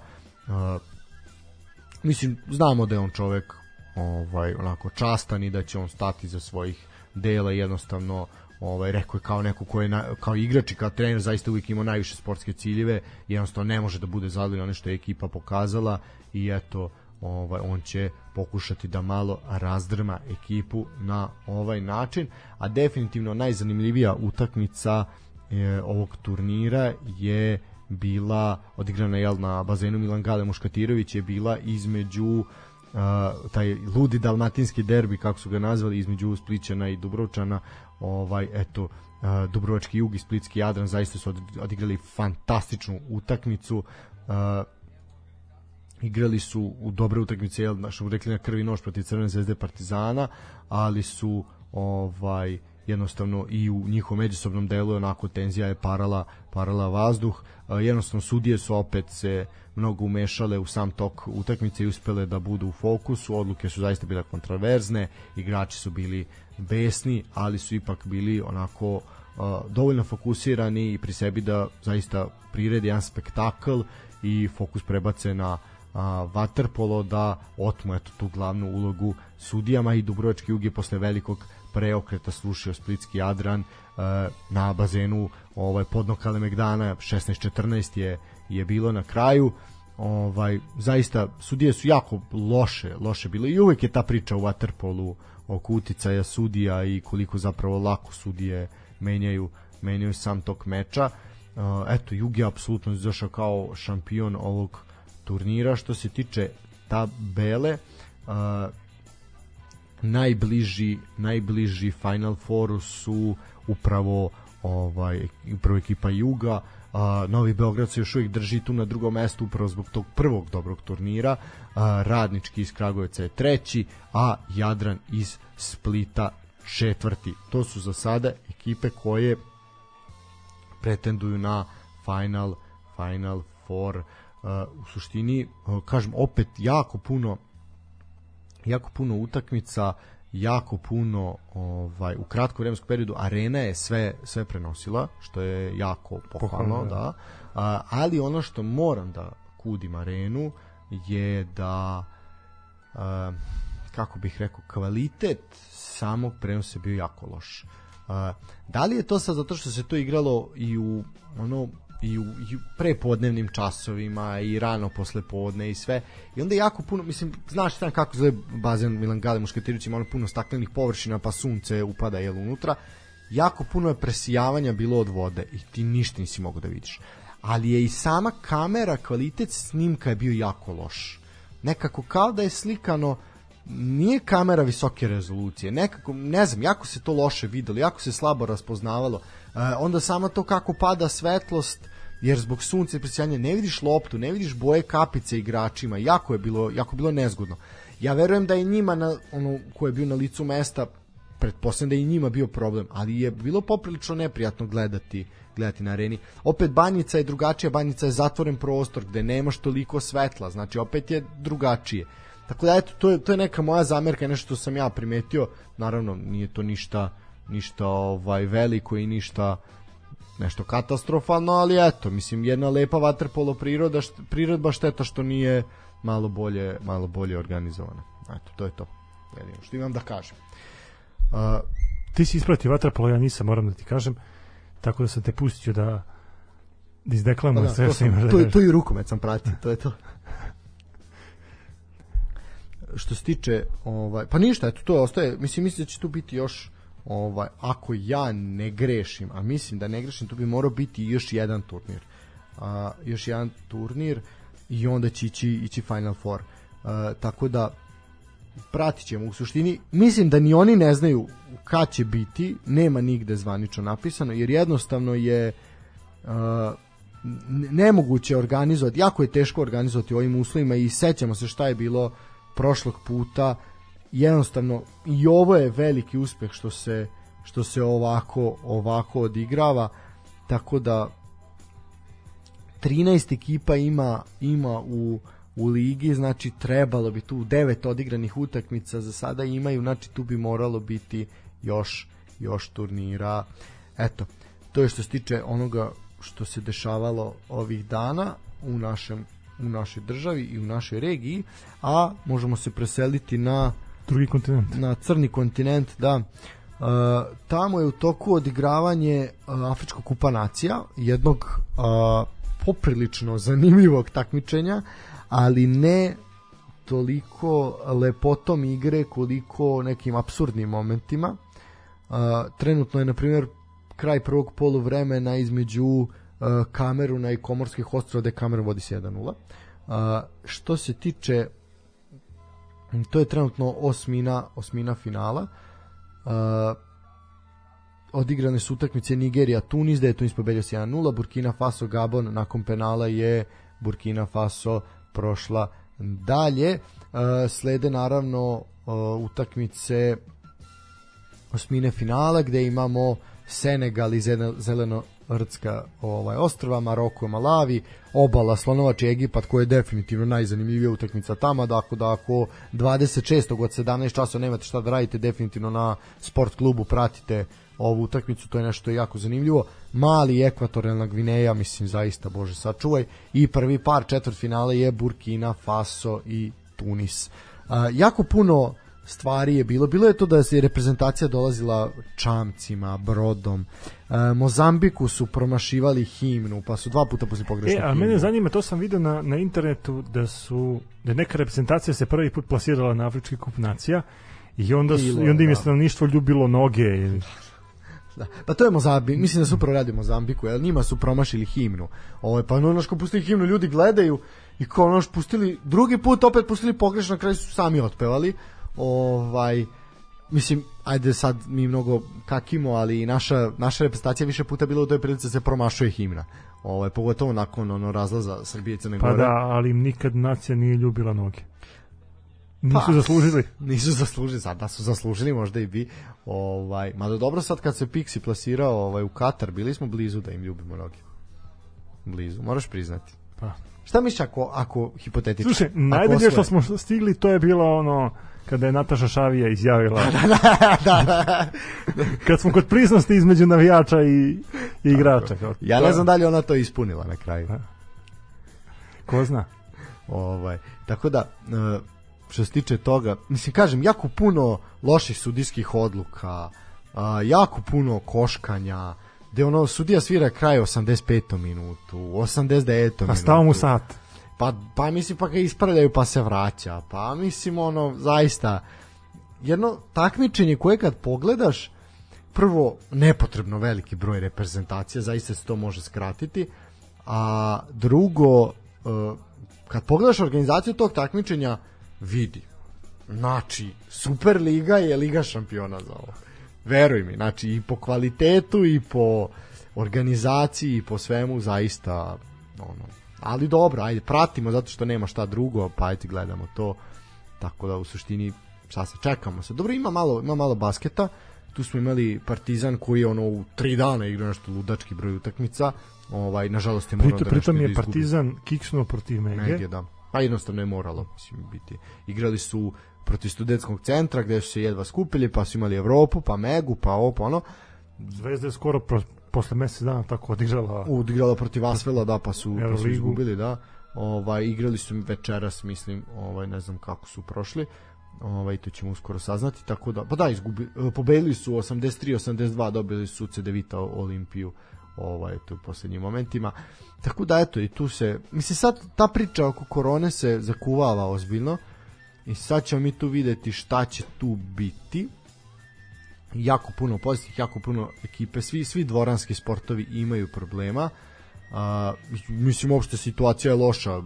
Mislim znamo da je on čovek ovaj onako častan i da će on stati za svojih dela. Jednostavno ovaj rekao je kao neko ko je na, kao igrač i kao trener zaista uvijek imao najviše sportske ciljeve. Jednostavno ne može da bude zadovoljan ono što je ekipa pokazala i eto ovaj on će pokušati da malo razdrma ekipu na ovaj način. A definitivno najzanimljivija utakmica e, ovog turnira je bila odigrana jel na bazenu Milan Gale Muškatirović je bila između uh, taj ludi dalmatinski derbi kako su ga nazvali između Splićana i Dubrovčana ovaj eto uh, Dubrovački jug i Splitski Jadran zaista su od- odigrali fantastičnu utakmicu uh, igrali su u dobre utakmice, jel, bi rekli na krvi nož protiv Crvene zvezde Partizana, ali su ovaj jednostavno i u njihovom međusobnom delu onako tenzija je parala parala vazduh. E, jednostavno sudije su opet se mnogo umešale u sam tok utakmice i uspele da budu u fokusu. Odluke su zaista bile kontraverzne igrači su bili besni ali su ipak bili onako uh, dovoljno fokusirani i pri sebi da zaista priredi jedan spektakl i fokus prebace na a, Waterpolo da otmu eto tu glavnu ulogu sudijama i Dubrovački jug je posle velikog preokreta slušao Splitski Jadran e, na bazenu ovaj podno Kalemegdana 16-14 je je bilo na kraju. Ovaj zaista sudije su jako loše loše bile. I uvek je ta priča u Waterpolu oko uticaja sudija i koliko zapravo lako sudije menjaju menjaju sam tok meča. Uh, eto Jug je apsolutno izašao kao šampion ovog turnira. Što se tiče tabele uh, najbliži najbliži Final Fouru su upravo ovaj upravo ekipa Juga. A, Novi Beograd se još uvijek drži tu na drugom mestu upravo zbog tog prvog dobrog turnira. A, Radnički iz Kragujevca je treći a Jadran iz Splita četvrti. To su za sada ekipe koje pretenduju na final final four. Uh, u suštini uh, kažem opet jako puno jako puno utakmica jako puno ovaj u kratkom vremenskom periodu arena je sve sve prenosila što je jako pohvalno Pohvalno, da. da A, ali ono što moram da kudim arenu je da a, kako bih rekao kvalitet samog prenosa bio jako loš. A, da li je to sad zato što se to igralo i u ono i u, i prepodnevnim časovima i rano posle podne i sve. I onda jako puno mislim znaš sam kako zove bazen Milan Gale Mušketirović ima ono puno staklenih površina pa sunce upada jel unutra. Jako puno je presijavanja bilo od vode i ti ništa nisi mogao da vidiš. Ali je i sama kamera kvalitet snimka je bio jako loš. Nekako kao da je slikano nije kamera visoke rezolucije, nekako, ne znam, jako se to loše videlo, jako se slabo raspoznavalo, e, onda samo to kako pada svetlost, jer zbog sunca i presijanja ne vidiš loptu, ne vidiš boje kapice igračima, jako je bilo, jako bilo nezgodno. Ja verujem da je njima, na, ono, ko je bio na licu mesta, pretpostavljam da je njima bio problem, ali je bilo poprilično neprijatno gledati gledati na areni. Opet banjica je drugačija, banjica je zatvoren prostor gde nemaš toliko svetla, znači opet je drugačije. Tako da eto, to je, to je neka moja zamerka, nešto što sam ja primetio, naravno nije to ništa ništa ovaj veliko i ništa nešto katastrofalno, ali eto, mislim jedna lepa vaterpolo priroda, št, prirodba šteta što nije malo bolje, malo bolje organizovana. Eto, to je to. Jedino što imam da kažem. Uh, Ti si isprati vaterpolo, ja nisam, moram da ti kažem. Tako da sam te pustio da da pa izdeklamujem da, sve to, što imaš da to, to i rukomet sam pratio, to je to. (laughs) Što se tiče ovaj pa ništa, eto to ostaje, mislim mislim da će tu biti još ovaj ako ja ne grešim, a mislim da ne grešim, tu bi morao biti još jedan turnir. A, još jedan turnir i onda će ići, ići Final Four. A, tako da pratit ćemo u suštini mislim da ni oni ne znaju kad će biti nema nigde zvanično napisano jer jednostavno je uh, n- nemoguće organizovati jako je teško organizovati ovim uslovima i sećamo se šta je bilo prošlog puta jednostavno i ovo je veliki uspeh što se što se ovako ovako odigrava tako da 13 ekipa ima ima u u ligi, znači trebalo bi tu devet odigranih utakmica za sada imaju, znači tu bi moralo biti još još turnira. Eto, to je što se tiče onoga što se dešavalo ovih dana u našem u našoj državi i u našoj regiji, a možemo se preseliti na Drugi kontinent. na crni kontinent, da. Uh, tamo je u toku odigravanje uh, Afričkog kupa nacija, jednog uh, poprilično zanimljivog takmičenja, ali ne toliko lepotom igre koliko nekim absurdnim momentima. Uh, trenutno je, na primjer, kraj prvog poluvremena između uh, Kameruna i Komorskih ostrova gde Kamerun vodi se 1-0. Uh, što se tiče to je trenutno osmina osmina finala. Uh, odigrane su utakmice Nigerija Tunis da je Tunis pobedio se 1-0 Burkina Faso Gabon nakon penala je Burkina Faso prošla dalje. Uh, slede naravno uh, utakmice osmine finala gde imamo Senegal i Zene- zeleno Rtska ovaj ostrva, Maroko, Malavi, obala Slonovač i Egipat koja je definitivno najzanimljivija utakmica tamo, da ako, da ako 26. od 17 časova nemate šta da radite, definitivno na sport klubu pratite ovu utakmicu, to je nešto jako zanimljivo. Mali ekvatorijalna Gvineja, mislim zaista, bože sačuvaj, i prvi par četvrt finale je Burkina Faso i Tunis. A, jako puno stvari je bilo. Bilo je to da se reprezentacija dolazila čamcima, brodom. E, Mozambiku su promašivali himnu, pa su dva puta posle E, pogrešno a mene zanima, to sam video na, na internetu da su da neka reprezentacija se prvi put plasirala na Afrički kup nacija i onda, su, Bilo, i onda im je da. stanovništvo ljubilo noge ili Da. Pa to je Mozambik, mislim da su upravo radi Mozambiku, jer njima su promašili himnu. Ovo je pa ono ko pustili himnu, ljudi gledaju i kao ono što pustili, drugi put opet pustili pogrešno, na kraju su sami otpevali. Ovaj mislim, ajde sad mi mnogo kakimo, ali naša, naša reprezentacija više puta bila u toj prilici da se promašuje himna. Ovaj pogotovo nakon ono razlaza Srbije i Crne pa Gore. da, ali im nikad nacija nije ljubila noge. Nisu Pa. zaslužili. (laughs) Nisu zaslužili, sad da su zaslužili možda i bi. Ovaj, mada dobro sad kad se Pixi plasirao ovaj, u Katar, bili smo blizu da im ljubimo noge. Blizu, moraš priznati. Pa. Šta misliš ako, ako hipotetično? Slušaj, najdalje što smo stigli, to je bilo ono kada je Nataša Šavija izjavila (laughs) da, da. kad smo kod prisnosti između navijača i, i igrača. Kao, Ja ne znam da li ona to ispunila na kraju. Ko zna? Ovaj, tako da, e, što se tiče toga, mislim, kažem, jako puno loših sudijskih odluka, a, jako puno koškanja, gde ono sudija svira kraj 85. minutu, 89. minutu. Pa stava mu sat. Pa, pa mislim pa ga ispravljaju pa se vraća. Pa mislim ono zaista jedno takmičenje koje kad pogledaš prvo nepotrebno veliki broj reprezentacija, zaista se to može skratiti, a drugo e, kad pogledaš organizaciju tog takmičenja vidi znači Superliga je liga šampiona za ovo veruj mi, znači i po kvalitetu i po organizaciji i po svemu zaista ono, ali dobro, ajde, pratimo zato što nema šta drugo, pa ajde gledamo to tako da u suštini šta se čekamo se. Dobro, ima malo, ima malo basketa, tu smo imali Partizan koji je ono u tri dana igrao nešto ludački broj utakmica, ovaj, nažalost je morao Pritom, da pritom je izgubi. Partizan kiksnuo protiv Mege. Negdje, da. Pa jednostavno je moralo mislim, biti. Igrali su protiv studentskog centra gde su se jedva skupili, pa su imali Evropu, pa Megu, pa ovo, pa ono. Zvezda je skoro pro, posle mesec dana tako odigrala Odigrala protiv Asvela, da, pa su, pa su izgubili, da. Ovaj, igrali su večeras, mislim, ovaj, ne znam kako su prošli. Ovaj, to ćemo uskoro saznati, tako da, pa da, izgubi, e, pobedili su 83-82, dobili su Cedevita Olimpiju ovaj, tu u poslednjim momentima. Tako da, eto, i tu se, mislim, sad ta priča oko korone se zakuvala ozbiljno i sad ćemo mi tu videti šta će tu biti jako puno pozitivnih, jako puno ekipe, svi svi dvoranski sportovi imaju problema. A, mislim uopšte situacija je loša,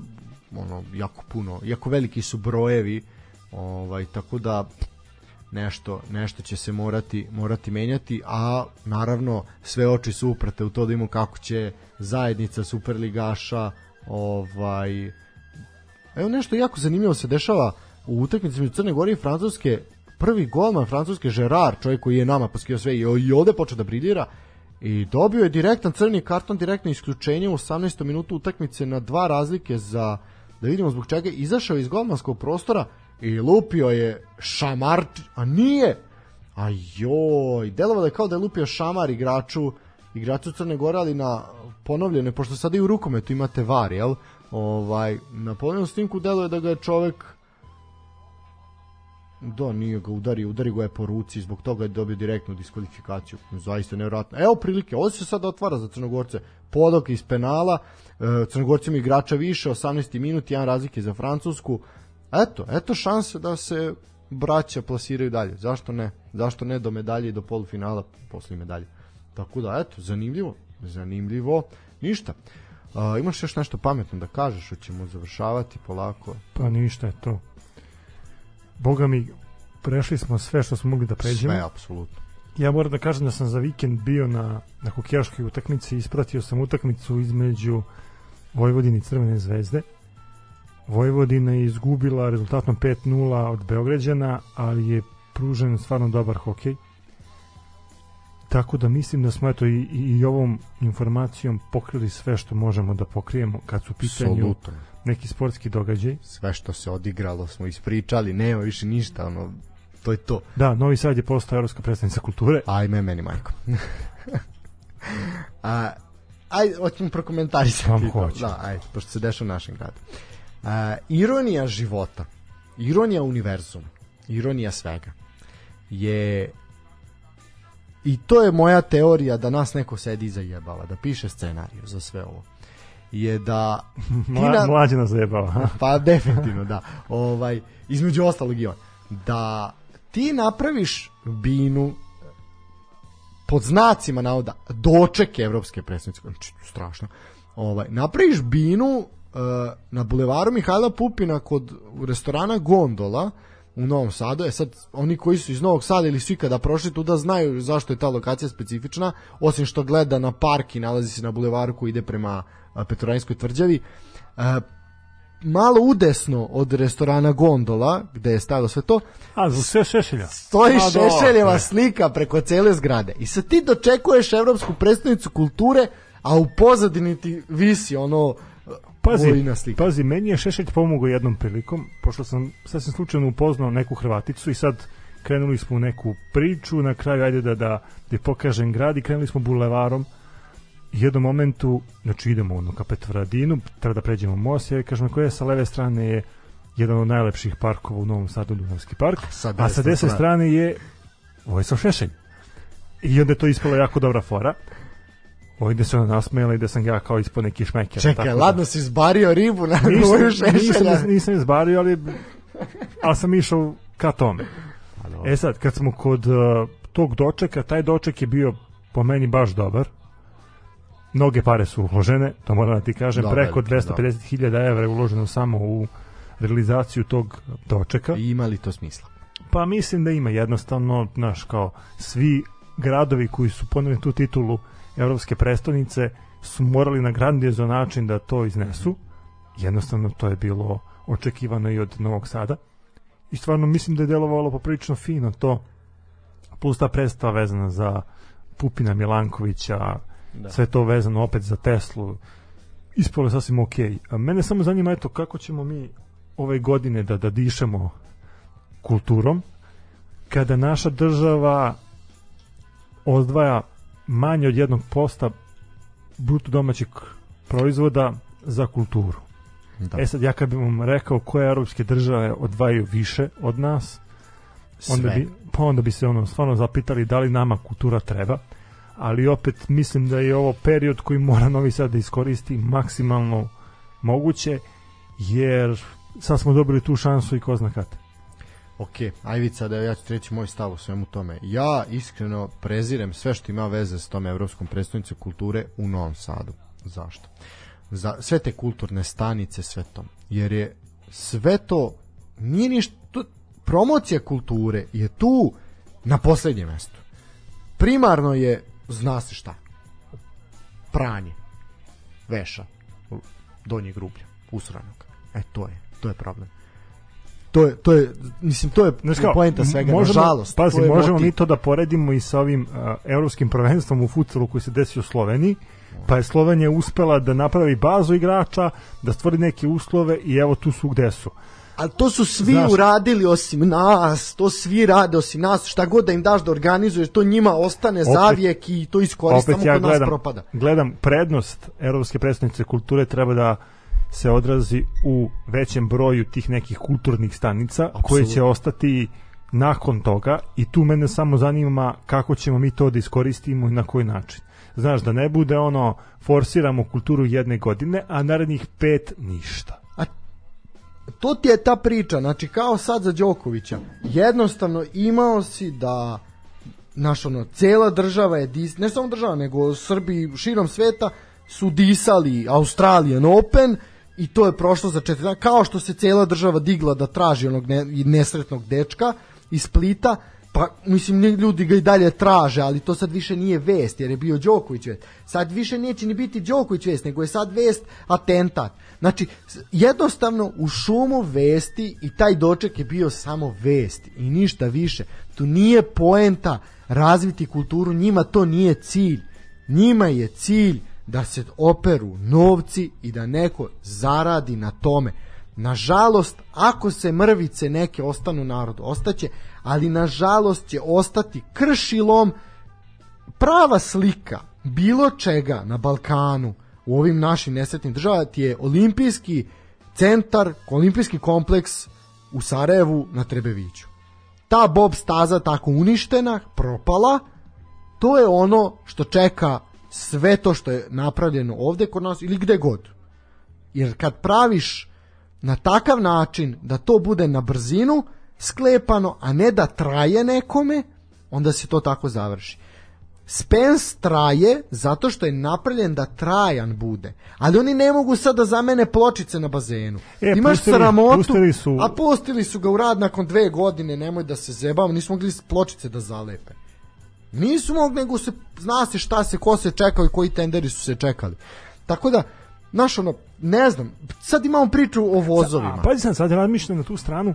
ono jako puno, jako veliki su brojevi, ovaj tako da nešto nešto će se morati morati menjati, a naravno sve oči su uprte u to da vidimo kako će zajednica superligaša ovaj Evo nešto jako zanimljivo se dešava u utakmici među Crne Gore i Francuske. Prvi golman Francuske Gerard, čovjek koji je nama poskio sve i i ovde počeo da briljira i dobio je direktan crni karton, direktno isključenje u 18. minutu utakmice na dva razlike za da vidimo zbog čega izašao iz golmanskog prostora i lupio je šamar, a nije a joj, delovalo je kao da je lupio šamar igraču igraču Crne Gore, ali na ponovljene, pošto sada i u rukometu imate var, jel? Ovaj, na ponovljenom snimku deluje da ga je čovek Da, nije ga udario, udari ga je po ruci, zbog toga je dobio direktnu diskvalifikaciju. Zaista nevjerojatno. Evo prilike, ovo se sad otvara za Crnogorce. Podok iz penala, e, Crnogorcima igrača više, 18. minut, jedan razlike za Francusku. Eto, eto šanse da se braća plasiraju dalje. Zašto ne? Zašto ne do medalje i do polufinala posle medalje? Tako da, eto, zanimljivo. Zanimljivo. Ništa. A, imaš još nešto pametno da kažeš, hoćemo završavati polako. Pa ništa je to. Boga mi, prešli smo sve što smo mogli da pređemo. Sve, apsolutno. Ja moram da kažem da sam za vikend bio na, na hokejaškoj utakmici i ispratio sam utakmicu između Vojvodine i Crvene zvezde. Vojvodina je izgubila rezultatom 5-0 od Beograđana, ali je pružen stvarno dobar hokej. Tako da mislim da smo eto i, i, i ovom informacijom pokrili sve što možemo da pokrijemo kad su u pitanju Apsolutno. Neki sportski događaj. sve što se odigralo smo ispričali, nema više ništa, ono, to je to. Da, Novi Sad je postao evropska predstavnica kulture. Ajme meni, majko. (laughs) A, ajde, hoćemo prokomentarisati Vam hoću. Da, ajde, pošto se dešava u našem gradu. A, ironija života, ironija univerzuma, ironija svega je i to je moja teorija da nas neko sedi i zajebava, da piše scenariju za sve ovo je da (laughs) Mla, na- mlađe nas zajebava. (laughs) Pa definitivno, da. Ovaj, između ostalog i on. Da ti napraviš binu pod znacima navoda doček evropske predstavnice, znači strašno. Ovaj, napraviš binu uh, na bulevaru Mihajla Pupina kod restorana Gondola u Novom Sadu. E sad, oni koji su iz Novog Sada ili svi kada prošli tuda znaju zašto je ta lokacija specifična, osim što gleda na park i nalazi se na bulevaru koji ide prema a, Petrovaradinskoj tvrđavi. Malo udesno od restorana Gondola, gde je stajalo sve to, A, za sve šešelja. stoji A. Šešeljeva slika preko cele zgrade. I sad ti dočekuješ evropsku predstavnicu kulture, a u pozadini ti visi ono Pazi, slika. pazi, meni je Šešelj pomogao jednom prilikom, pošto sam sasvim slučajno upoznao neku Hrvaticu i sad krenuli smo u neku priču, na kraju ajde da, da, da pokažem grad i krenuli smo bulevarom jednom momentu, znači idemo ono ka Petrovaradinu, treba da pređemo most, ja kažem koja sa leve strane je jedan od najlepših parkova u Novom Sadu, Dunavski park, Sa a sa desne strane. je Vojislav Šešelj. I onda je to ispala jako dobra fora. ovdje se ona nasmejala i da sam ja kao ispod neki šmeker. Čekaj, tako ladno si zbario ribu na nisam, šešelja. nisam, nisam izbario, ali, ali sam išao ka tome. Pa E sad, kad smo kod uh, tog dočeka, taj doček je bio po meni baš dobar. Mnoge pare su uložene, to moram da ti kažem, Da, preko velike, da. 250.000 evra je uloženo samo u realizaciju tog dočeka. I ima li to smisla? Pa mislim da ima jednostavno, znaš, kao svi gradovi koji su poneli tu titulu evropske prestonice su morali na grandiozan način da to iznesu. Jednostavno to je bilo očekivano i od Novog Sada. I stvarno mislim da je delovalo poprilično fino to. Plus ta predstava vezana za Pupina Milankovića, Da. sve to vezano opet za Teslu. Ispalo je sasvim okej. A Mene samo zanima eto kako ćemo mi ove godine da, da dišemo kulturom kada naša država odvaja manje od jednog posta bruto domaćeg proizvoda za kulturu. Da. E sad, ja kad bih vam rekao koje europske države odvajaju više od nas, onda Sve. bi, pa onda bi se ono stvarno zapitali da li nama kultura treba, ali opet mislim da je ovo period koji mora Novi Sad da iskoristi maksimalno moguće, jer sad smo dobili tu šansu i ko zna kad. Ok, Ajvica, da ja ću treći moj stav u svemu tome. Ja iskreno prezirem sve što ima veze s tom Evropskom predstavnicom kulture u Novom Sadu. Zašto? Za sve te kulturne stanice, sve to. Jer je sve to nije ništa promocija kulture je tu na poslednjem mestu. Primarno je zna se šta. Pranje veša donjeg grublja, usranog. E to je, to je problem. To je, to je, mislim, to je kao, poenta svega, možemo, nažalost. Pazi, možemo motiv. mi to da poredimo i sa ovim uh, evropskim prvenstvom u futsalu koji se desio u Sloveniji, pa je Slovenija uspela da napravi bazu igrača, da stvori neke uslove i evo tu su gde su. Ali to su svi Znaš- uradili osim nas, to svi rade osim nas, šta god da im daš da organizuješ, to njima ostane Opet- zavijek i to iskoriste, Opet ja kod nas gledam, propada. gledam prednost evropske predstavnice kulture treba da se odrazi u većem broju tih nekih kulturnih stanica koje će ostati nakon toga i tu mene samo zanima kako ćemo mi to da iskoristimo i na koji način. Znaš, da ne bude ono forsiramo kulturu jedne godine, a narednih pet ništa. To ti je ta priča, znači kao sad za Đokovića. Jednostavno imao si da naš ono, cela država je dis, ne samo država, nego Srbi širom sveta su disali Australian Open i to je prošlo za četiri dana, kao što se cela država digla da traži onog ne, nesretnog dečka iz Splita, pa mislim ljudi ga i dalje traže, ali to sad više nije vest jer je bio Đoković vest. Sad više neće ni biti Đoković vest, nego je sad vest atentat. Znači, jednostavno u šumu vesti i taj doček je bio samo vest i ništa više. Tu nije poenta razviti kulturu, njima to nije cilj. Njima je cilj da se operu novci i da neko zaradi na tome. Nažalost, ako se mrvice neke ostanu narodu, ostaće, ali nažalost će ostati kršilom prava slika bilo čega na Balkanu u ovim našim nesretnim državama ti je olimpijski centar, olimpijski kompleks u Sarajevu na Trebeviću. Ta Bob staza tako uništena, propala, to je ono što čeka sve to što je napravljeno ovde kod nas ili gde god. Jer kad praviš na takav način da to bude na brzinu sklepano, a ne da traje nekome, onda se to tako završi. Spens traje zato što je napravljen da trajan bude. Ali oni ne mogu sad da zamene pločice na bazenu. E, Imaš pustili- sramotu, pustili su- a pustili su ga u rad nakon dve godine, nemoj da se zebamo, nisu mogli pločice da zalepe. Nisu mogli, nego se, zna se šta se, ko se čekao i koji tenderi su se čekali. Tako da, znaš ono, ne znam, sad imamo priču o vozovima. Pazi sam, sad razmišljam na tu stranu,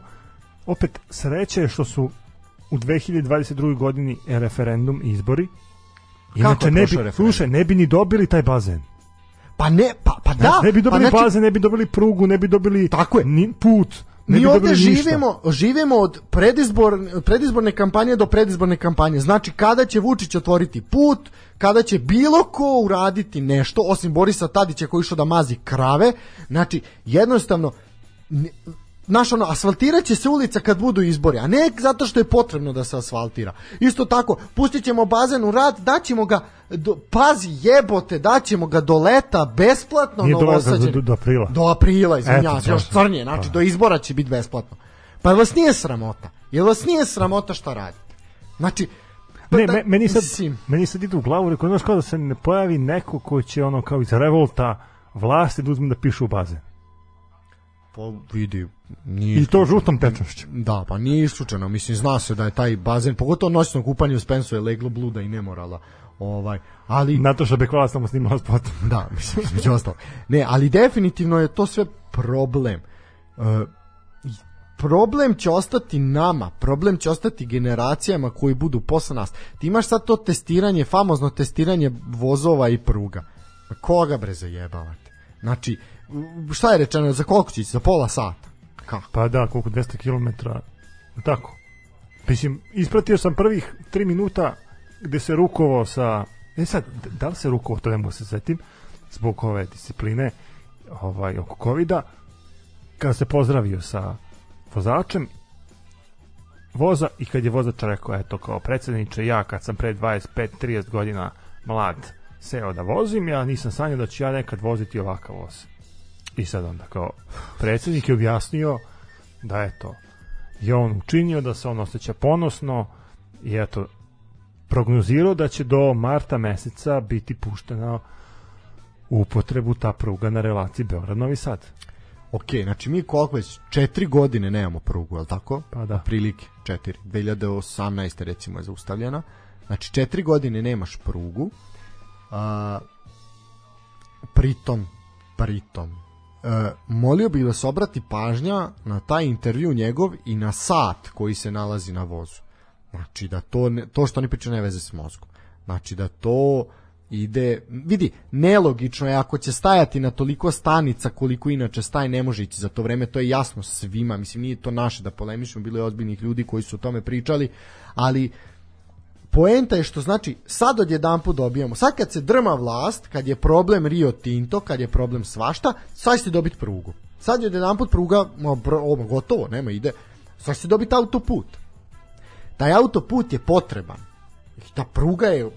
opet sreće je što su u 2022. godini referendum izbori. Inače, ne bi, referendum? slušaj, ne bi ni dobili taj bazen. Pa ne, pa, pa da. Znaš, ne bi dobili pa znači, bazen, ne bi dobili prugu, ne bi dobili Tako je. ni put, ne Mi ovde dobili ništa. živimo, živimo od predizbor, predizborne kampanje do predizborne kampanje. Znači, kada će Vučić otvoriti put, kada će bilo ko uraditi nešto, osim Borisa Tadića koji išao da mazi krave, znači, jednostavno, ne- Znaš, ono, asfaltirat će se ulica kad budu izbori, a ne zato što je potrebno da se asfaltira. Isto tako, pustit ćemo bazen u rad, daćemo ga, do, pazi, jebote, daćemo ga do leta besplatno Nije do leta, novosađenim. do- do aprila. Do aprila, izvinjavam se, još crnije, znači Pa. do izbora će biti besplatno. Pa vas nije sramota? Jel vas nije sramota šta radite? Znači, pa Ne, da- me, meni sad, mislim, meni sad ide u glavu, rekao, znaš kao da se ne pojavi neko ko će ono kao iz revolta vlasti da uzme da piše u bazen. Pa vidi, nije I to žutom tečnošću. Da, pa nije isključeno. Mislim, zna se da je taj bazen, pogotovo noćno kupanje u Spensu je leglo bluda i nemorala. Ovaj, ali... Nataša Bekvala samo snimala spot. (laughs) Da, mislim, između ostalo. Ne, ali definitivno je to sve problem. E, problem će ostati nama, problem će ostati generacijama koji budu posle nas. Ti imaš sad to testiranje, famozno testiranje vozova i pruga. Koga bre zajebavate? Znači, šta je rečeno, za koliko će? Za pola sata? Kako? Pa da, koliko 200 km. Tako. Mislim, ispratio sam prvih 3 minuta gde se rukovao sa... E sad, da li se rukovao, to ne mogu se setim, zbog ove discipline ovaj, oko covida, kada se pozdravio sa vozačem voza i kad je vozač rekao, eto kao predsjedniče, ja kad sam pre 25-30 godina mlad seo da vozim, ja nisam sanjao da ću ja nekad voziti ovakav voz. I sad onda kao predsjednik je objasnio da eto je on učinio da se on osjeća ponosno i eto prognozirao da će do marta meseca biti puštena u upotrebu ta pruga na relaciji Beograd-Novi Sad. Ok, znači mi koliko već četiri godine nemamo prugu, je li tako? Pa da. Prilike, četiri. 2018. recimo je zaustavljena. Znači četiri godine nemaš prugu. A, pritom, pritom, molio bih da se obrati pažnja na taj intervju njegov i na sat koji se nalazi na vozu. Znači da to, ne, to što oni pričaju ne veze s mozgom. Znači da to ide, vidi, nelogično je ako će stajati na toliko stanica koliko inače staje, ne može ići za to vreme, to je jasno svima, mislim nije to naše da polemišemo, bilo je ozbiljnih ljudi koji su o tome pričali, ali poenta je što znači sad odjedan put dobijamo, sad kad se drma vlast, kad je problem Rio Tinto, kad je problem svašta, sad ćete dobiti prugu. Sad je odjedan put pruga, ovo, gotovo, nema ide, sad ćete dobiti autoput. Taj autoput je potreban. Ta pruga je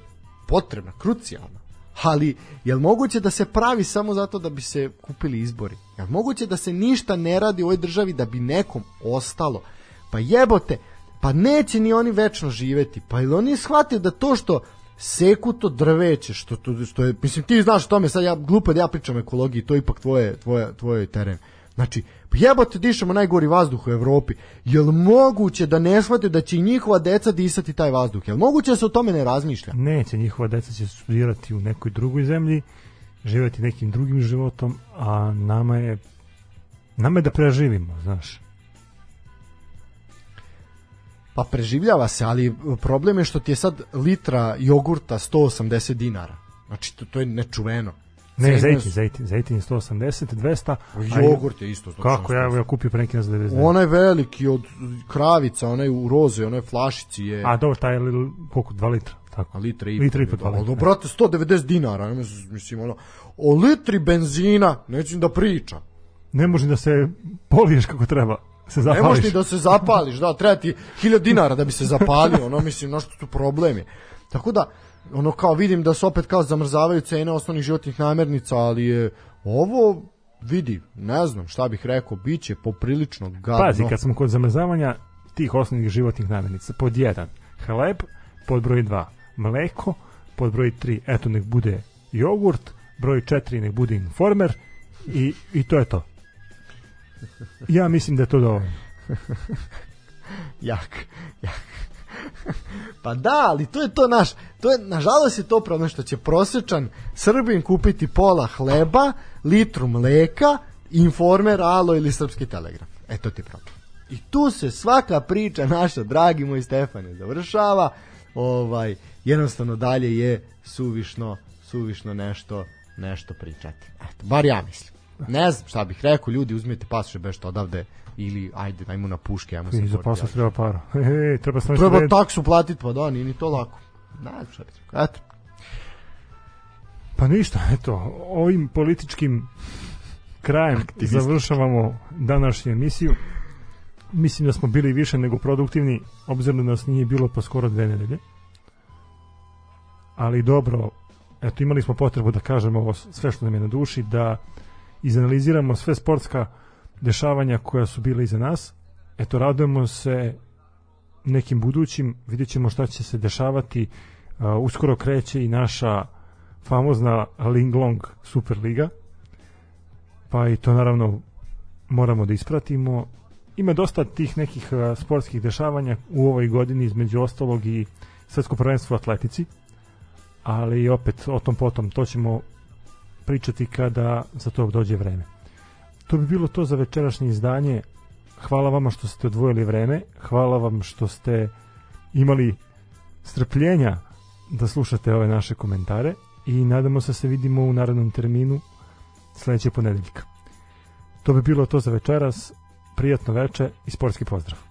potrebna, krucijalna. Ali, je li moguće da se pravi samo zato da bi se kupili izbori? Je li moguće da se ništa ne radi u ovoj državi da bi nekom ostalo? Pa jebote, pa neće ni oni večno živeti. Pa ili oni shvatio da to što seku to drveće, što, to, što je, mislim ti znaš o tome, sad ja glupo da ja pričam ekologiji, to je ipak tvoje, tvoje, tvoj teren. Znači, pa jebote dišemo najgori vazduh u Evropi. Jel moguće da ne shvate da će njihova deca disati taj vazduh? Jel moguće da se o tome ne razmišlja? Neće, njihova deca će studirati u nekoj drugoj zemlji, živjeti nekim drugim životom, a nama je nama je da preživimo, znaš. Pa preživljava se, ali problem je što ti je sad litra jogurta 180 dinara. Znači, to, to je nečuveno. Ne, zejtin, zejtin, zejtin je 180, 200. a Jogurt je isto. znači, Kako, ja, ja kupio pre neki nas 99. Onaj veliki od kravica, onaj u roze, onaj flašici je... A dobro, taj je li, koliko, 2 litra, tako. A litra i Litra i po, po. dva Da, litra. ali, brate, 190 dinara, ne mislim, ono, o litri benzina, neću da priča. Ne može da se poliješ kako treba, se Ne zapališ. možeš ni da se zapališ, da, treba ti 1000 dinara da bi se zapalio, ono, mislim, no što tu problem je. Tako da, ono, kao vidim da se opet kao zamrzavaju cene osnovnih životnih namirnica, ali je ovo, vidi, ne znam šta bih rekao, bit će poprilično gadno. Pazi, kad smo kod zamrzavanja tih osnovnih životnih namirnica, pod jedan, hleb, pod broj 2, mleko, pod broj 3, eto nek bude jogurt, broj 4 nek bude informer i, i to je to. Ja mislim da je to dovoljno. (laughs) jak, jak. pa da, ali to je to naš, to je, nažalost je to problem što će prosječan Srbin kupiti pola hleba, litru mleka, informer, alo ili srpski telegraf. E, to ti je problem. I tu se svaka priča naša, dragi moj Stefane, završava. Ovaj, jednostavno dalje je suvišno, suvišno nešto, nešto pričati. Eto, bar ja mislim. Ne znam šta bih rekao, ljudi uzmite pasoše bešto odavde ili ajde, ajmo na puške, ajmo se I za posao treba para. (laughs) He, treba sam Treba taksu platiti, pa da, nije ni to lako. Ne znam šta bih rekao. Eto, Pa ništa, eto, ovim političkim krajem završavamo današnju emisiju. mislim da smo bili više nego produktivni, obzirom da nas nije bilo pa skoro dve nedelje. Ali dobro, eto imali smo potrebu da kažemo ovo sve što nam je na duši, da izanaliziramo sve sportska dešavanja koja su bile iza nas. Eto, radujemo se nekim budućim, vidjet ćemo šta će se dešavati. Uh, uskoro kreće i naša famozna Linglong Superliga, pa i to naravno moramo da ispratimo. Ima dosta tih nekih uh, sportskih dešavanja u ovoj godini, između ostalog i svetsko prvenstvo u atletici, ali opet o tom potom, to ćemo pričati kada za to dođe vreme. To bi bilo to za večerašnje izdanje. Hvala vama što ste odvojili vreme, hvala vam što ste imali strpljenja da slušate ove naše komentare i nadamo se da se vidimo u narednom terminu sledećeg ponedeljka. To bi bilo to za večeras. Prijatno veče i sportski pozdrav.